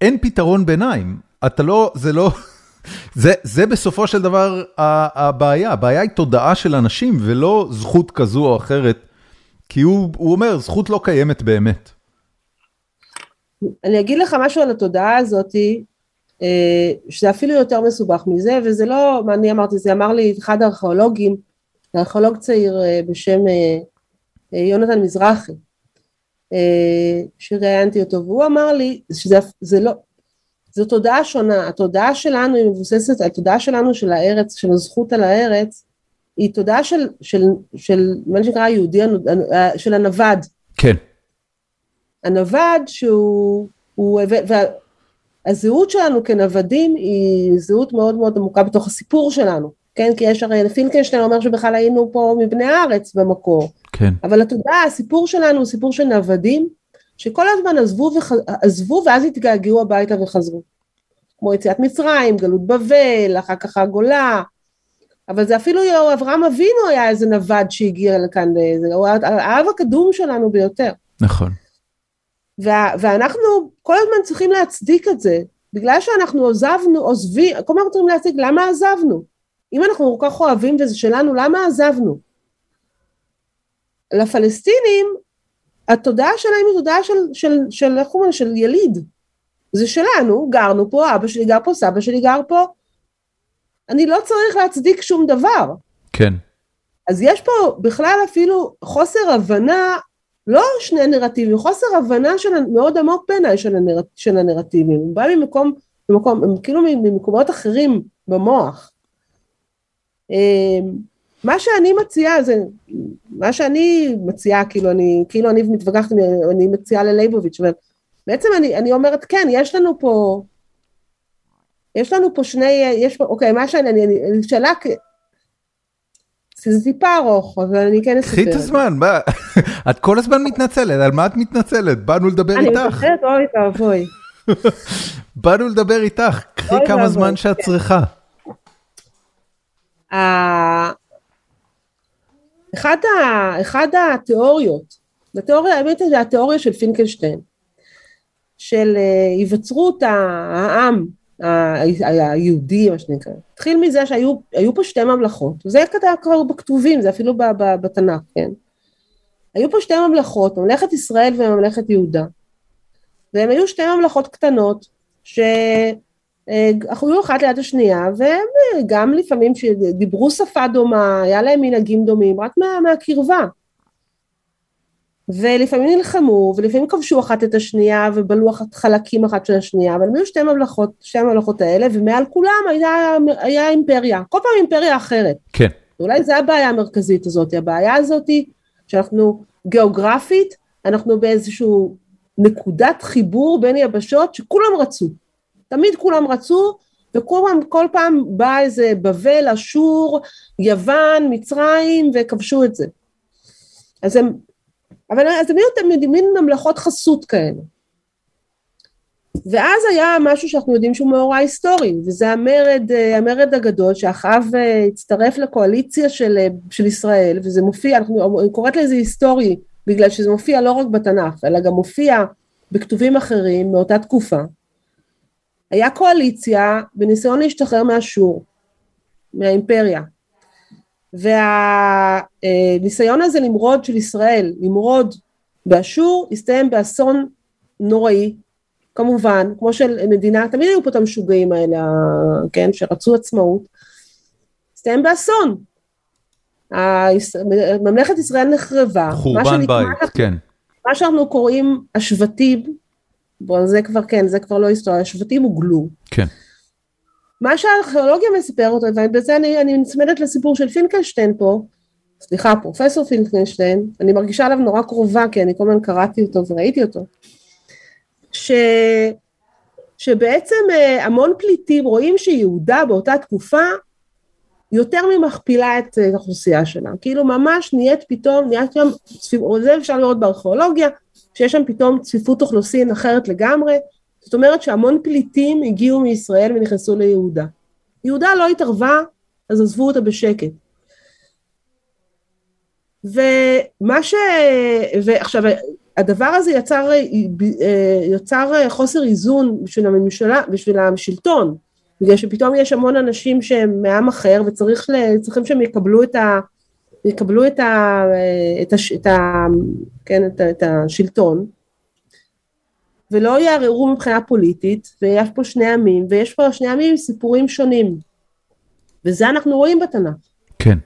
אין פתרון ביניים. אתה לא, זה לא, (laughs) זה, זה בסופו של דבר הבעיה, הבעיה היא תודעה של אנשים ולא זכות כזו או אחרת, כי הוא, הוא אומר, זכות לא קיימת באמת. אני אגיד לך משהו על התודעה הזאתי, אה, שזה אפילו יותר מסובך מזה, וזה לא, מה אני אמרתי, זה אמר לי אחד הארכיאולוגים, ארכיאולוג צעיר אה, בשם אה, יונתן מזרחי, שראיינתי אותו, והוא אמר לי שזה לא, זו תודעה שונה, התודעה שלנו היא מבוססת, התודעה שלנו של הארץ, של הזכות על הארץ, היא תודעה של, של, של מה שנקרא היהודי, של הנווד. כן. הנווד שהוא, הוא, הזהות שלנו כנוודים היא זהות מאוד מאוד עמוקה בתוך הסיפור שלנו, כן? כי יש הרי פינקלשטיין אומר שבכלל היינו פה מבני הארץ במקור. כן. אבל אתה יודע, הסיפור שלנו הוא סיפור של נוודים, שכל הזמן עזבו, וח... עזבו ואז התגעגעו הביתה וחזרו. כמו יציאת מצרים, גלות בבל, אחר כך הגולה. אבל זה אפילו אברהם אבינו היה איזה נווד שהגיע לכאן, הוא האב הקדום שלנו ביותר. נכון. וה, ואנחנו כל הזמן צריכים להצדיק את זה, בגלל שאנחנו עוזבנו, עוזבים, כל הזמן צריכים להצדיק למה עזבנו. אם אנחנו כל כך אוהבים וזה שלנו, למה עזבנו? לפלסטינים, התודעה שלהם היא תודעה של, של, של, איך אומרים, של יליד. זה שלנו, גרנו פה, אבא שלי גר פה, סבא שלי גר פה. אני לא צריך להצדיק שום דבר. כן. אז יש פה בכלל אפילו חוסר הבנה לא שני נרטיבים, חוסר הבנה של, מאוד עמוק בעיניי של, הנרט, של הנרטיבים, הוא בא ממקום, ממקום, כאילו ממקומות אחרים במוח. מה שאני מציעה זה, מה שאני מציעה, כאילו אני, כאילו אני מתווכחת, אני מציעה ללייבוביץ', אבל בעצם אני, אני אומרת, כן, יש לנו פה, יש לנו פה שני, יש פה, אוקיי, מה שאני, אני, אני שאלה, זה טיפה ארוך, אבל אני כן אספר. קחי את הזמן, מה? את כל הזמן מתנצלת, על מה את מתנצלת? באנו לדבר איתך. אני מתנצלת, אוי ואבוי. (laughs) באנו לדבר איתך, קחי כמה זמן שאת כן. צריכה. אחד התיאוריות, התיאוריה, האמת זה התיאוריה של פינקלשטיין, של אה, היווצרות העם היהודי מה שנקרא, התחיל מזה שהיו פה שתי ממלכות, וזה כבר בכתובים, זה אפילו בתנ"ך, כן? היו פה שתי ממלכות, ממלכת ישראל וממלכת יהודה, והם היו שתי ממלכות קטנות, שאכלו אחת ליד השנייה, והם גם לפעמים שדיברו שפה דומה, היה להם מנהגים דומים, רק מה, מהקרבה. ולפעמים נלחמו, ולפעמים כבשו אחת את השנייה, ובלו חלקים אחת של השנייה, אבל הם היו שתי ממלכות, שתי הממלכות האלה, ומעל כולם היה, היה אימפריה, כל פעם אימפריה אחרת. כן. אולי זו הבעיה המרכזית הזאת, הבעיה הזאת היא שאנחנו גיאוגרפית, אנחנו באיזשהו נקודת חיבור בין יבשות שכולם רצו, תמיד כולם רצו, וכל פעם, כל פעם בא איזה בבל, אשור, יוון, מצרים, וכבשו את זה. אז הם אבל אז תמיד מין ממלכות חסות כאלה. ואז היה משהו שאנחנו יודעים שהוא מאורע היסטורי, וזה המרד, המרד הגדול שאחאב אה, הצטרף לקואליציה של, אה, של ישראל, וזה מופיע, אני קוראת לזה היסטורי, בגלל שזה מופיע לא רק בתנ"ך, אלא גם מופיע בכתובים אחרים מאותה תקופה. היה קואליציה בניסיון להשתחרר מאשור, מהאימפריה. והניסיון הזה למרוד של ישראל, למרוד באשור, הסתיים באסון נוראי, כמובן, כמו של מדינה, תמיד היו פה את המשוגעים האלה, כן, שרצו עצמאות, הסתיים באסון. ממלכת ישראל נחרבה. חורבן בית, כן. מה שאנחנו קוראים השבטים, בוא, זה כבר כן, זה כבר לא היסטוריה, השבטים הוגלו. כן. מה שהארכיאולוגיה מספרת, ובזה אני, אני נצמדת לסיפור של פינקלשטיין פה, סליחה, פרופסור פינקלשטיין, אני מרגישה עליו נורא קרובה, כי אני כל הזמן קראתי אותו וראיתי אותו, ש, שבעצם אה, המון פליטים רואים שיהודה באותה תקופה יותר ממכפילה את אה, האוכלוסייה שלה, כאילו ממש נהיית פתאום, נהיית שם, זה אפשר לראות בארכיאולוגיה, שיש שם פתאום צפיפות אוכלוסין אחרת לגמרי, זאת אומרת שהמון פליטים הגיעו מישראל ונכנסו ליהודה. יהודה לא התערבה, אז עזבו אותה בשקט. ומה ש... ועכשיו, הדבר הזה יצר, יצר חוסר איזון בשביל הממשלה, בשביל השלטון, בגלל שפתאום יש המון אנשים שהם מעם אחר וצריכים שהם יקבלו את ה... יקבלו את ה... את ה... את ה... כן, את, ה, את השלטון, ולא יערערו מבחינה פוליטית, ויש פה שני עמים, ויש פה שני עמים עם סיפורים שונים. וזה אנחנו רואים בתנ"ך. כן.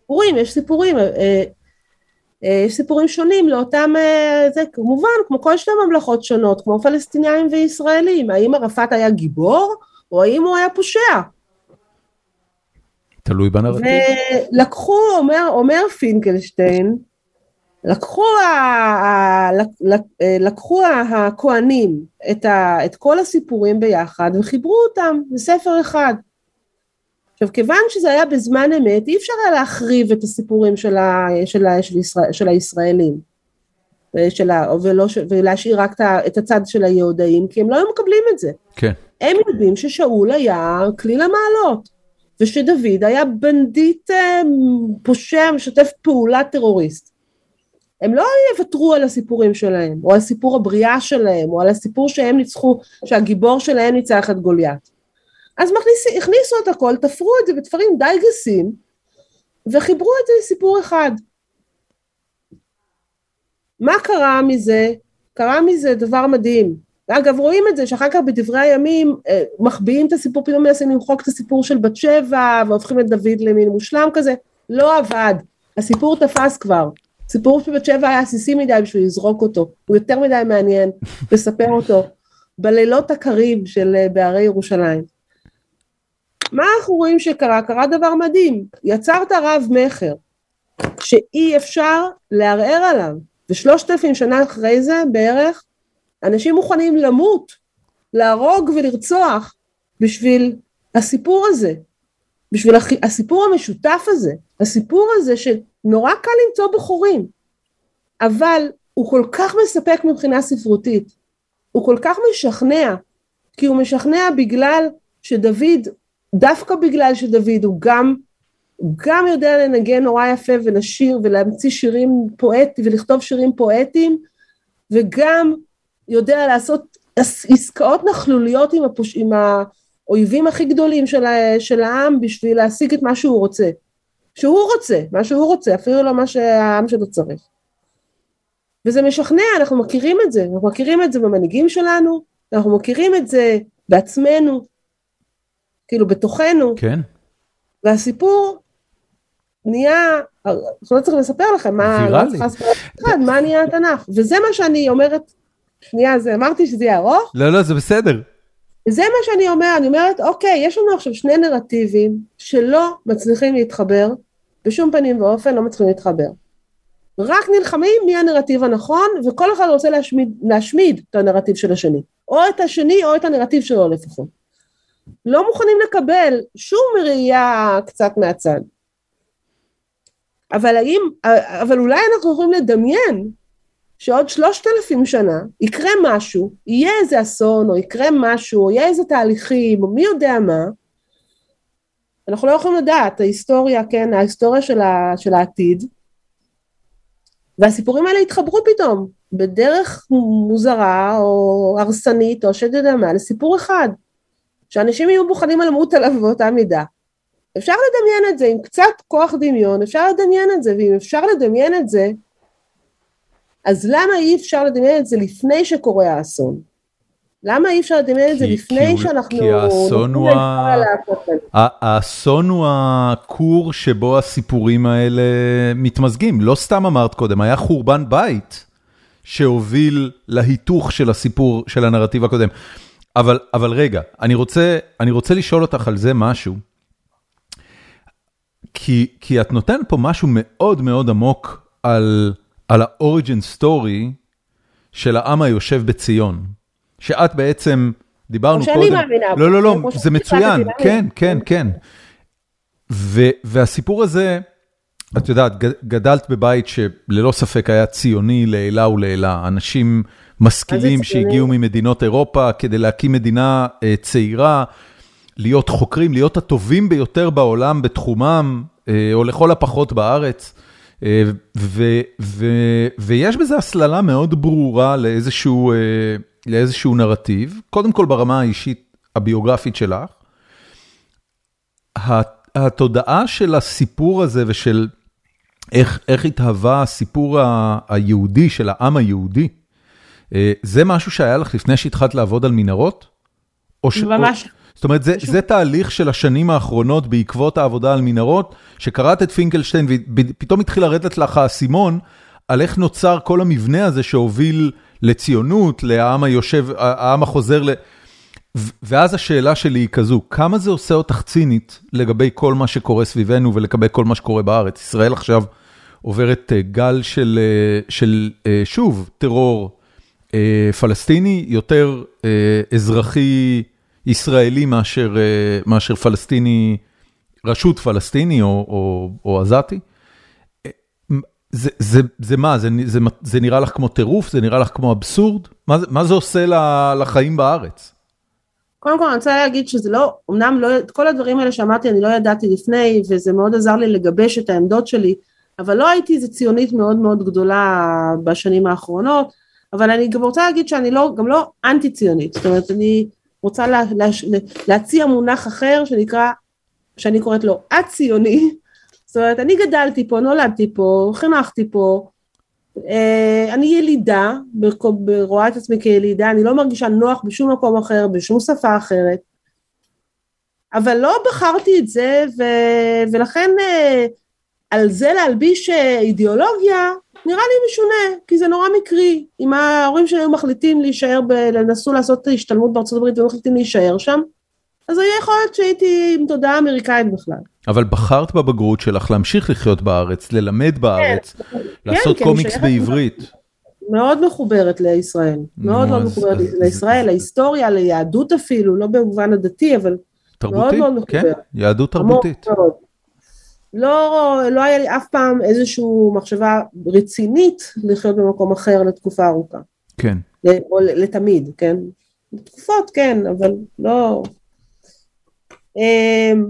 סיפורים, יש סיפורים, אה, אה, יש סיפורים שונים לאותם, אה, זה כמובן, כמו כל שתי ממלכות שונות, כמו פלסטינים וישראלים. האם ערפאת היה גיבור, או האם הוא היה פושע? תלוי בנרטיב. ולקחו, אומר, אומר פינקלשטיין, לקחו, ה, לקחו הכהנים את, ה, את כל הסיפורים ביחד וחיברו אותם בספר אחד. עכשיו כיוון שזה היה בזמן אמת אי אפשר היה להחריב את הסיפורים של, ה, של, ה, של, ישראל, של הישראלים של ה, ולא, ולהשאיר רק את הצד של היהודאים כי הם לא היו מקבלים את זה. כן. הם יודעים ששאול היה כליל המעלות ושדוד היה בנדיט אה, פושע משתף פעולה טרוריסט. הם לא יוותרו על הסיפורים שלהם, או על סיפור הבריאה שלהם, או על הסיפור שהם ניצחו, שהגיבור שלהם ניצח את גוליית. אז מכניס, הכניסו את הכל, תפרו את זה בתפרים די גסים, וחיברו את זה לסיפור אחד. מה קרה מזה? קרה מזה דבר מדהים. ואגב, רואים את זה שאחר כך בדברי הימים אה, מחביאים את הסיפור, פתאום מנסים למחוק את הסיפור של בת שבע, והופכים את דוד למין מושלם כזה. לא עבד. הסיפור תפס כבר. סיפור שבת שבע היה עסיסי מדי בשביל לזרוק אותו, הוא יותר מדי מעניין (laughs) לספר אותו בלילות הקרים של אה, בהרי ירושלים. מה אנחנו רואים שקרה? קרה דבר מדהים, יצרת רב מכר, שאי אפשר לערער עליו, ושלושת אלפים שנה אחרי זה בערך, אנשים מוכנים למות, להרוג ולרצוח בשביל הסיפור הזה, בשביל הסיפור המשותף הזה, הסיפור הזה שנורא קל למצוא בחורים, אבל הוא כל כך מספק מבחינה ספרותית, הוא כל כך משכנע, כי הוא משכנע בגלל שדוד, דווקא בגלל שדוד הוא גם, הוא גם יודע לנגן נורא יפה ולשיר ולהמציא שירים פואטיים ולכתוב שירים פואטיים, וגם יודע לעשות עסקאות נכלוליות עם, הפוש... עם האויבים הכי גדולים של, ה... של העם בשביל להשיג את מה שהוא רוצה. שהוא רוצה, מה שהוא רוצה, אפילו לא מה שהעם שלו צריך. וזה משכנע, אנחנו מכירים את זה, אנחנו מכירים את זה במנהיגים שלנו, אנחנו מכירים את זה בעצמנו, כאילו בתוכנו. כן. והסיפור נהיה, לא צריך לספר לכם מה, לא לספר מה נהיה התנ"ך, וזה מה שאני אומרת, שנייה, זה אמרתי שזה יהיה ארוך? לא, לא, זה בסדר. זה מה שאני אומרת, אני אומרת, אוקיי, יש לנו עכשיו שני נרטיבים שלא מצליחים להתחבר, בשום פנים ואופן לא מצליחים להתחבר. רק נלחמים מי הנרטיב הנכון, וכל אחד רוצה להשמיד, להשמיד את הנרטיב של השני. או את השני או את הנרטיב שלו לפחות. לא מוכנים לקבל שום ראייה קצת מהצד. אבל האם, אבל אולי אנחנו יכולים לדמיין שעוד שלושת אלפים שנה יקרה משהו, יהיה איזה אסון, או יקרה משהו, או יהיה איזה תהליכים, או מי יודע מה, אנחנו לא יכולים לדעת, ההיסטוריה, כן, ההיסטוריה של, ה, של העתיד, והסיפורים האלה התחברו פתאום, בדרך מוזרה, או הרסנית, או שאתה יודע מה, לסיפור אחד, שאנשים יהיו מוכנים למות עליו באותה מידה. אפשר לדמיין את זה עם קצת כוח דמיון, אפשר לדמיין את זה, ואם אפשר לדמיין את זה, אז למה אי אפשר לדמיין את זה לפני שקורה האסון? למה אי אפשר לדמיין את זה לפני שאנחנו... כי האסון הוא האסון הוא הכור שבו הסיפורים האלה מתמזגים. לא סתם אמרת קודם, היה חורבן בית שהוביל להיתוך של הסיפור, של הנרטיב הקודם. אבל, אבל רגע, אני רוצה, אני רוצה לשאול אותך על זה משהו. כי, כי את נותנת פה משהו מאוד מאוד עמוק על, על ה-origin story של העם היושב בציון. שאת בעצם, דיברנו קודם, שאני מאמינה לא, לא, לא, זה מצוין, כן, כן, כן. והסיפור הזה, את יודעת, גדלת בבית שללא ספק היה ציוני לעילה ולעילה. אנשים משכילים שהגיעו ממדינות אירופה כדי להקים מדינה אה, צעירה, להיות חוקרים, להיות הטובים ביותר בעולם בתחומם, אה, או לכל הפחות בארץ. אה, ויש בזה הסללה מאוד ברורה לאיזשהו... לאיזשהו נרטיב, קודם כל ברמה האישית הביוגרפית שלך. התודעה של הסיפור הזה ושל איך, איך התהווה הסיפור היהודי של העם היהודי, אה, זה משהו שהיה לך לפני שהתחלת לעבוד על מנהרות? ממש. או, זאת אומרת, זה, זה תהליך של השנים האחרונות בעקבות העבודה על מנהרות, שקראת את פינקלשטיין ופתאום התחיל לרדת לך האסימון על איך נוצר כל המבנה הזה שהוביל לציונות, לעם היושב, העם החוזר ל... ואז השאלה שלי היא כזו, כמה זה עושה אותך צינית לגבי כל מה שקורה סביבנו ולגבי כל מה שקורה בארץ? ישראל עכשיו עוברת אה, גל של, אה, של אה, שוב, טרור פלסטיני, יותר אזרחי ישראלי מאשר, מאשר פלסטיני, רשות פלסטיני או, או, או עזתי. זה זה, זה מה, זה זה, זה נראה לך כמו טירוף? זה נראה לך כמו אבסורד? מה מה זה עושה לחיים בארץ? קודם כל אני רוצה להגיד שזה לא, אמנם לא, את כל הדברים האלה שאמרתי אני לא ידעתי לפני וזה מאוד עזר לי לגבש את העמדות שלי, אבל לא הייתי איזה ציונית מאוד מאוד גדולה בשנים האחרונות, אבל אני גם רוצה להגיד שאני לא, גם לא אנטי ציונית, זאת אומרת אני רוצה לה, לה, להציע מונח אחר שנקרא, שאני קוראת לו א-ציוני, זאת אומרת, אני גדלתי פה, נולדתי פה, חינכתי פה, אה, אני ילידה, רואה את עצמי כילידה, אני לא מרגישה נוח בשום מקום אחר, בשום שפה אחרת, אבל לא בחרתי את זה, ו, ולכן אה, על זה להלביש אה, אידיאולוגיה, נראה לי משונה, כי זה נורא מקרי. אם ההורים שלי היו מחליטים להישאר, ב, נסו לעשות השתלמות בארצות הברית ומחליטים להישאר שם, אז היה יכול להיות שהייתי עם תודעה אמריקאית בכלל. אבל בחרת בבגרות שלך להמשיך לחיות בארץ, ללמד בארץ, כן, לעשות כן, קומיקס בעברית. מאוד מחוברת לישראל, מאוד מאוד אז- מחוברת אז- לישראל, להיסטוריה, ליהדות אפילו, לא במובן הדתי, אבל תרבותית, מאוד כן, מחוברת. יהדות עמוק תרבותית. מאוד. לא, לא היה לי אף פעם איזושהי מחשבה רצינית לחיות במקום אחר לתקופה ארוכה, כן. או לתמיד, כן? תקופות כן, אבל לא... אמ,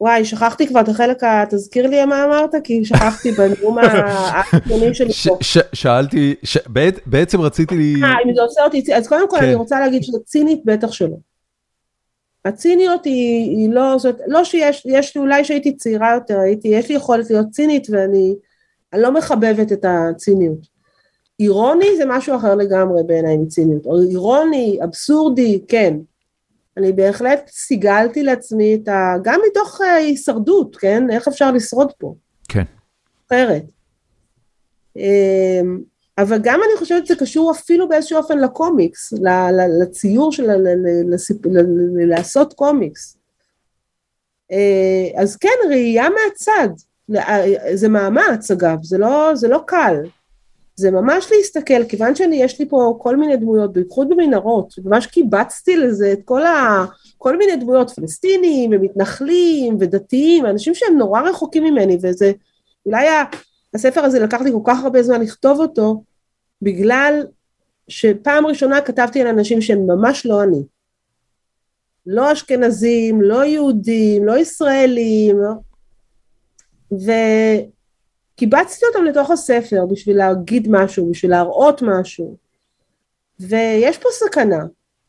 וואי, שכחתי כבר את החלק, ה- תזכיר לי מה אמרת, כי שכחתי בנאום (laughs) האחרונים שלי פה. שאלתי, בעצם רציתי לי... אה, אם זה עושה אותי, אז קודם כל כן. אני רוצה להגיד שצינית בטח שלא. הציניות היא, היא לא, זאת, לא שיש, יש לי, אולי שהייתי צעירה יותר, הייתי, יש לי יכולת להיות צינית ואני אני לא מחבבת את הציניות. אירוני זה משהו אחר לגמרי בעיניי מציניות, או אירוני, אבסורדי, כן. אני בהחלט סיגלתי לעצמי את ה... גם מתוך אה, הישרדות, כן? איך אפשר לשרוד פה? כן. אחרת. אבל גם אני חושבת שזה קשור אפילו באיזשהו אופן לקומיקס, לציור של, לעשות קומיקס. אה, אז כן, ראייה מהצד, אה, זה מאמץ אגב, זה לא, זה לא קל. זה ממש להסתכל, כיוון שאני, יש לי פה כל מיני דמויות, בייחוד במנהרות, ממש קיבצתי לזה את כל ה... כל מיני דמויות, פלסטינים ומתנחלים ודתיים, אנשים שהם נורא רחוקים ממני, וזה, אולי הספר הזה לקח לי כל כך הרבה זמן לכתוב אותו, בגלל שפעם ראשונה כתבתי על אנשים שהם ממש לא אני. לא אשכנזים, לא יהודים, לא ישראלים. וקיבצתי אותם לתוך הספר בשביל להגיד משהו, בשביל להראות משהו. ויש פה סכנה,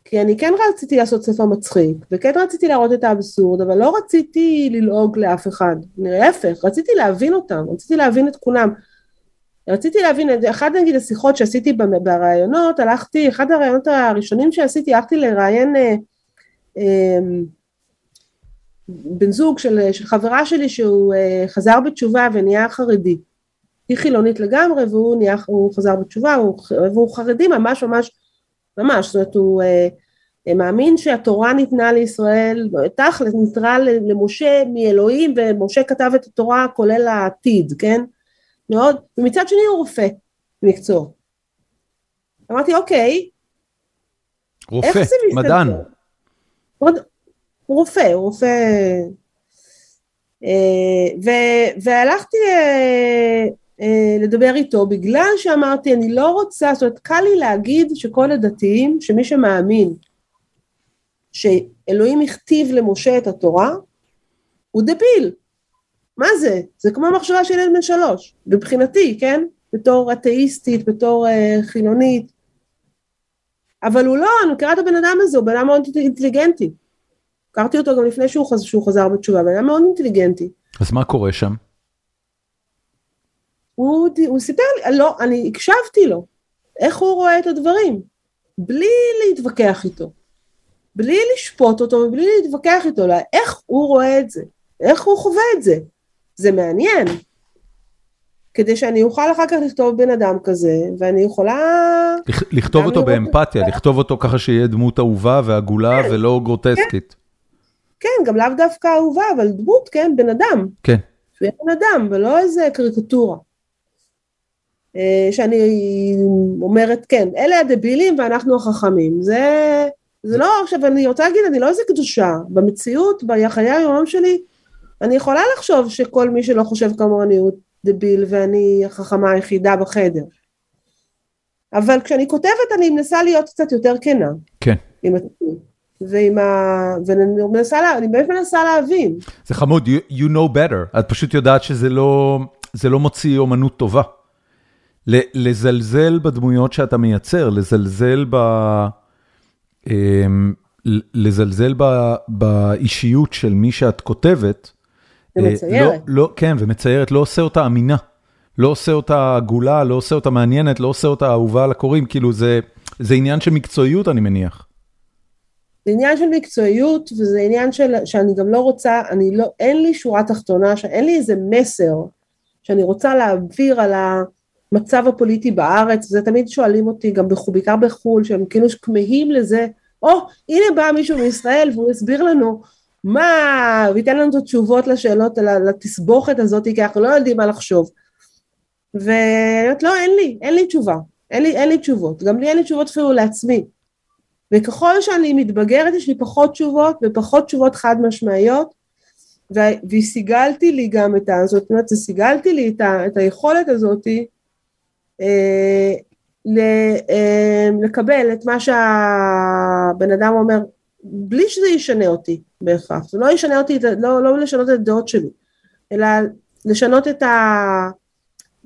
כי אני כן רציתי לעשות ספר מצחיק, וכן רציתי להראות את האבסורד, אבל לא רציתי ללעוג לאף אחד. להפך, רציתי להבין אותם, רציתי להבין את כולם. רציתי להבין, אחד נגיד השיחות שעשיתי בראיונות, הלכתי, אחד הראיונות הראשונים שעשיתי, הלכתי לראיין אה, אה, בן זוג של, של חברה שלי שהוא אה, חזר בתשובה ונהיה חרדי. היא חילונית לגמרי והוא נהיה, הוא חזר בתשובה, הוא, והוא חרדי ממש ממש, ממש, זאת אומרת הוא אה, אה, מאמין שהתורה ניתנה לישראל, תכל'ס ניתנה למשה מאלוהים ומשה כתב את התורה כולל העתיד, כן? מאוד, ומצד שני הוא רופא במקצוע. אמרתי אוקיי, רופא? מדען. עוד- הוא רופא, הוא רופא... אה, ו- והלכתי לדבר איתו בגלל שאמרתי אני לא רוצה, זאת אומרת קל לי להגיד שכל הדתיים, שמי שמאמין שאלוהים הכתיב למשה את התורה, הוא דביל. מה זה? זה כמו מחשבה של ילד בן שלוש, מבחינתי, כן? בתור אתאיסטית, בתור אה, חילונית. אבל הוא לא, אני מכירה את הבן אדם הזה, הוא בן אדם מאוד אינטליגנטי. הכרתי אותו גם לפני שהוא, חז... שהוא חזר בתשובה, בן אדם מאוד אינטליגנטי. אז מה קורה שם? הוא, הוא סיפר לי, לא, אני הקשבתי לו, איך הוא רואה את הדברים, בלי להתווכח איתו, בלי לשפוט אותו ובלי להתווכח איתו, אלא איך הוא רואה את זה, איך הוא חווה את זה. זה מעניין. כדי שאני אוכל אחר כך לכתוב בן אדם כזה, ואני יכולה... לכ- לכתוב אותו באמפתיה, לכתוב אותו ככה שיהיה דמות אהובה ועגולה כן. ולא גרוטסקית. כן, גם לאו דווקא אהובה, אבל דמות, כן, בן אדם. כן. שהוא יהיה בן אדם, ולא איזה קריקטורה. אה, שאני אומרת, כן, אלה הדבילים ואנחנו החכמים. זה, זה לא, עכשיו אני רוצה להגיד, אני לא איזה קדושה. במציאות, בחיי היום שלי, אני יכולה לחשוב שכל מי שלא חושב כמוני הוא דביל ואני החכמה היחידה בחדר. אבל כשאני כותבת אני מנסה להיות קצת יותר כנה. כן. עם עצמי. ועם ה... ואני מנסה, לה... אני באמת מנסה להבין. זה חמוד, you, you know better, את פשוט יודעת שזה לא, זה לא מוציא אומנות טובה. לזלזל בדמויות שאתה מייצר, לזלזל ב... אמ, לזלזל ב, באישיות של מי שאת כותבת. אה, ומציירת. לא, לא, כן, ומציירת, לא עושה אותה אמינה. לא עושה אותה עגולה, לא עושה אותה מעניינת, לא עושה אותה אהובה על הקוראים, כאילו זה, זה עניין של מקצועיות, אני מניח. זה עניין של מקצועיות, וזה עניין של, שאני גם לא רוצה, אני לא, אין לי שורה תחתונה, אין לי איזה מסר שאני רוצה להעביר על המצב הפוליטי בארץ, וזה תמיד שואלים אותי, גם בחו"ל, בעיקר בחו"ל, שהם כאילו כמהים לזה, או, הנה בא מישהו מישראל והוא הסביר לנו מה, וייתן לנו את התשובות לשאלות, לתסבוכת הזאת, כי אנחנו לא יודעים מה לחשוב. ואני אומרת, לא, אין לי, אין לי תשובה, אין לי, אין לי תשובות, גם לי אין לי תשובות אפילו לעצמי. וככל שאני מתבגרת יש לי פחות תשובות ופחות תשובות חד משמעיות, וסיגלתי לי גם את ה... זאת אומרת, סיגלתי לי את, ה, את היכולת הזאתי לקבל את מה שהבן אדם אומר, בלי שזה ישנה אותי בהכרח, זה לא ישנה אותי, לא, לא לשנות את הדעות שלי, אלא לשנות את ה...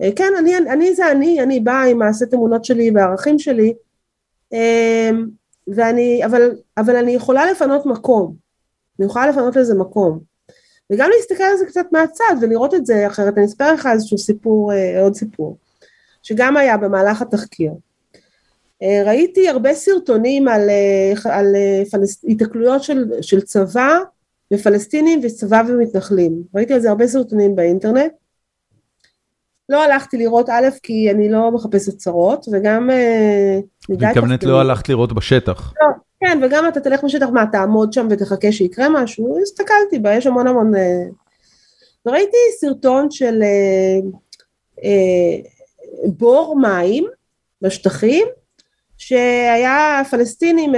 אה, כן, אני, אני זה אני, אני באה עם מעשי אמונות שלי והערכים שלי, אה, ואני, אבל, אבל אני יכולה לפנות מקום, אני יכולה לפנות לזה מקום, וגם להסתכל על זה קצת מהצד ולראות את זה אחרת, אני אספר לך איזשהו סיפור, אה, עוד סיפור, שגם היה במהלך התחקיר. ראיתי הרבה סרטונים על, על פלס, התקלויות של, של צבא ופלסטינים וצבא ומתנחלים, ראיתי על זה הרבה סרטונים באינטרנט, לא הלכתי לראות א', כי אני לא מחפשת צרות, וגם... אה, מתכוונת לא הלכת לראות בשטח. לא, כן, וגם אתה תלך בשטח, מה, תעמוד שם ותחכה שיקרה משהו? הסתכלתי בה, יש המון המון... אה, וראיתי סרטון של אה, בור מים בשטחים, שהיה פלסטינים,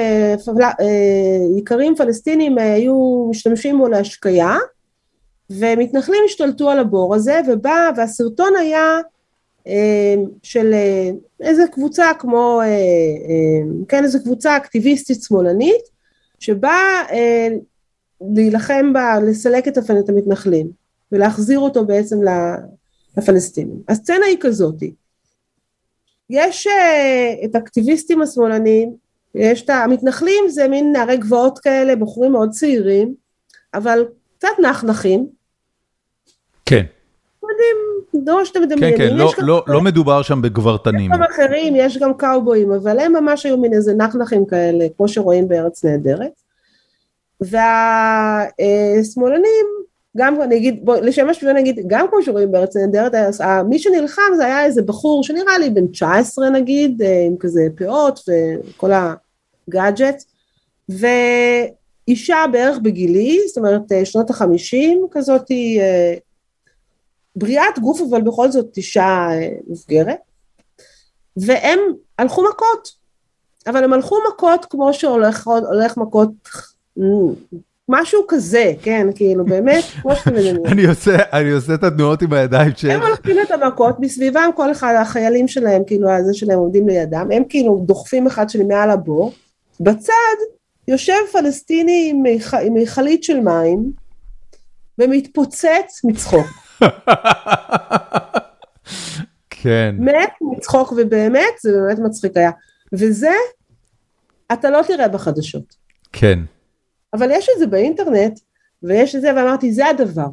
איכרים פלסטינים היו משתמשים בו להשקיה, ומתנחלים השתלטו על הבור הזה ובא והסרטון היה אה, של אה, איזה קבוצה כמו אה, כן איזה קבוצה אקטיביסטית שמאלנית שבאה להילחם בה לסלק את המתנחלים ולהחזיר אותו בעצם לפלסטינים. הסצנה היא כזאתי יש את האקטיביסטים השמאלנים, יש את המתנחלים זה מין נערי גבעות כאלה, בחורים מאוד צעירים, אבל קצת נחנחים, כן. מדהים, לא שאתם מדמיינים. כן, כן, לא, לא, לא מדובר שם בגברתנים. יש גם אחרים, יש גם קאובויים, אבל הם ממש היו מין איזה נחנחים כאלה, כמו שרואים בארץ נהדרת. והשמאלנים, גם אני אגיד, בוא, לשם השוואה נגיד, גם כמו שרואים בארץ נהדרת, מי שנלחם זה היה איזה בחור שנראה לי בן 19 נגיד, אה, עם כזה פאות וכל הגאדג'ט, ואישה בערך בגילי, זאת אומרת אה, שנות החמישים כזאת, אה, בריאת גוף אבל בכל זאת אישה אה, מבגרת, והם הלכו מכות, אבל הם הלכו מכות כמו שהולך מכות, משהו כזה, כן, כאילו באמת, (laughs) כמו שאתם מדברים. אני עושה, אני עושה את התנועות עם הידיים ש... הם הולכים את המכות, מסביבם כל אחד, החיילים שלהם, כאילו, הזה שלהם עומדים לידם, הם כאילו דוחפים אחד שלי מעל הבור, בצד יושב פלסטיני עם מכלית של מים, ומתפוצץ מצחוק. (laughs) כן. מת מצחוק ובאמת זה באמת מצחיק היה. וזה אתה לא תראה בחדשות. כן. אבל יש את זה באינטרנט ויש את זה ואמרתי זה הדבר.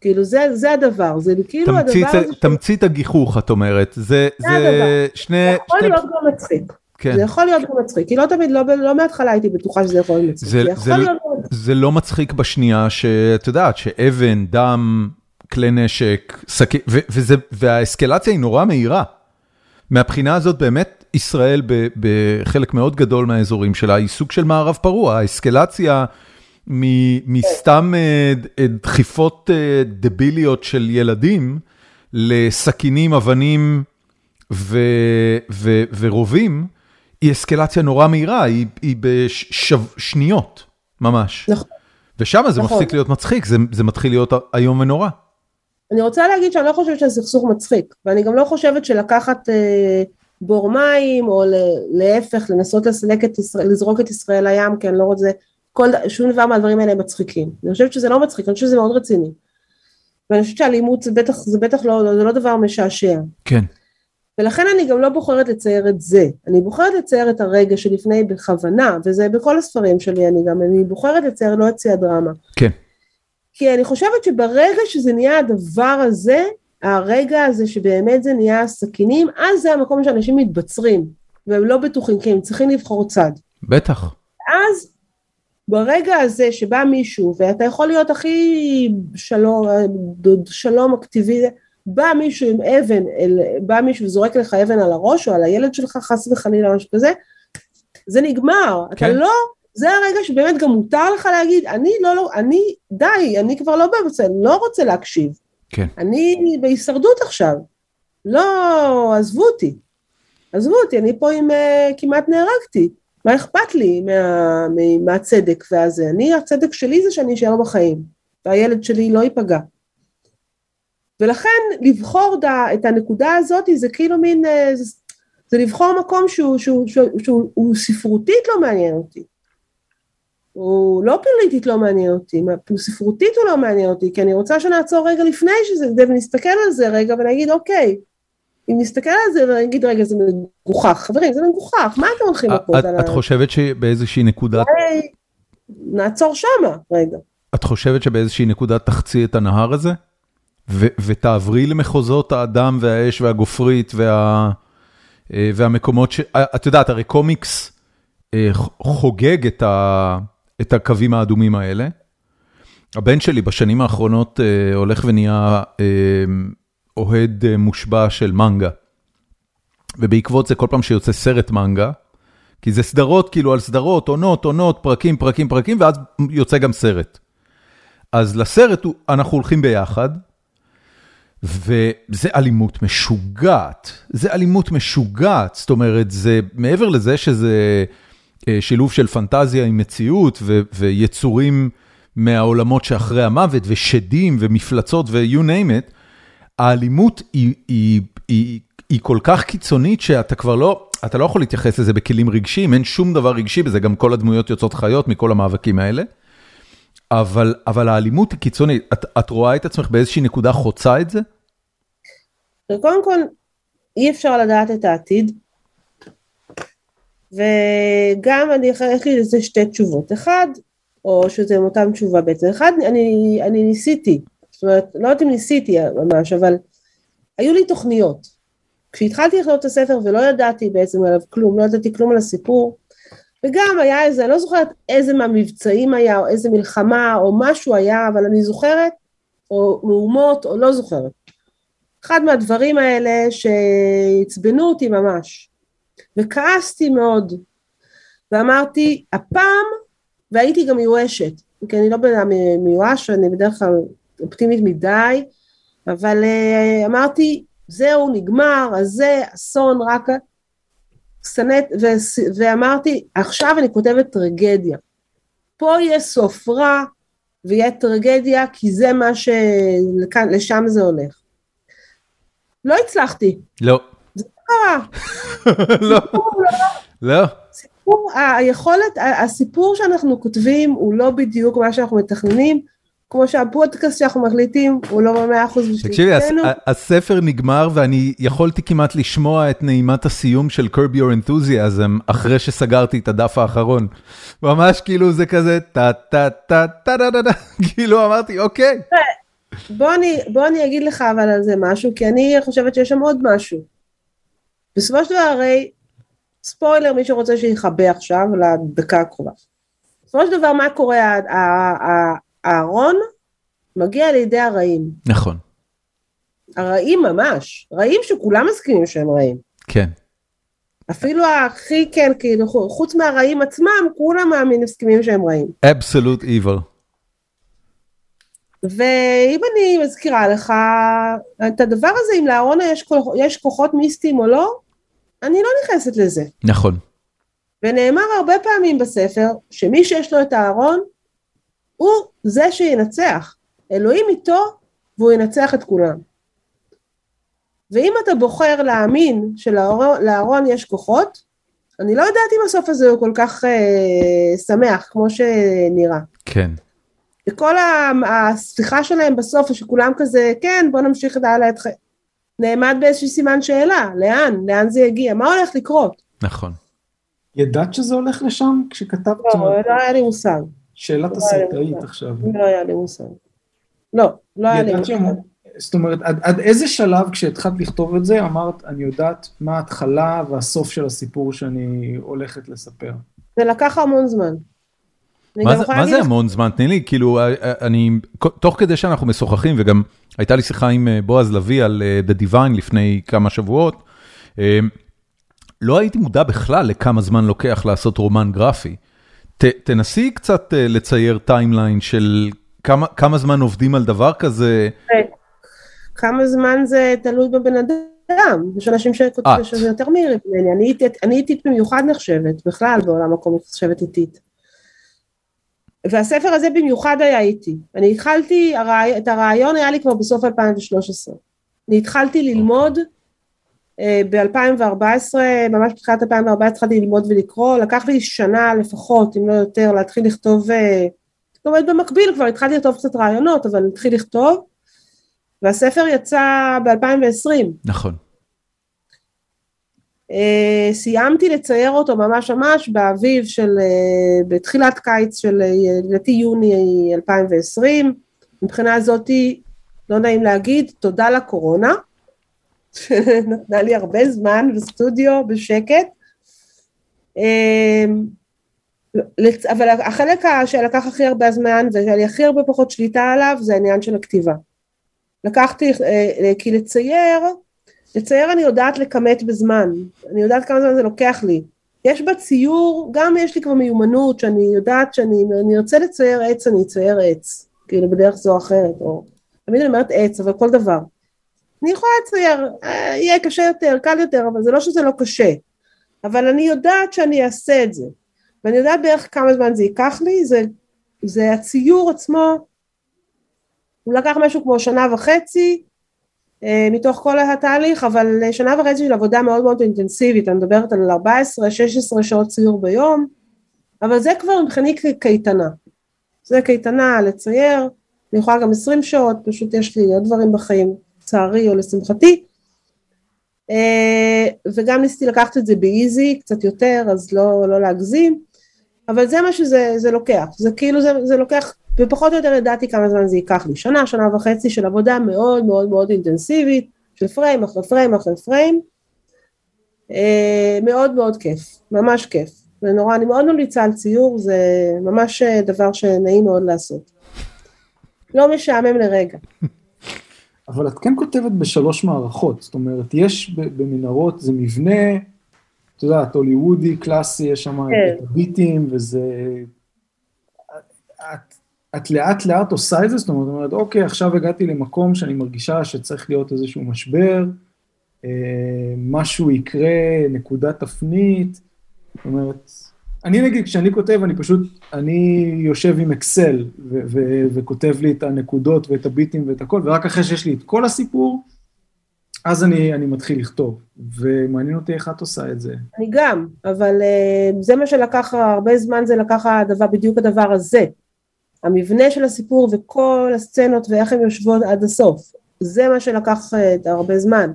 כאילו זה, זה הדבר, זה כאילו תמצית, הדבר הזה... תמצית הגיחוך את אומרת, זה, זה, זה הדבר. שני... זה יכול שני... להיות גם מצחיק. כן. זה יכול להיות גם מצחיק, כי לא תמיד, לא, לא מההתחלה הייתי בטוחה שזה יכול להיות מצחיק. זה, זה, זה, להיות... זה לא מצחיק בשנייה שאת יודעת, שאבן, דם, כלי נשק, סכ... וזה, והאסקלציה היא נורא מהירה. מהבחינה הזאת באמת ישראל בחלק מאוד גדול מהאזורים שלה היא סוג של מערב פרוע, האסקלציה מסתם אה, דחיפות אה, דביליות של ילדים לסכינים, אבנים ורובים, היא אסקלציה נורא מהירה, היא, היא בשניות ממש. נכון. ושם זה נכון. מפסיק להיות מצחיק, זה, זה מתחיל להיות איום ונורא. אני רוצה להגיד שאני לא חושבת שזה סכסוך מצחיק, ואני גם לא חושבת שלקחת אה, בור מים, או להפך, לנסות לסלק את ישראל, לזרוק את ישראל לים, כי אני לא רוצה, כל, שום דבר מהדברים האלה מצחיקים. אני חושבת שזה לא מצחיק, אני חושבת שזה מאוד רציני. ואני חושבת שאלימות זה בטח, זה בטח לא, זה לא דבר משעשע. כן. ולכן אני גם לא בוחרת לצייר את זה, אני בוחרת לצייר את הרגע שלפני בכוונה, וזה בכל הספרים שלי, אני גם, אני בוחרת לצייר לא את שיא הדרמה. כן. כי אני חושבת שברגע שזה נהיה הדבר הזה, הרגע הזה שבאמת זה נהיה הסכינים, אז זה המקום שאנשים מתבצרים, והם לא בטוחים, כי הם צריכים לבחור צד. בטח. אז ברגע הזה שבא מישהו, ואתה יכול להיות הכי שלום, שלום אקטיבי, בא מישהו עם אבן, בא מישהו וזורק לך אבן על הראש, או על הילד שלך, חס וחלילה, משהו כזה, זה נגמר. כן. אתה לא זה הרגע שבאמת גם מותר לך להגיד, אני לא, לא, אני, די, אני כבר לא במצב, לא רוצה להקשיב. כן. אני בהישרדות עכשיו. לא, עזבו אותי. עזבו אותי, אני פה עם, uh, כמעט נהרגתי. מה אכפת לי מה, מה, מהצדק והזה? אני, הצדק שלי זה שאני אשאר בחיים, והילד שלי לא ייפגע. ולכן לבחור דה, את הנקודה הזאת זה כאילו מין, uh, זה, זה לבחור מקום שהוא, שהוא, שהוא, שהוא, שהוא ספרותית לא מעניין אותי. הוא לא פוליטית לא מעניין אותי, ספרותית הוא לא מעניין אותי, כי אני רוצה שנעצור רגע לפני שזה, ונסתכל על זה רגע ונגיד אוקיי, אם נסתכל על זה ונגיד רגע זה מגוחך, חברים זה מגוחך, מה אתם הולכים לקרוא? את, את חושבת שבאיזושהי נקודה... נעצור שמה רגע. את חושבת שבאיזושהי נקודה תחצי את הנהר הזה? ותעברי למחוזות האדם והאש והגופרית וה... אה, והמקומות ש... אה, את יודעת, הרי קומיקס אה, חוגג את ה... את הקווים האדומים האלה. הבן שלי בשנים האחרונות אה, הולך ונהיה אה, אוהד אה, מושבע של מנגה. ובעקבות זה כל פעם שיוצא סרט מנגה, כי זה סדרות כאילו על סדרות, עונות, עונות, פרקים, פרקים, פרקים, ואז יוצא גם סרט. אז לסרט אנחנו הולכים ביחד, וזה אלימות משוגעת, זה אלימות משוגעת, זאת אומרת, זה מעבר לזה שזה שילוב של פנטזיה עם מציאות ו- ויצורים מהעולמות שאחרי המוות ושדים ומפלצות ו-you name it, האלימות היא, היא, היא, היא כל כך קיצונית שאתה כבר לא, אתה לא יכול להתייחס לזה בכלים רגשיים, אין שום דבר רגשי בזה, גם כל הדמויות יוצאות חיות מכל המאבקים האלה. אבל, אבל האלימות היא קיצונית. את, את רואה את עצמך באיזושהי נקודה חוצה את זה? קודם כל, אי אפשר לדעת את העתיד, וגם אני, יש לי לזה שתי תשובות. אחד, או שזה עם אותה תשובה בעצם. אחד, אני, אני ניסיתי, זאת אומרת, לא יודעת אם ניסיתי ממש, אבל היו לי תוכניות. כשהתחלתי לכתוב את הספר ולא ידעתי בעצם עליו כלום, לא ידעתי כלום על הסיפור, וגם היה איזה, אני לא זוכרת איזה מהמבצעים היה, או איזה מלחמה, או משהו היה, אבל אני זוכרת, או מהומות, או לא זוכרת. אחד מהדברים האלה שעצבנו אותי ממש, וכעסתי מאוד, ואמרתי, הפעם, והייתי גם מיואשת, כי אני לא בן אדם מיואש, אני בדרך כלל אופטימית מדי, אבל uh, אמרתי, זהו, נגמר, אז זה אסון, רק... סנט, ו- ואמרתי, עכשיו אני כותבת טרגדיה. פה יהיה סוף רע, ויהיה טרגדיה, כי זה מה ש... לשם זה הולך. לא הצלחתי. לא. (laughs) לא. לא. סיפור, היכולת, הסיפור שאנחנו כותבים הוא לא בדיוק מה שאנחנו מתכננים, כמו שהפודקאסט שאנחנו מחליטים הוא לא במאה אחוז בשביל תקשיבי, הספר נגמר ואני יכולתי כמעט לשמוע את נעימת הסיום של Curb Your Enthusiasm אחרי שסגרתי את הדף האחרון. ממש כאילו זה כזה טה טה טה טה טה טה טה, כאילו אמרתי אוקיי. בוא אני אגיד לך אבל על זה משהו, כי אני חושבת שיש שם עוד משהו. בסופו של דבר הרי, ספוילר מי שרוצה שיכבה עכשיו לדקה הקרובה. בסופו של דבר מה קורה, הארון מגיע לידי הרעים. נכון. הרעים ממש, רעים שכולם מסכימים שהם רעים. כן. אפילו הכי כן, כאילו, חוץ מהרעים עצמם, כולם מאמין מסכימים שהם רעים. Absolute evil. ואם אני מזכירה לך את הדבר הזה, אם לארון יש, יש כוחות מיסטיים או לא, אני לא נכנסת לזה. נכון. ונאמר הרבה פעמים בספר, שמי שיש לו את הארון, הוא זה שינצח. אלוהים איתו, והוא ינצח את כולם. ואם אתה בוחר להאמין שלארון יש כוחות, אני לא יודעת אם הסוף הזה הוא כל כך אה, שמח, כמו שנראה. כן. וכל השיחה שלהם בסוף, שכולם כזה, כן, בוא נמשיך את הלאה אתכם. נעמד באיזשהו סימן שאלה, לאן? לאן זה יגיע? מה הולך לקרות? נכון. ידעת שזה הולך לשם כשכתבת? לא, לא היה לי מושג. שאלת הסרטאית לא עכשיו. לא היה לי מושג. לא, לא היה לי מושג. זאת אומרת, עד, עד איזה שלב כשהתחלת לכתוב את זה, אמרת, אני יודעת מה ההתחלה והסוף של הסיפור שאני הולכת לספר? זה לקח המון זמן. מה זה, המון זמן? תני לי, כאילו, אה, אה, אני, תוך כדי שאנחנו משוחחים, וגם הייתה לי שיחה עם אה, בועז לביא על The Divine לפני כמה שבועות, לא הייתי מודע בכלל לכמה זמן לוקח לעשות רומן גרפי. תנסי קצת לצייר timeline של כמה זמן עובדים על דבר כזה. כמה זמן זה תלוי בבן אדם, יש אנשים שכותבים שזה יותר מהיר ממני, אני איטית במיוחד נחשבת, בכלל בעולם הקומיקס נחשבת איטית. והספר הזה במיוחד היה איתי. אני התחלתי, את הרעיון היה לי כבר בסוף 2013. אני התחלתי ללמוד אה, ב-2014, ממש בתחילת 2014 התחלתי ללמוד ולקרוא, לקח לי שנה לפחות, אם לא יותר, להתחיל לכתוב, אה, זאת אומרת במקביל כבר התחלתי לכתוב קצת רעיונות, אבל התחיל לכתוב, והספר יצא ב-2020. נכון. Uh, סיימתי לצייר אותו ממש ממש באביב של, uh, בתחילת קיץ של לדעתי יוני 2020, מבחינה הזאתי לא נעים להגיד תודה לקורונה, שנתנה לי הרבה זמן בסטודיו בשקט, אבל החלק שלקח הכי הרבה זמן והיה לי הכי הרבה פחות שליטה עליו זה העניין של הכתיבה. לקחתי, כי לצייר לצייר אני יודעת לכמת בזמן, אני יודעת כמה זמן זה לוקח לי. יש בציור, גם יש לי כבר מיומנות שאני יודעת שאני אני ארצה לצייר עץ, אני אצייר עץ, כאילו בדרך זו או אחרת, או תמיד אני אומרת עץ, אבל כל דבר. אני יכולה לצייר, אה, יהיה קשה יותר, קל יותר, אבל זה לא שזה לא קשה. אבל אני יודעת שאני אעשה את זה, ואני יודעת בערך כמה זמן זה ייקח לי, זה, זה הציור עצמו, הוא לקח משהו כמו שנה וחצי, מתוך כל התהליך, אבל שנה וחצי של עבודה מאוד מאוד אינטנסיבית, אני מדברת על 14-16 שעות ציור ביום, אבל זה כבר מבחיני קייטנה. זה קייטנה לצייר, אני יכולה גם 20 שעות, פשוט יש לי עוד דברים בחיים, לצערי או לשמחתי. אה, וגם ניסיתי לקחת את זה באיזי, קצת יותר, אז לא, לא להגזים, אבל זה מה שזה לוקח, זה כאילו זה, זה לוקח ופחות או יותר ידעתי כמה זמן זה ייקח לי, שנה, שנה וחצי של עבודה מאוד מאוד מאוד אינטנסיבית, של פריים אחרי פריים אחרי פריים, אה, מאוד מאוד כיף, ממש כיף, ונורא, אני מאוד ממליצה על ציור, זה ממש אה, דבר שנעים מאוד לעשות. לא משעמם לרגע. (laughs) אבל את כן כותבת בשלוש מערכות, זאת אומרת, יש במנהרות, זה מבנה, את יודעת, הוליוודי, קלאסי, יש שם כן. את הביטים, וזה... את לאט לאט עושה את זה, זאת אומרת, אוקיי, עכשיו הגעתי למקום שאני מרגישה שצריך להיות איזשהו משבר, אה, משהו יקרה, נקודת תפנית, זאת אומרת, אני נגיד, כשאני כותב, אני פשוט, אני יושב עם אקסל ו- ו- וכותב לי את הנקודות ואת הביטים ואת הכל, ורק אחרי שיש לי את כל הסיפור, אז אני, אני מתחיל לכתוב, ומעניין אותי איך את עושה את זה. אני גם, אבל uh, זה מה שלקח הרבה זמן, זה לקח הדבר, בדיוק הדבר הזה. המבנה של הסיפור וכל הסצנות ואיך הן יושבות עד הסוף. זה מה שלקח uh, הרבה זמן.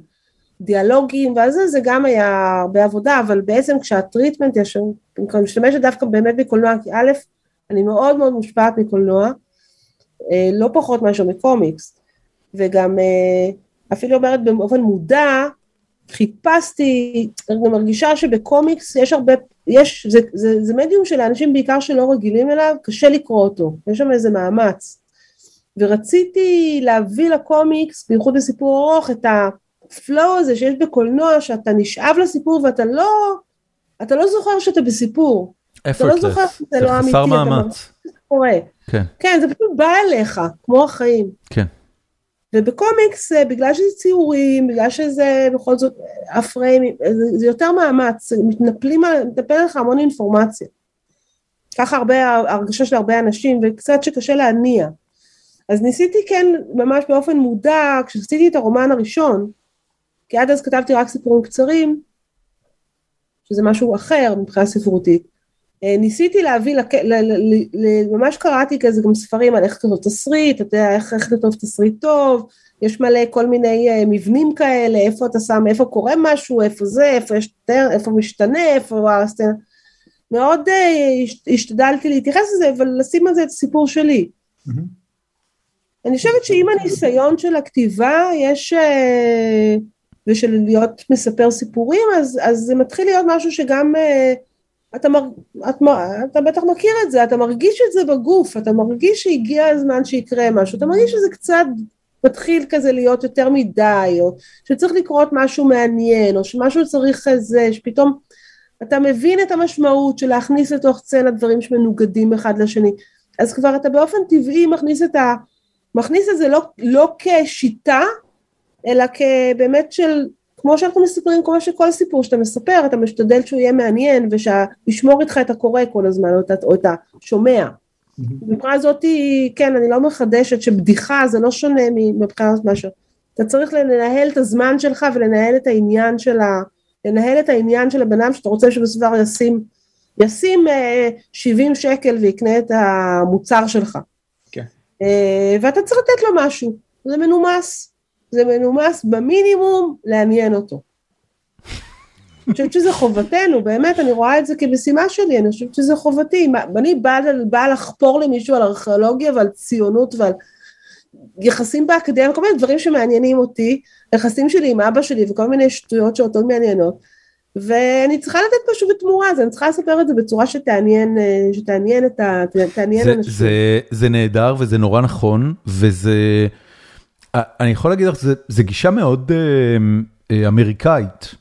דיאלוגים וזה, זה גם היה הרבה עבודה, אבל בעצם כשהטריטמנט יש, אני משתמשת דווקא באמת בקולנוע, כי א', אני מאוד מאוד מושפעת מקולנוע, uh, לא פחות מאשר מקומיקס, וגם uh, אפילו אומרת באופן מודע, חיפשתי, אני מרגישה שבקומיקס יש הרבה יש, זה, זה, זה מדיום של האנשים בעיקר שלא רגילים אליו, קשה לקרוא אותו, יש שם איזה מאמץ. ורציתי להביא לקומיקס, בייחוד בסיפור ארוך, את הפלואו הזה שיש בקולנוע, שאתה נשאב לסיפור ואתה לא, אתה לא זוכר שאתה בסיפור. אתה לא זוכר שאתה לא אמיתי, אתה מאמץ. קורה. כן. כן, זה פשוט בא אליך, כמו החיים. כן. ובקומיקס בגלל שזה ציורים, בגלל שזה בכל זאת הפריימים, זה, זה יותר מאמץ, מתנפלים, מתנפל לך המון אינפורמציה. ככה הרבה, הרגשה של הרבה אנשים וקצת שקשה להניע. אז ניסיתי כן ממש באופן מודע, כשעשיתי את הרומן הראשון, כי עד אז כתבתי רק סיפורים קצרים, שזה משהו אחר מבחינה ספרותית, אה, ניסיתי להביא, לק... ל... ל... ל... ממש קראתי כזה גם ספרים על איך לכתוב תסריט, אתה יודע, איך, איך לכתוב תסריט טוב, יש מלא כל מיני uh, מבנים כאלה, איפה אתה שם, איפה קורה משהו, איפה זה, איפה יש, איפה משתנה, איפה הסצנה. מאוד uh, השתדלתי להתייחס לזה, אבל לשים על זה את הסיפור שלי. Mm-hmm. אני חושבת שעם הניסיון של הכתיבה, יש, ושל להיות מספר סיפורים, אז, אז זה מתחיל להיות משהו שגם... Uh, אתה, מר, את, אתה בטח מכיר את זה, אתה מרגיש את זה בגוף, אתה מרגיש שהגיע הזמן שיקרה משהו, אתה מרגיש שזה קצת מתחיל כזה להיות יותר מדי, או שצריך לקרות משהו מעניין, או שמשהו צריך איזה, שפתאום אתה מבין את המשמעות של להכניס לתוך סצנה דברים שמנוגדים אחד לשני, אז כבר אתה באופן טבעי מכניס את ה... מכניס את זה לא, לא כשיטה, אלא כבאמת של, כמו שאנחנו מספרים, כמו שכל סיפור שאתה מספר, אתה משתדל שהוא יהיה מעניין ושישמור איתך את הקורא כל הזמן, או את, או את השומע. מבחינה הזאת, כן, אני לא מחדשת שבדיחה זה לא שונה מבחינת משהו. אתה צריך לנהל את הזמן שלך ולנהל את העניין של ה... לנהל את העניין של הבן אדם שאתה רוצה שבסביבה ישים, ישים 70 אה, שקל ויקנה את המוצר שלך. כן. אה, ואתה צריך לתת לו משהו, זה מנומס. זה מנומס במינימום לעניין אותו. אני חושבת שזה חובתנו, באמת, אני רואה את זה כמשימה שלי, אני חושבת שזה חובתי. אני באה בא לחפור למישהו על ארכיאולוגיה ועל ציונות ועל יחסים באקדמיה, כל מיני דברים שמעניינים אותי, יחסים שלי עם אבא שלי וכל מיני שטויות שאותו מעניינות, ואני צריכה לתת משהו בתמורה, אז אני צריכה לספר את זה בצורה שתעניין, שתעניין את ה... תעניין זה, אנשים. זה, זה נהדר וזה נורא נכון, וזה... אני יכול להגיד לך, זו גישה מאוד אה, אה, אמריקאית.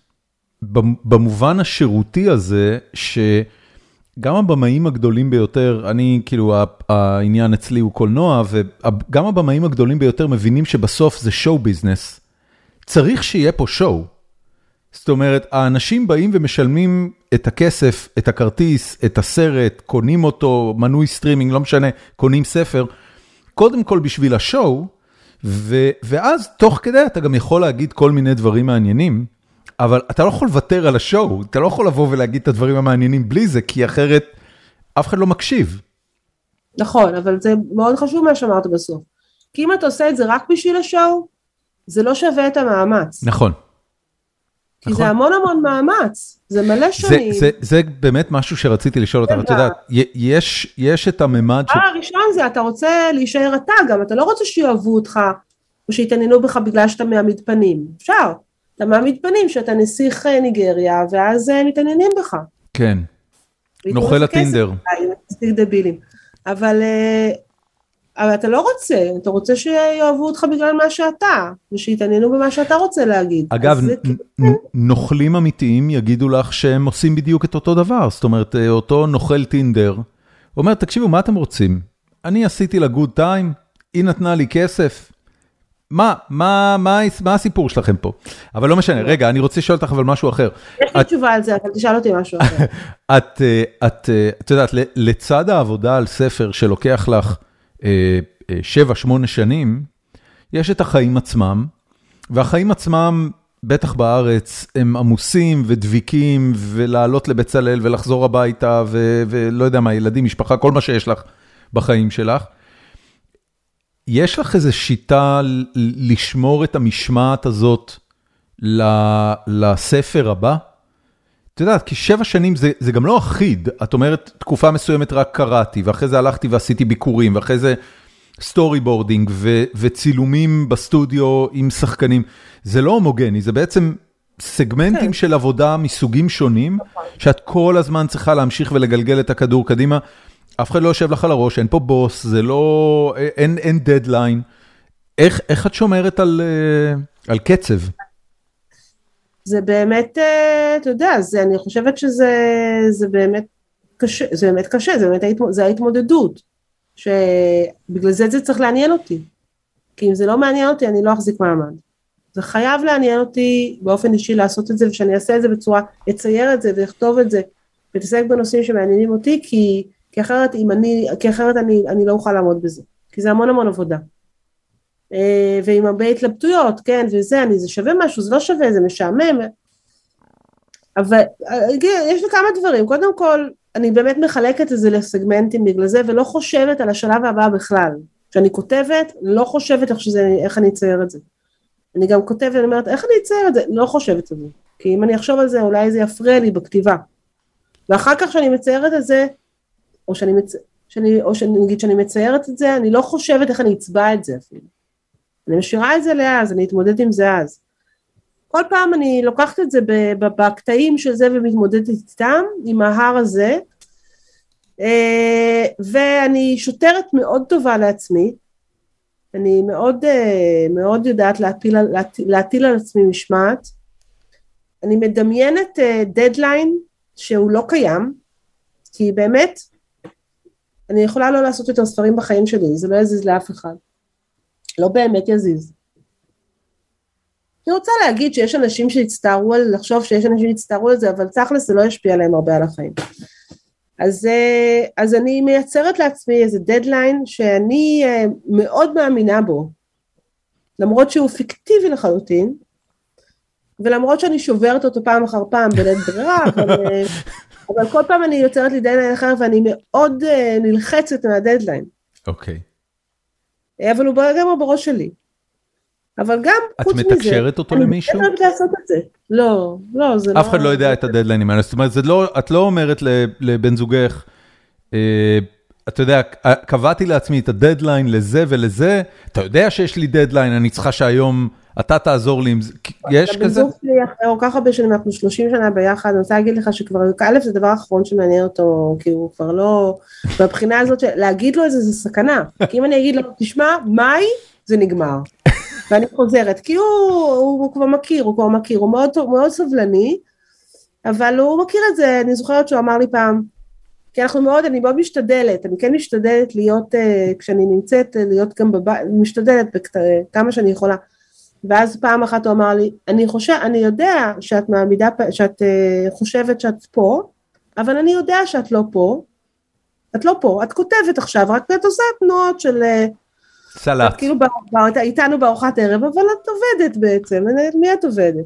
במובן השירותי הזה, שגם הבמאים הגדולים ביותר, אני כאילו העניין אצלי הוא קולנוע, וגם הבמאים הגדולים ביותר מבינים שבסוף זה show business. צריך שיהיה פה show. זאת אומרת, האנשים באים ומשלמים את הכסף, את הכרטיס, את הסרט, קונים אותו, מנוי סטרימינג, לא משנה, קונים ספר, קודם כל בשביל ה show, ואז תוך כדי אתה גם יכול להגיד כל מיני דברים מעניינים. אבל אתה לא יכול לוותר על ה show, אתה לא יכול לבוא ולהגיד את הדברים המעניינים בלי זה, כי אחרת אף אחד לא מקשיב. נכון, אבל זה מאוד חשוב מה שאמרת בסוף. כי אם אתה עושה את זה רק בשביל השואו, זה לא שווה את המאמץ. נכון. כי נכון. זה המון המון מאמץ, זה מלא שנים. זה, באמת משהו שרציתי לשאול אותך, את יודעת, יש, את הממד ש... הראשון זה, אתה רוצה להישאר אתה גם, אתה לא רוצה שיאהבו אותך, או שיתעניינו בך בגלל שאתה מעמיד פנים, אפשר. אתה מעמיד פנים שאתה נסיך אה, ניגריה, ואז אה, מתעניינים בך. כן, נוכל הטינדר. דבילים. אבל, אה, אבל אתה לא רוצה, אתה רוצה שיאהבו אותך בגלל מה שאתה, ושיתעניינו במה שאתה רוצה להגיד. אגב, נוכלים אמיתיים יגידו לך שהם עושים בדיוק את אותו דבר, זאת אומרת, אותו נוכל טינדר, אומר, תקשיבו, מה אתם רוצים? אני עשיתי לה גוד טיים, היא נתנה לי כסף, מה, מה, מה, מה הסיפור שלכם פה? אבל לא משנה, רגע, אני רוצה לשאול אותך אבל משהו אחר. יש לי תשובה על זה, אבל תשאל אותי משהו אחר. (laughs) את, אה, את, אה, את יודעת, לצד העבודה על ספר שלוקח לך אה, שבע, שמונה שנים, יש את החיים עצמם, והחיים עצמם, בטח בארץ, הם עמוסים ודביקים, ולעלות לבצלאל ולחזור הביתה, ולא יודע מה, ילדים, משפחה, כל מה שיש לך בחיים שלך. יש לך איזו שיטה לשמור את המשמעת הזאת לספר הבא? את יודעת, כי שבע שנים זה, זה גם לא אחיד. את אומרת, תקופה מסוימת רק קראתי, ואחרי זה הלכתי ועשיתי ביקורים, ואחרי זה storyboarding וצילומים בסטודיו עם שחקנים. זה לא הומוגני, זה בעצם סגמנטים כן. של עבודה מסוגים שונים, נכון. שאת כל הזמן צריכה להמשיך ולגלגל את הכדור קדימה. אף אחד לא יושב לך על הראש, אין פה בוס, זה לא, אין, אין דדליין. איך, איך את שומרת על, אה, על קצב? זה באמת, אה, אתה יודע, זה, אני חושבת שזה זה באמת קשה, זה באמת קשה, זה באמת זה ההתמודדות. שבגלל זה זה צריך לעניין אותי. כי אם זה לא מעניין אותי, אני לא אחזיק מעמד. זה חייב לעניין אותי באופן אישי לעשות את זה, ושאני אעשה את זה בצורה, אצייר את זה ואכתוב את זה, ותעסק בנושאים שמעניינים אותי, כי כי אחרת, אני, כי אחרת אני, אני לא אוכל לעמוד בזה, כי זה המון המון עבודה. אה, ועם הרבה התלבטויות, כן, וזה, אני, זה שווה משהו, זה לא שווה, זה משעמם. אבל אה, יש לי כמה דברים, קודם כל, אני באמת מחלקת את זה לסגמנטים בגלל זה, ולא חושבת על השלב הבא בכלל. כשאני כותבת, לא חושבת איך, שזה, איך אני אצייר את זה. אני גם כותבת, אני אומרת, איך אני אצייר את זה? לא חושבת על זה. כי אם אני אחשוב על זה, אולי זה יפריע לי בכתיבה. ואחר כך כשאני מציירת את זה, או שאני, מצ... שאני, או שאני נגיד שאני מציירת את זה, אני לא חושבת איך אני אצבע את זה אפילו. אני משאירה את זה לאז, אני אתמודד עם זה אז. כל פעם אני לוקחת את זה בקטעים של זה ומתמודדת איתם, עם ההר הזה, אה, ואני שוטרת מאוד טובה לעצמי, אני מאוד, אה, מאוד יודעת להטיל, להטיל, להטיל על עצמי משמעת, אני מדמיינת דדליין, אה, שהוא לא קיים, כי באמת, אני יכולה לא לעשות יותר ספרים בחיים שלי, זה לא יזיז לאף אחד. לא באמת יזיז. אני רוצה להגיד שיש אנשים שהצטערו על, לחשוב שיש אנשים שהצטערו על זה, אבל תכלס זה לא ישפיע עליהם הרבה על החיים. אז, אה, אז אני מייצרת לעצמי איזה דדליין שאני אה, מאוד מאמינה בו, למרות שהוא פיקטיבי לחלוטין, ולמרות שאני שוברת אותו פעם אחר פעם בלית ברירה, אבל, אה, (laughs) אבל כל פעם אני יוצרת לי דדליין אחר ואני מאוד נלחצת מהדדליין. אוקיי. Okay. אבל הוא גם בראש שלי. אבל גם, חוץ מזה, את מתקשרת אותו למישהו? אני מתקשרת לעשות את זה. לא, לא, זה לא... אף אחד לא יודע את הדדליינים האלה, זאת אומרת, לא, את לא אומרת לבן זוגך, אה, אתה יודע, קבעתי לעצמי את הדדליין לזה ולזה, אתה יודע שיש לי דדליין, אני צריכה שהיום אתה תעזור לי עם זה, יש כזה? הבן זוג שלי אחרי כל כך הרבה שנים, אנחנו 30 שנה ביחד, אני רוצה להגיד לך שכבר, א', זה הדבר האחרון שמעניין אותו, כי הוא כבר לא, בבחינה הזאת, להגיד לו את זה, זה סכנה, (laughs) כי אם אני אגיד לו, תשמע, מאי, זה נגמר. (laughs) ואני חוזרת, כי הוא, הוא, הוא כבר מכיר, הוא כבר מכיר, הוא מאוד, מאוד סבלני, אבל הוא מכיר את זה, אני זוכרת שהוא אמר לי פעם, כי אנחנו מאוד, אני מאוד משתדלת, אני כן משתדלת להיות, uh, כשאני נמצאת, uh, להיות גם בבית, משתדלת בכת, כמה שאני יכולה. ואז פעם אחת הוא אמר לי, אני חושב, אני יודע שאת מעמידה, שאת חושבת שאת פה, אבל אני יודע שאת לא פה, את לא פה, את כותבת עכשיו, רק את עושה תנועות של... סלט. את כאילו איתנו בארוחת ערב, אבל את עובדת בעצם, מי את עובדת?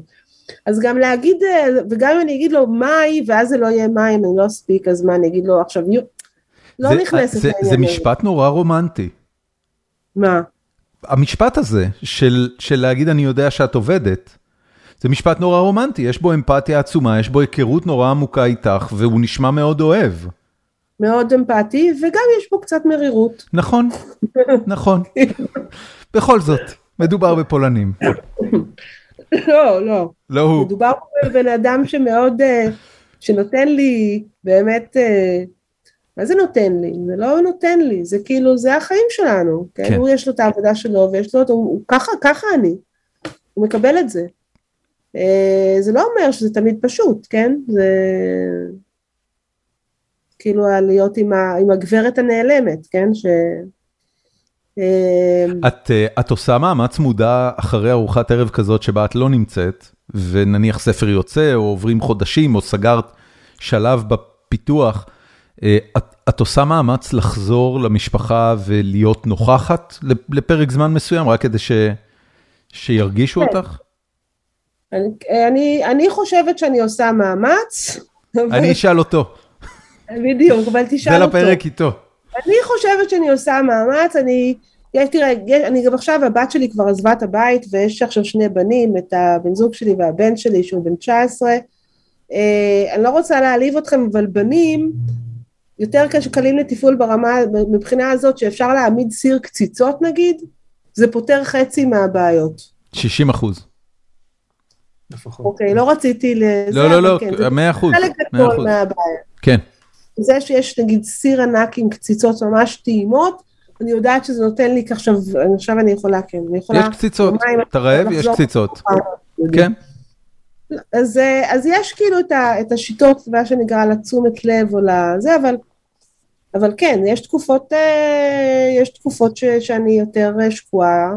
אז גם להגיד, אה, וגם אם אני אגיד לו מאי, ואז זה לא יהיה מאי, אם אני לא אספיק, אז מה, אני אגיד לו עכשיו, לא נכנסת לעניין. זה משפט נורא רומנטי. מה? המשפט הזה, של, של להגיד אני יודע שאת עובדת, זה משפט נורא רומנטי, יש בו אמפתיה עצומה, יש בו היכרות נורא עמוקה איתך, והוא נשמע מאוד אוהב. מאוד אמפתי, וגם יש בו קצת מרירות. נכון, (laughs) נכון. בכל זאת, מדובר בפולנים. (laughs) (laughs) לא, לא. לא הוא. מדובר פה בבן אדם שמאוד, אה, שנותן לי באמת, אה, מה זה נותן לי? זה לא נותן לי, זה כאילו, זה החיים שלנו. כן? כן. הוא יש לו את העבודה שלו, ויש לו, הוא, הוא ככה, ככה אני. הוא מקבל את זה. אה, זה לא אומר שזה תמיד פשוט, כן? זה... כאילו להיות עם, ה, עם הגברת הנעלמת, כן? ש... אמ, את, אה, את עושה מאמץ מודע אחרי ארוחת ערב כזאת שבה את לא נמצאת, ונניח ספר יוצא, או עוברים חודשים, או סגרת שלב בפיתוח, אה, את, את עושה מאמץ לחזור למשפחה ולהיות נוכחת לפרק זמן מסוים, רק כדי ש, שירגישו כן. אותך? אני, אני, אני חושבת שאני עושה מאמץ. אני אשאל אותו. בדיוק, אבל תשאל אותו. זה לפרק איתו. אני חושבת שאני עושה מאמץ, אני, יש, תראה, יש, אני גם עכשיו, הבת שלי כבר עזבה את הבית, ויש עכשיו שני בנים, את הבן זוג שלי והבן שלי, שהוא בן 19. אה, אני לא רוצה להעליב אתכם, אבל בנים, יותר קלים לתפעול ברמה, מבחינה הזאת שאפשר להעמיד סיר קציצות נגיד, זה פותר חצי מהבעיות. 60 אחוז. אוקיי, לא רציתי לזה, לא, לא, לא, כן, 100 אחוז. חלק גדול מהבעיה. כן. זה שיש נגיד סיר ענק עם קציצות ממש טעימות, אני יודעת שזה נותן לי עכשיו, עכשיו אני יכולה, כן, אני יכולה... יש קציצות, אתה רעב? יש קציצות. כן. אז, אז יש כאילו את, ה, את השיטות, מה שנקרא, לתשומת לב או לזה, אבל, אבל כן, יש תקופות, אה, יש תקופות ש, שאני יותר שקועה,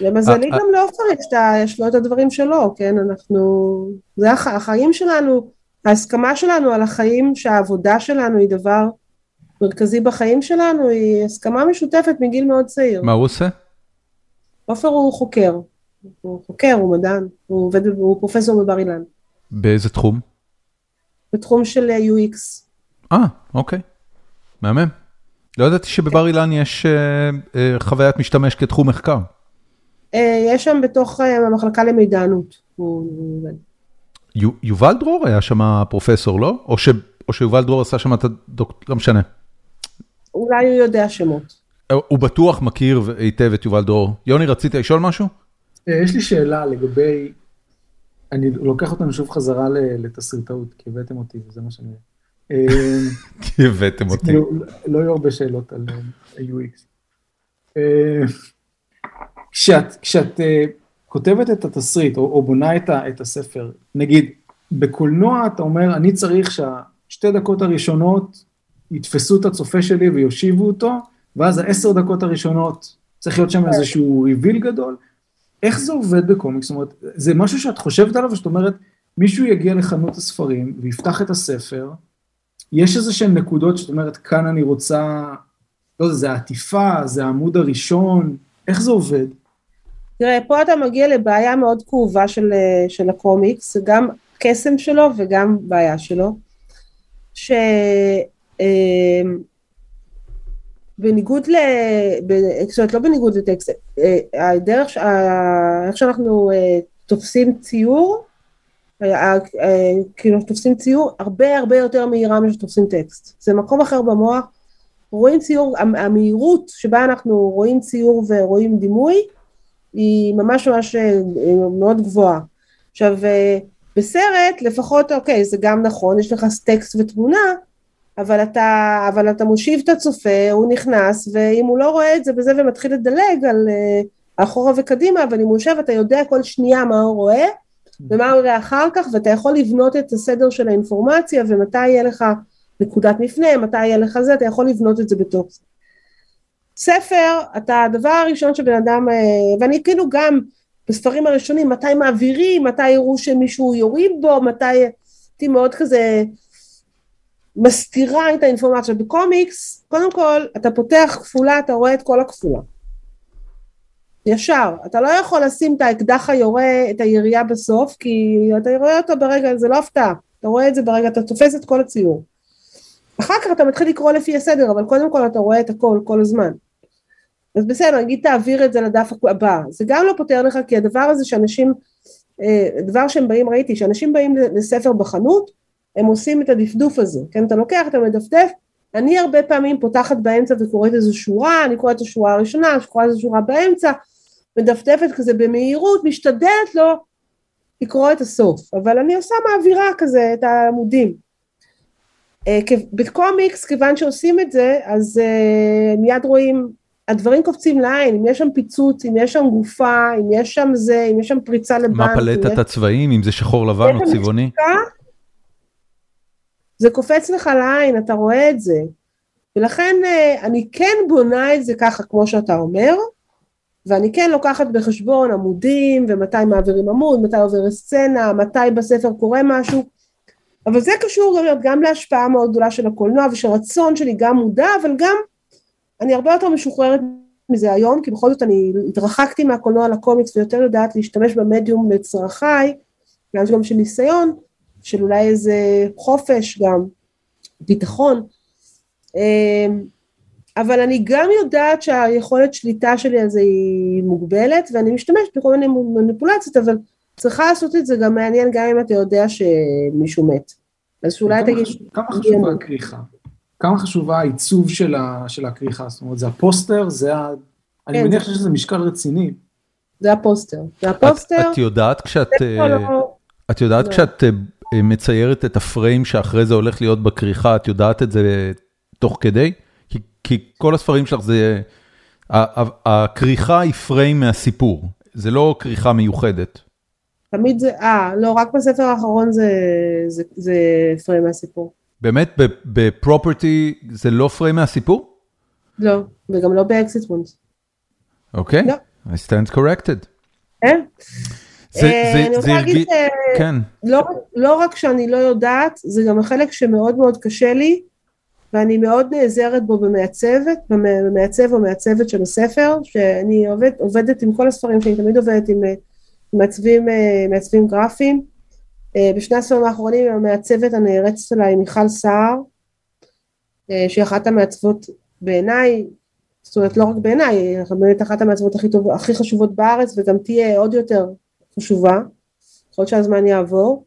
ולמזלי גם לעופר יש, יש לו את הדברים שלו, כן, אנחנו, זה הח, החיים שלנו, ההסכמה שלנו על החיים, שהעבודה שלנו היא דבר מרכזי בחיים שלנו, היא הסכמה משותפת מגיל מאוד צעיר. מה הוא עושה? עופר הוא חוקר, הוא חוקר, הוא מדען, הוא עובד, הוא פרופסור בבר אילן. באיזה תחום? בתחום של UX. אה, אוקיי, מהמם. לא ידעתי שבבר אילן יש uh, uh, חוויית משתמש כתחום מחקר. Uh, יש שם בתוך uh, המחלקה למידענות, הוא עובד. יובל דרור היה שם פרופסור, לא? או, ש, או שיובל דרור עשה שם את הדוקטור, לא משנה. אולי הוא יודע שמות. הוא בטוח מכיר היטב את יובל דרור. יוני, רצית לשאול משהו? אה, יש לי שאלה לגבי, אני לוקח אותנו שוב חזרה לתסריטאות, כי הבאתם אותי, וזה מה שאני... אה, (laughs) כי הבאתם אותי. כאילו, לא יהיו הרבה שאלות על אה, UX. כשאת כותבת את התסריט, או, או בונה את, ה, את הספר, נגיד, בקולנוע אתה אומר, אני צריך שהשתי דקות הראשונות יתפסו את הצופה שלי ויושיבו אותו, ואז העשר דקות הראשונות צריך להיות שם איזשהו ריביל גדול. איך זה עובד בקומיקס? זאת אומרת, זה משהו שאת חושבת עליו, ושאת אומרת, מישהו יגיע לחנות הספרים ויפתח את הספר, יש איזה שהן נקודות שאת אומרת, כאן אני רוצה, לא יודע, זה העטיפה, זה העמוד הראשון, איך זה עובד? תראה, פה אתה מגיע לבעיה מאוד כאובה של, של הקומיקס, גם קסם שלו וגם בעיה שלו, שבניגוד ל... זאת אומרת, לא בניגוד לטקסט, אה, הדרך, איך שאנחנו אה, תופסים ציור, אה, כאילו תופסים ציור הרבה הרבה יותר מהירה ממה שתופסים טקסט. זה מקום אחר במוח. רואים ציור, המהירות שבה אנחנו רואים ציור ורואים דימוי, היא ממש ממש מאוד גבוהה. עכשיו, בסרט לפחות, אוקיי, זה גם נכון, יש לך טקסט ותמונה, אבל אתה, אבל אתה מושיב את הצופה, הוא נכנס, ואם הוא לא רואה את זה בזה ומתחיל לדלג על אחורה וקדימה, אבל אם הוא יושב אתה יודע כל שנייה מה הוא רואה, ומה הוא יראה אחר כך, ואתה יכול לבנות את הסדר של האינפורמציה, ומתי יהיה לך נקודת מפנה, מתי יהיה לך זה, אתה יכול לבנות את זה בתוך זה. ספר, אתה, הדבר הראשון שבן אדם, אה, ואני כאילו גם, בספרים הראשונים, מתי מעבירים, מתי יראו שמישהו יוריד בו, מתי... הייתי מאוד כזה מסתירה את האינפורמציה. בקומיקס, קודם כל, אתה פותח כפולה, אתה רואה את כל הכפולה. ישר. אתה לא יכול לשים את האקדח היורה, את הירייה בסוף, כי אתה רואה אותו ברגע, זה לא הפתעה. אתה רואה את זה ברגע, אתה תופס את כל הציור. אחר כך אתה מתחיל לקרוא לפי הסדר, אבל קודם כל אתה רואה את הכל, כל הזמן. אז בסדר, נגיד תעביר את זה לדף הבא, זה גם לא פותר לך כי הדבר הזה שאנשים, אה, דבר שהם באים, ראיתי, שאנשים באים לספר בחנות, הם עושים את הדפדוף הזה, כן, אתה לוקח, אתה מדפדף, אני הרבה פעמים פותחת באמצע וקוראת איזו שורה, אני קוראת את השורה הראשונה, קוראת איזו שורה באמצע, מדפדפת כזה במהירות, משתדלת לא לקרוא את הסוף, אבל אני עושה מעבירה כזה את העמודים. אה, בקומיקס, כיוון שעושים את זה, אז אה, מיד רואים הדברים קופצים לעין, אם יש שם פיצוץ, אם יש שם גופה, אם יש שם זה, אם יש שם פריצה לבנק. מה פלטת הצבעים, אם זה שחור לבן או צבעוני? זה קופץ לך לעין, אתה רואה את זה. ולכן אה, אני כן בונה את זה ככה, כמו שאתה אומר, ואני כן לוקחת בחשבון עמודים, ומתי מעבירים עמוד, מתי עוברת סצנה, מתי בספר קורה משהו, אבל זה קשור גם, גם להשפעה מאוד גדולה של הקולנוע, ושרצון שלי גם מודע, אבל גם אני הרבה יותר משוחררת מזה היום, כי בכל זאת אני התרחקתי מהקולנוע לקומיקס ויותר יודעת להשתמש במדיום לצרכיי, גם גם של ניסיון, של אולי איזה חופש גם, ביטחון. אמ, אבל אני גם יודעת שהיכולת שליטה שלי על זה היא מוגבלת, ואני משתמשת בכל מיני מניפולציות, אבל צריכה לעשות את זה גם מעניין גם אם אתה יודע שמישהו מת. אז שאולי תגיד... כמה חשובה הכריכה? כמה חשובה העיצוב של, ה, של הכריכה? זאת אומרת, זה הפוסטר, זה ה... כן, אני מניח שיש לזה משקל רציני. זה הפוסטר. זה הפוסטר. את, את יודעת כשאת... לא... את יודעת לא. כשאת אה, מציירת את הפריים שאחרי זה הולך להיות בכריכה, את יודעת את זה תוך כדי? כי, כי כל הספרים שלך זה... הכריכה היא פריים מהסיפור, זה לא כריכה מיוחדת. תמיד זה, אה, לא, רק בספר האחרון זה, זה, זה פריים מהסיפור. באמת, בפרופרטי זה לא פריים מהסיפור? לא, וגם לא באקסיט וונס. אוקיי, לא. I stand corrected. כן. אה, אני רוצה להגיד כן. לא, לא רק שאני לא יודעת, זה גם החלק שמאוד מאוד קשה לי, ואני מאוד נעזרת בו במעצבת, במעצב או מעצבת של הספר, שאני עובד, עובדת עם כל הספרים שלי, תמיד עובדת עם אה, מעצבים, אה, מעצבים גרפיים. אה, בשני הספרים האחרונים המעצבת הנערצת עליי מיכל סער, אה, שהיא אחת המעצבות בעיניי, זאת אומרת לא רק בעיניי, היא באמת אחת המעצבות הכי, טוב, הכי חשובות בארץ וגם תהיה עוד יותר חשובה, ככל שהזמן יעבור.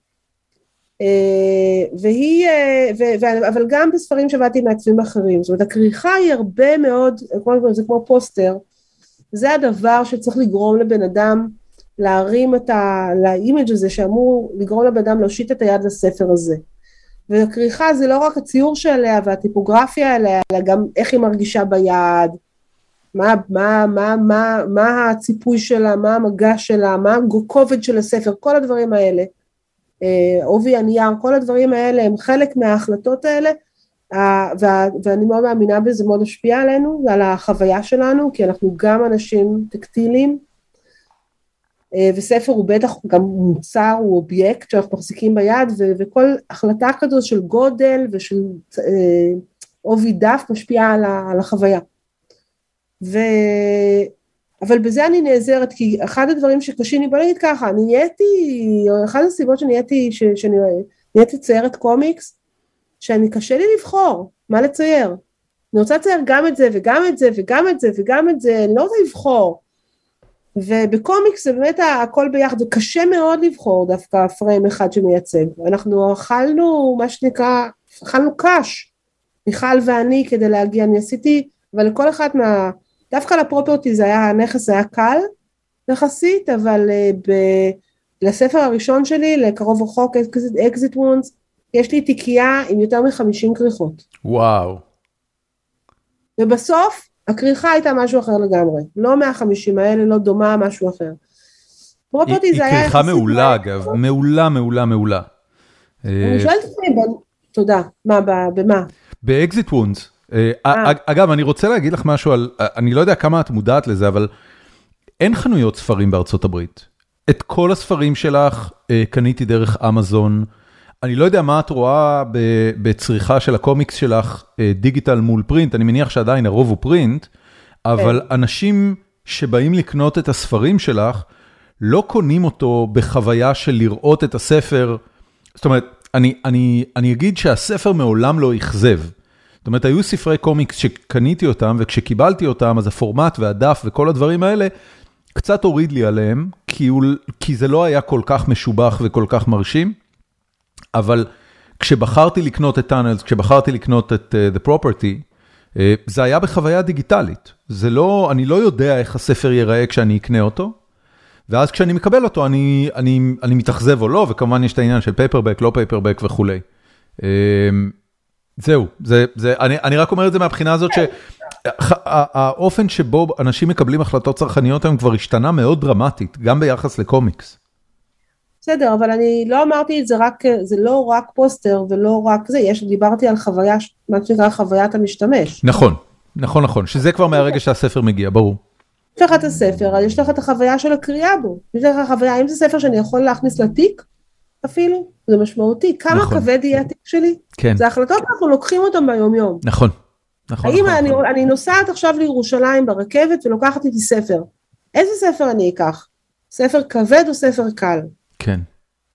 והיא, ו, ו, אבל גם בספרים שעבדתי עם מעצבים אחרים, זאת אומרת הכריכה היא הרבה מאוד, זה כמו פוסטר, זה הדבר שצריך לגרום לבן אדם להרים את ה... ל image הזה שאמור לגרום לבן אדם להושיט את היד לספר הזה. וכריכה זה לא רק הציור שעליה והטיפוגרפיה עליה, אלא גם איך היא מרגישה ביד, מה, מה, מה, מה, מה הציפוי שלה, מה המגע שלה, מה הכובד של הספר, כל הדברים האלה. עובי הנייר, כל הדברים האלה הם חלק מההחלטות האלה, ואני מאוד מאמינה בזה, מאוד השפיע עלינו ועל החוויה שלנו, כי אנחנו גם אנשים טקטיליים, וספר הוא בטח גם מוצר, הוא אובייקט שאנחנו מחזיקים ביד, וכל החלטה כזו של גודל ושל עובי דף משפיעה על החוויה. ו... אבל בזה אני נעזרת, כי אחד הדברים שקשים לי, בוא נגיד ככה, אני נהייתי, או אחת הסיבות שנהייתי, שאני נהייתי ציירת קומיקס, שאני קשה לי לבחור מה לצייר. אני רוצה לצייר גם את זה וגם את זה וגם את זה וגם את זה, אני לא רוצה לבחור. ובקומיקס זה באמת הכל ביחד, זה קשה מאוד לבחור דווקא פריים אחד שמייצג. אנחנו אכלנו, מה שנקרא, אכלנו קש, מיכל ואני כדי להגיע, אני עשיתי, אבל לכל אחת מה... דווקא ל Property זה היה, הנכס היה קל יחסית, אבל אה, ב, לספר הראשון שלי, לקרוב רחוק, Exit Wounds, יש לי תיקייה עם יותר מחמישים כריכות. וואו. ובסוף, הכריכה הייתה משהו אחר לגמרי. לא מהחמישים האלה, לא דומה, משהו אחר. Property זה היה... היא כריכה מעולה אגב, מעולה, מעולה, מעולה. אני שואלת את עצמי, תודה, מה, במה? ב Exit Wounds. אה, אגב, אני רוצה להגיד לך משהו על, אני לא יודע כמה את מודעת לזה, אבל אין חנויות ספרים בארצות הברית. את כל הספרים שלך אה, קניתי דרך אמזון. אני לא יודע מה את רואה בצריכה של הקומיקס שלך, אה, digital מול print, אני מניח שעדיין הרוב הוא print, אבל כן. אנשים שבאים לקנות את הספרים שלך, לא קונים אותו בחוויה של לראות את הספר. זאת אומרת, אני, אני, אני אגיד שהספר מעולם לא אכזב. זאת אומרת, היו ספרי קומיקס שקניתי אותם, וכשקיבלתי אותם, אז הפורמט והדף וכל הדברים האלה, קצת הוריד לי עליהם, כי, הוא, כי זה לא היה כל כך משובח וכל כך מרשים, אבל כשבחרתי לקנות את טאנלס, כשבחרתי לקנות את uh, The Property, uh, זה היה בחוויה דיגיטלית. זה לא, אני לא יודע איך הספר ייראה כשאני אקנה אותו, ואז כשאני מקבל אותו, אני, אני, אני מתאכזב או לא, וכמובן יש את העניין של paperback, לא paperback וכולי. אה, זהו, זה, זה, אני, אני רק אומר את זה מהבחינה הזאת שהאופן שבו אנשים מקבלים החלטות צרכניות היום כבר השתנה מאוד דרמטית, גם ביחס לקומיקס. בסדר, אבל אני לא אמרתי את זה רק, זה לא רק פוסטר ולא רק זה, יש, דיברתי על חוויה, מה שנקרא חוויית המשתמש. נכון, נכון, נכון, שזה כבר מהרגע שהספר מגיע, ברור. יש לך את הספר, יש לך את החוויה של הקריאה בו, יש לך חוויה, האם זה ספר שאני יכול להכניס לתיק אפילו, זה משמעותי, כמה נכון. כבד יהיה התיק שלי? כן. זה החלטות אנחנו לוקחים אותן ביום יום. נכון. נכון, האם נכון, אני, נכון. אני נוסעת עכשיו לירושלים ברכבת ולוקחת איתי ספר, איזה ספר אני אקח? ספר כבד או ספר קל? כן.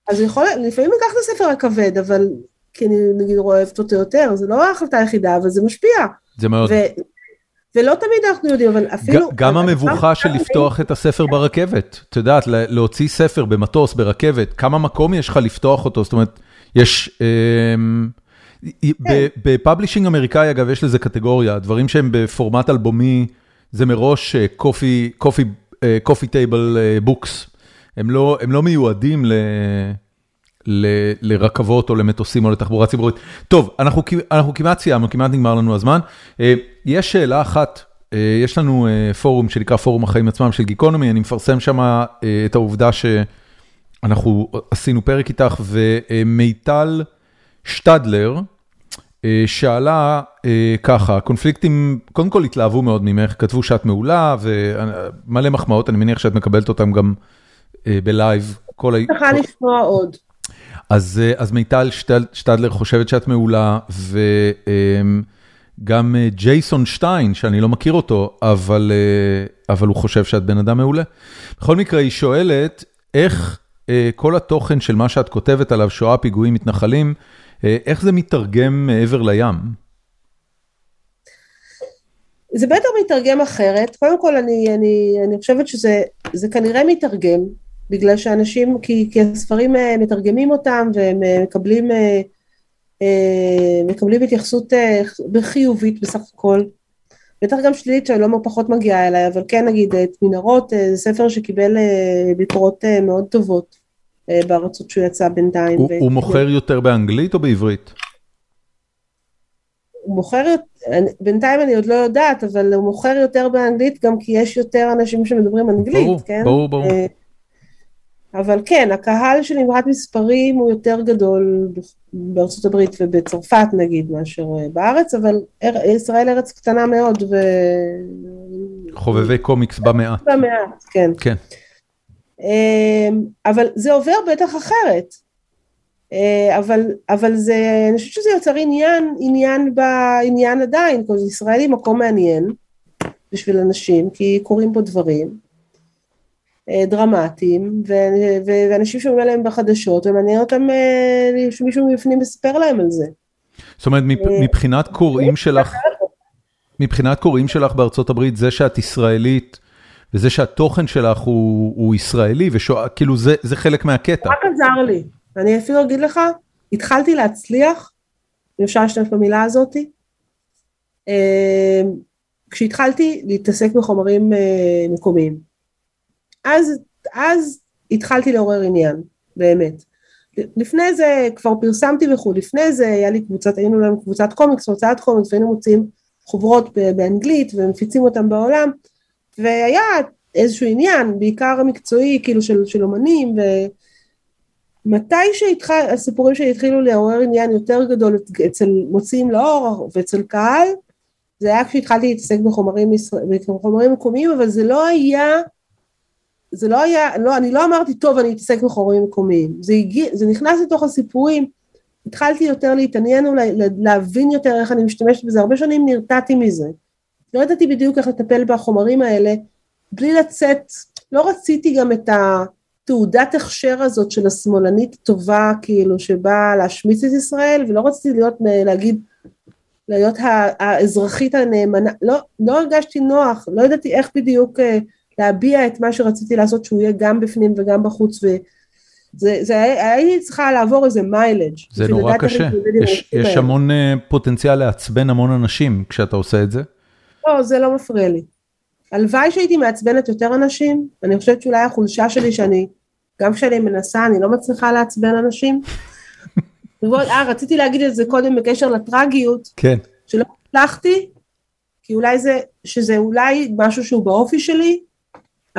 אז יכול, לפעמים אקח את הספר הכבד, אבל כי אני נגיד אוהבת אותו יותר, זה לא ההחלטה היחידה, אבל זה משפיע. זה מאוד. ו, ולא תמיד אנחנו יודעים, אבל אפילו... גם המבוכה של לפתוח את הספר ברכבת, את יודעת, להוציא ספר במטוס, ברכבת, כמה מקום יש לך לפתוח אותו? זאת אומרת, יש... אמ, כן. ב publishing אמריקאי, אגב, יש לזה קטגוריה, דברים שהם בפורמט אלבומי, זה מראש coffee table books. הם לא מיועדים ל... לרכבות או למטוסים או לתחבורה ציבורית. טוב, אנחנו אנחנו כמעט סיימנו, כמעט נגמר לנו הזמן. אה, יש שאלה אחת, אה, יש לנו אה, פורום שנקרא פורום החיים עצמם של גיקונומי, אני מפרסם שם את העובדה שאנחנו עשינו פרק איתך, ומיטל שטדלר שאלה ככה, קונפליקטים, קודם כל התלהבו מאוד ממך, כתבו שאת מעולה ומלא מחמאות, אני מניח שאת מקבלת אותם גם בלייב. צריכה לשמוע עוד. אז אז מיטל שטדלר חושבת שאת מעולה, וגם ג'ייסון שטיין, שאני לא מכיר אותו, אבל אבל הוא חושב שאת בן אדם מעולה. בכל מקרה, היא שואלת, איך כל התוכן של מה שאת כותבת עליו, שואה, פיגועים, מתנחלים, איך זה מתרגם מעבר לים? זה בטח מתרגם אחרת, קודם כל אני, אני, אני חושבת שזה כנראה מתרגם, בגלל שאנשים, כי, כי הספרים אה, מתרגמים אותם והם אה, מקבלים, אה, מקבלים התייחסות חיובית בסך הכל. בטח גם שלילית שאני לא פחות מגיעה אליי, אבל כן נגיד את מנהרות, זה ספר שקיבל ביקורות מאוד טובות בארצות שהוא יצא בינתיים. הוא, ו... הוא מוכר יותר באנגלית או בעברית? הוא מוכר, בינתיים אני עוד לא יודעת, אבל הוא מוכר יותר באנגלית גם כי יש יותר אנשים שמדברים אנגלית, ברור, כן? ברור, ברור. אבל כן, הקהל של נמרת מספרים הוא יותר גדול בארצות הברית ובצרפת נגיד מאשר בארץ, אבל ישראל ארץ קטנה מאוד ו... חובבי קומיקס במעט. במעט, כן. כן. אמ, אבל זה עובר בטח אחרת. אה, אבל, אבל זה, אני חושבת שזה יוצר עניין, עניין בעניין עדיין, כי ישראל היא מקום מעניין בשביל אנשים, כי קורים פה דברים אה, דרמטיים, ואנשים שומעים עליהם בחדשות, ומעניין אותם אה, שמישהו מבפנים מספר להם על זה. זאת אומרת, מבחינת קוראים שלך, מבחינת קוראים שלך בארצות הברית, זה שאת ישראלית, וזה שהתוכן שלך הוא, הוא ישראלי, וכאילו זה, זה חלק מהקטע. רק עזר לי. ואני אפילו אגיד לך, התחלתי להצליח, אם אפשר להשתמש במילה הזאתי, אה, כשהתחלתי להתעסק בחומרים אה, מקומיים. אז, אז התחלתי לעורר עניין, באמת. לפני זה כבר פרסמתי וכו', לפני זה היה לי קבוצת, היינו לנו קבוצת קומיקס, הוצאת קומיקס, והיינו מוצאים חוברות באנגלית ומפיצים אותם בעולם, והיה איזשהו עניין, בעיקר מקצועי, כאילו של, של אומנים, ו... מתי שהתחל, הסיפורים שלי התחילו לעורר עניין יותר גדול אצל מוציאים לאור ואצל קהל, זה היה כשהתחלתי להתעסק בחומרים, בחומרים מקומיים, אבל זה לא היה, זה לא היה, לא, אני לא אמרתי, טוב, אני אתעסק בחומרים מקומיים. זה, הגיע, זה נכנס לתוך הסיפורים, התחלתי יותר להתעניין אולי, להבין יותר איך אני משתמשת בזה, הרבה שנים נרתעתי מזה. לא ידעתי בדיוק איך לטפל בחומרים האלה, בלי לצאת, לא רציתי גם את ה... תעודת הכשר הזאת של השמאלנית טובה, כאילו, שבאה להשמיץ את ישראל, ולא רציתי להיות, להגיד, להיות האזרחית הנאמנה, לא, לא הרגשתי נוח, לא ידעתי איך בדיוק אה, להביע את מה שרציתי לעשות, שהוא יהיה גם בפנים וגם בחוץ, וזה, זה, הייתי צריכה לעבור איזה מיילג'. זה נורא קשה, יש, יש המון אה, פוטנציאל לעצבן המון אנשים כשאתה עושה את זה. לא, זה לא מפריע לי. הלוואי שהייתי מעצבנת יותר אנשים, אני חושבת שאולי החולשה שלי שאני גם כשאני מנסה, אני לא מצליחה לעצבן אנשים. (laughs) אה, רציתי להגיד את זה קודם בקשר לטרגיות. כן. שלא הצלחתי, כי אולי זה, שזה אולי משהו שהוא באופי שלי,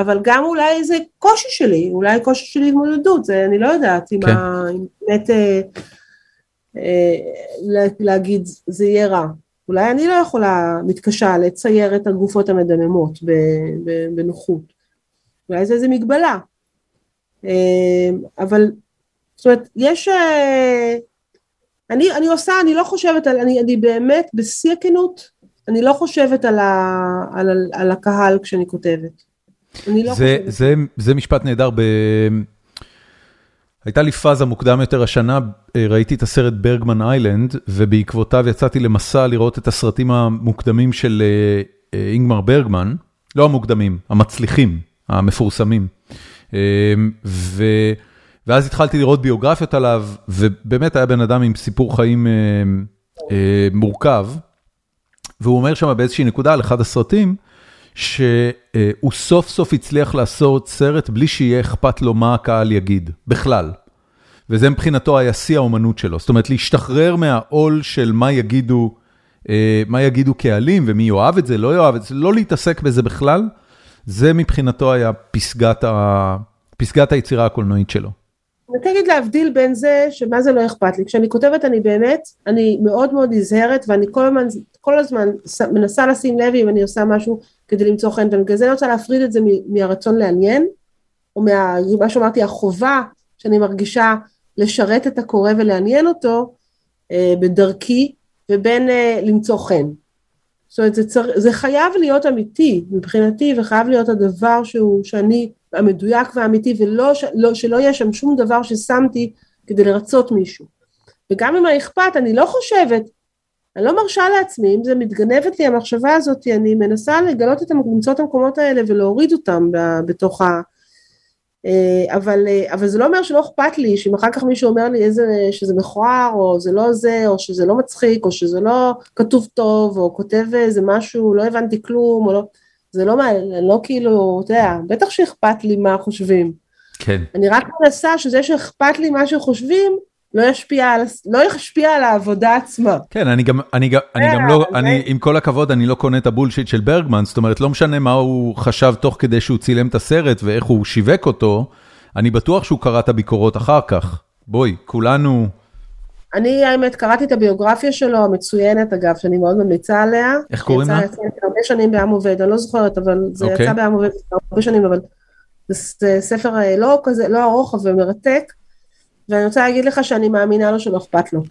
אבל גם אולי זה קושי שלי, אולי קושי של התמודדות, זה אני לא יודעת אם, כן. ה, אם באמת אה, אה, להגיד זה יהיה רע. אולי אני לא יכולה, מתקשה, לצייר את הגופות המדממות בנוחות. אולי זה איזה מגבלה. אמ, אבל, זאת אומרת, יש, אה, אני, אני עושה, אני לא חושבת על, אני, אני באמת, בשיא הכנות, אני לא חושבת על, ה, על, על הקהל כשאני כותבת. לא זה. זה, זה משפט נהדר, ב... הייתה לי פאזה מוקדם יותר השנה, אה, ראיתי את הסרט ברגמן איילנד, ובעקבותיו יצאתי למסע לראות את הסרטים המוקדמים של אה, אינגמר ברגמן, לא המוקדמים, המצליחים, המפורסמים. אמ, ו... ואז התחלתי לראות ביוגרפיות עליו, ובאמת היה בן אדם עם סיפור חיים אה, אה, מורכב, והוא אומר שם באיזושהי נקודה על אחד הסרטים, שהוא סוף סוף הצליח לעשות סרט בלי שיהיה אכפת לו מה הקהל יגיד, בכלל. וזה מבחינתו היה שיא האומנות שלו, זאת אומרת להשתחרר מהעול של מה יגידו, אה, מה יגידו קהלים ומי יאהב את זה, לא יאהב את זה, לא להתעסק בזה בכלל, זה מבחינתו היה פסגת, ה... פסגת היצירה הקולנועית שלו. אני להגיד להבדיל בין זה, שמה זה לא אכפת לי. כשאני כותבת אני באמת, אני מאוד מאוד נזהרת ואני כל הזמן, כל הזמן מנסה לשים לב אם אני עושה משהו כדי למצוא חן, ובגלל זה אני רוצה להפריד את זה מהרצון לעניין, או מה שאמרתי, החובה שאני מרגישה לשרת את הקורא ולעניין אותו אה, בדרכי, ובין אה, למצוא חן. זאת אומרת, זה, צר... זה חייב להיות אמיתי מבחינתי, וחייב להיות הדבר שהוא, שאני, המדויק והאמיתי, ולא, לא, שלא יהיה שם שום דבר ששמתי כדי לרצות מישהו. וגם אם האכפת, אני לא חושבת, אני לא מרשה לעצמי, אם זה מתגנבת לי המחשבה הזאת, אני מנסה לגלות את, למצוא את המקומות האלה ולהוריד אותם בתוך ה... אה, אבל, אה, אבל זה לא אומר שלא אכפת לי, שאם אחר כך מישהו אומר לי איזה, שזה מכוער, או זה לא זה, או שזה לא מצחיק, או שזה לא כתוב טוב, או כותב איזה משהו, לא הבנתי כלום, או לא, זה לא, לא כאילו, אתה יודע, בטח שאכפת לי מה חושבים. כן. אני רק מנסה שזה שאכפת לי מה שחושבים, לא ישפיע על, לא ישפיע על העבודה עצמה. כן, אני גם, אני גם, אני גם לא, אני, עם כל הכבוד, אני לא קונה את הבולשיט של ברגמן, זאת אומרת, לא משנה מה הוא חשב תוך כדי שהוא צילם את הסרט ואיך הוא שיווק אותו, אני בטוח שהוא קרא את הביקורות אחר כך. בואי, כולנו... אני האמת קראתי את הביוגרפיה שלו, המצוינת אגב, שאני מאוד ממליצה עליה. איך קוראים לה? יצא הרבה שנים בעם עובד, אני לא זוכרת, אבל זה אוקיי. יצא בעם עובד הרבה שנים, אבל זה ספר אה, לא כזה, לא ארוך, אבל מרתק. ואני רוצה להגיד לך שאני מאמינה לו שלא אכפת לו. (laughs)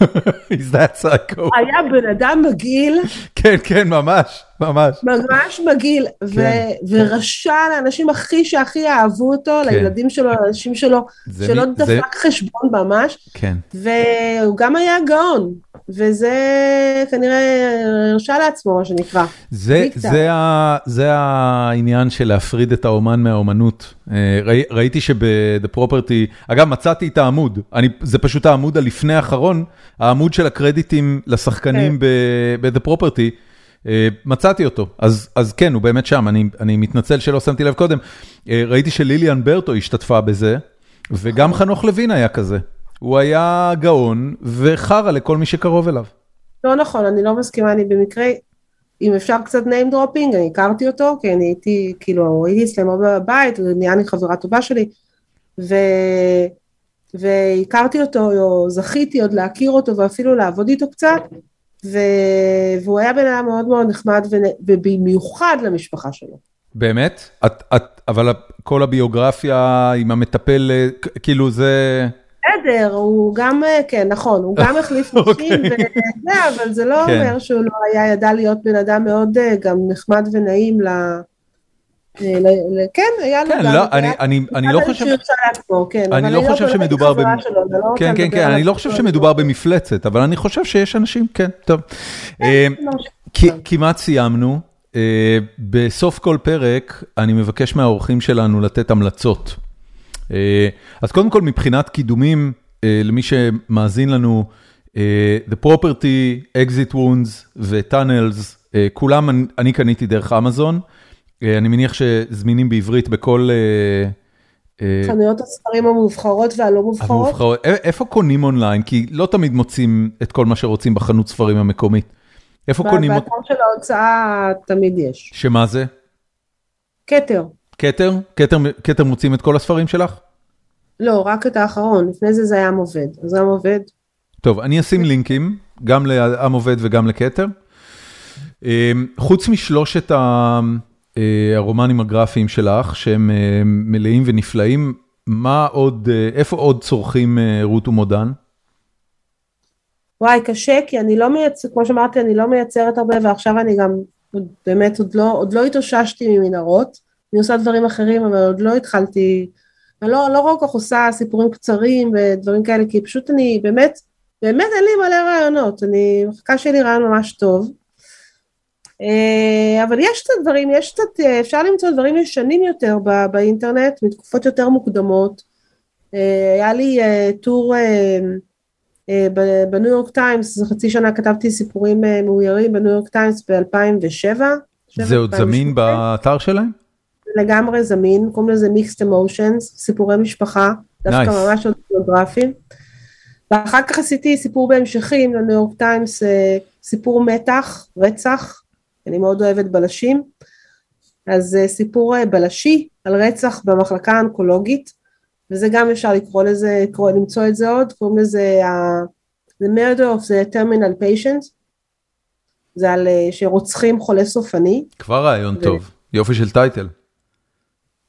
(laughs) Is that psycho? היה בן אדם מגעיל, כן, כן, ממש, ממש. ממש מגעיל, כן. ורשע לאנשים הכי שהכי אהבו אותו, כן. לילדים שלו, לאנשים שלו, שלא דפק חשבון ממש, כן. והוא גם היה גאון, וזה כנראה הרשה לעצמו, מה שנקרא. זה. זה, ה, זה העניין של להפריד את האומן מהאומנות. אה, ראי, ראיתי שב-The Property, אגב מצאתי את העמוד, אני, זה פשוט העמוד הלפני האחרון, העמוד של הקרדיטים לשחקנים כן. ב-The Property, אה, מצאתי אותו, אז, אז כן, הוא באמת שם, אני, אני מתנצל שלא שמתי לב קודם. אה, ראיתי שליליאן ברטו השתתפה בזה, וגם חנוך לוין היה כזה. הוא היה גאון וחרא לכל מי שקרוב אליו. לא נכון, אני לא מסכימה, אני במקרה, אם אפשר קצת name dropping, אני הכרתי אותו, כי אני הייתי, כאילו, הייתי הרבה בבית, הוא נהיה לי חברה טובה שלי, ו... והכרתי אותו, או זכיתי עוד להכיר אותו ואפילו לעבוד איתו קצת, ו... והוא היה בן אדם מאוד מאוד נחמד, ו... ובמיוחד למשפחה שלו. באמת? את, את, אבל כל הביוגרפיה עם המטפל, כאילו זה... בסדר, הוא גם, אה, כן, נכון, הוא גם החליף (laughs) נשים, אוקיי. וזה, אבל זה לא כן. אומר שהוא לא היה, ידע להיות בן אדם מאוד אה, גם נחמד ונעים ל... אה, כן, היה לו כן, גם... לא, היה- אני, אני, אני לא חושב... כן, אני לא חושב שמדובר לא כן, כן, כן, אני לא חושב. שמדובר במפלצת, אבל אני חושב שיש אנשים, כן, טוב. לא, כמעט סיימנו. בסוף כל פרק אני מבקש מהאורחים שלנו לתת המלצות. אה, אז קודם כל מבחינת קידומים, אה, למי שמאזין לנו, אה, The Property, Exit Wounds ו-Tunnels, כולם אני- קניתי דרך אמזון. אני מניח שזמינים בעברית בכל... חנויות הספרים המובחרות והלא מובחרות. המובחרות. איפה קונים אונליין? כי לא תמיד מוצאים את כל מה שרוצים בחנות ספרים המקומית. איפה קונים? באתר של ההוצאה תמיד יש. שמה זה? כתר. כתר? כתר? כתר מוצאים את כל הספרים שלך? לא, רק את האחרון, לפני זה זה היה עם עובד. אז עם עובד, טוב, אני אשים לינקים, גם לעם עובד וגם לכתר. אה, חוץ משלושת אה, הרומנים הגרפיים שלך, שהם אה, מלאים ונפלאים, מה עוד, אה, איפה עוד צורכים רות ומודן? וואי, קשה, כי אני לא מייצרת, כמו שאמרתי, אני לא מייצרת הרבה, ועכשיו אני גם, באמת, עוד לא, עוד לא התאוששתי ממנהרות. אני עושה דברים אחרים, אבל עוד לא התחלתי, אני לא, לא כל כך עושה סיפורים קצרים ודברים כאלה, כי פשוט אני, באמת, באמת אין לי מלא רעיונות, אני מחכה שיהיה לי רעיון ממש טוב. אה, אבל יש קצת דברים, יש קצת, אה, אפשר למצוא דברים ישנים יותר ב- באינטרנט, מתקופות יותר מוקדמות. אה, היה לי אה, טור בניו יורק טיימס, זה חצי שנה כתבתי סיפורים מאוירים בניו יורק טיימס ב-2007. זה עוד זמין באתר שלהם? לגמרי זמין, קוראים לזה Mixed Emotions, סיפורי משפחה, דווקא Nice. ממש אוטוביוגרפיים. ואחר כך עשיתי סיפור בהמשכים לניו יורק טיימס, אה, סיפור מתח, רצח, אני מאוד אוהבת בלשים. אז אה, סיפור אה, בלשי על רצח במחלקה האונקולוגית, וזה גם אפשר לקרוא לזה, לקרוא, למצוא את זה עוד, קוראים לזה ה- The Murder of the Terminal Patient, זה על אה, שרוצחים חולה סופני. כבר רעיון ו- טוב, יופי של טייטל.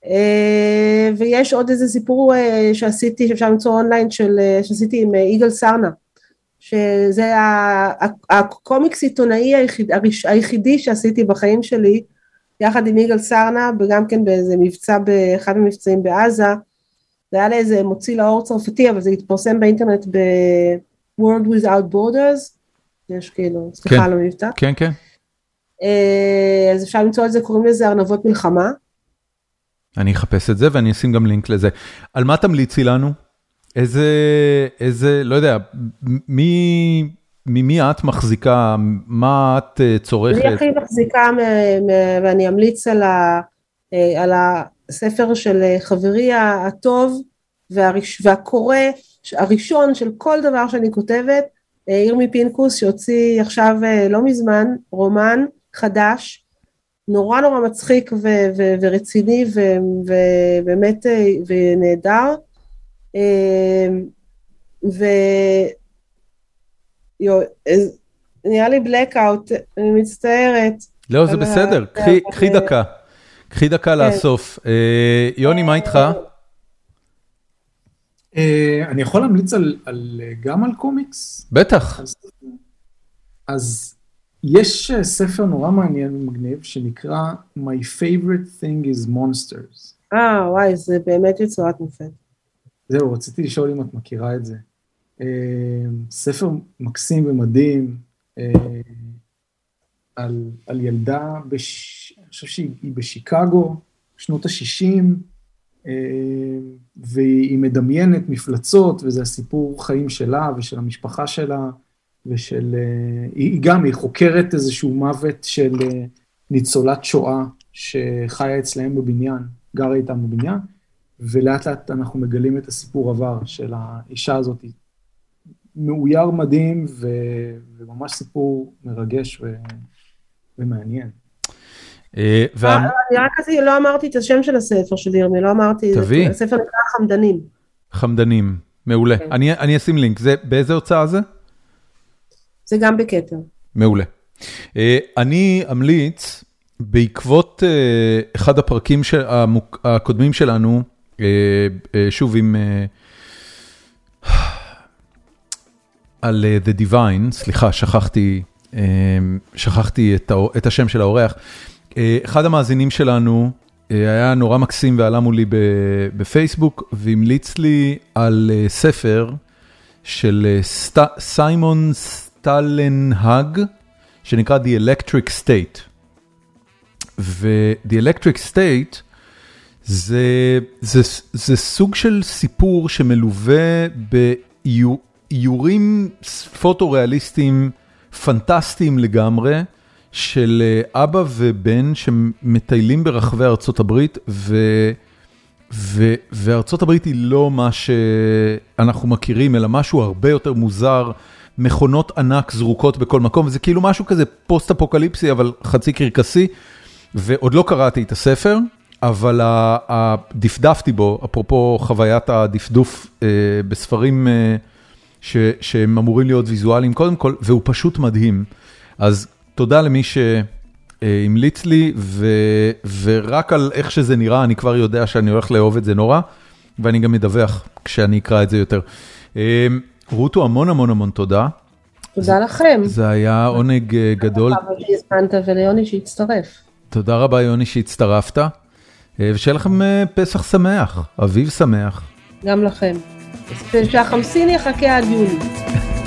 אה, ויש עוד איזה סיפור אה, שעשיתי, שאפשר למצוא אונליין, של, אה, שעשיתי עם יגאל סרנה, שזה הקומיקס עיתונאי היחיד, היחידי שעשיתי בחיים שלי, יחד עם יגאל סרנה, וגם כן באיזה מבצע, באחד המבצעים בעזה, זה היה לאיזה מוציא לאור צרפתי, אבל זה התפרסם באינטרנט ב-World Without Borders, יש כאילו, סליחה כן. על המבטא. כן, כן. אז אפשר למצוא את זה, קוראים לזה ארנבות מלחמה. אני אחפש את זה ואני אשים גם לינק לזה. על מה תמליצי לנו? איזה, איזה, לא יודע, מי, ממי את מחזיקה? מה את אה, צורכת? אני הכי מחזיקה, מ- מ- ואני אמליץ על, ה, אה, על הספר של אה, חברי הטוב והראש, והקורא הראשון של כל דבר שאני כותבת, ירמי פינקוס, שהוציא עכשיו לא מזמן רומן חדש, נורא נורא מצחיק ו- ו- ורציני ו- ובאמת אה, ונהדר. אה, ו... יו, אז נראה לי blackout, אני מצטערת. לא, זה בסדר, זה- קחי- דקה. קחי דקה כן. לאסוף. אה, יוני, מה איתך? אה, אני יכול להמליץ אה, גם על קומיקס? בטח. אז יש אה, ספר נורא מעניין ומגניב שנקרא My Favorite Thing is Monsters. אה, וואי, זה באמת יצירת מופת. זהו, רציתי לשאול אם את מכירה את זה. אה, ספר מקסים ומדהים אה, על, על ילדה, בש... אני חושב שהיא היא בשיקגו, שנות ה-60, והיא מדמיינת מפלצות, וזה הסיפור חיים שלה ושל המשפחה שלה, ושל... אה, היא גם, היא חוקרת איזשהו מוות של אה, ניצולת שואה שחיה אצלהם בבניין, גרה איתם בבניין, ולאט לאט אנחנו מגלים את הסיפור עבר של האישה הזאת. מאויר מדהים ו... וממש סיפור מרגש ו... ומעניין. אה, אני רק עשיתי, לא אמרתי את השם של הספר של ירמי, לא אמרתי, תביא. הספר נקרא חמדנים. חמדנים, מעולה. כן. אני אני אשים לינק. זה- באיזה הוצאה זה? זה גם בכתר. מעולה. אה, אני אמליץ, בעקבות אה, אחד הפרקים הקודמים שלנו, אה, שוב עם... על The Divine, סליחה, שכחתי, שכחתי את את השם של האורח. אחד המאזינים שלנו היה נורא מקסים ועלה מולי בפייסבוק, והמליץ לי על ספר של סיימון סטלנהג, שנקרא The Electric State. ו-The Electric State זה, זה, זה סוג של סיפור שמלווה באיורים פוטו-ריאליסטיים פנטסטיים לגמרי, של אה, אבא ובן שמטיילים ברחבי ארצות הברית, ו... ו- וארצות הברית היא לא מה שאנחנו מכירים, אלא משהו הרבה יותר מוזר, מכונות ענק זרוקות בכל מקום, וזה כאילו משהו כזה פוסט-אפוקליפסי, אבל חצי קרקסי, ועוד לא קראתי את הספר, אבל דפדפתי בו, אפרופו חוויית הדפדוף אה, בספרים אה, ש- שהם אמורים להיות ויזואליים קודם כל, והוא פשוט מדהים. אז תודה למי ש... אה, המליץ לי, ו, ורק על איך שזה נראה, אני כבר יודע שאני הולך לאהוב את זה נורא, ואני גם אדווח כשאני אקרא את זה יותר. רותו, המון המון המון תודה. תודה לכם. זה היה עונג אה, גדול. תודה רבה שהזמנת וליוני שהצטרף. תודה רבה, יוני, שהצטרפת, אה, ושיהיה לכם אה, פסח שמח, אביב שמח. גם לכם. שהחמסין יחכה עד יולי. (laughs)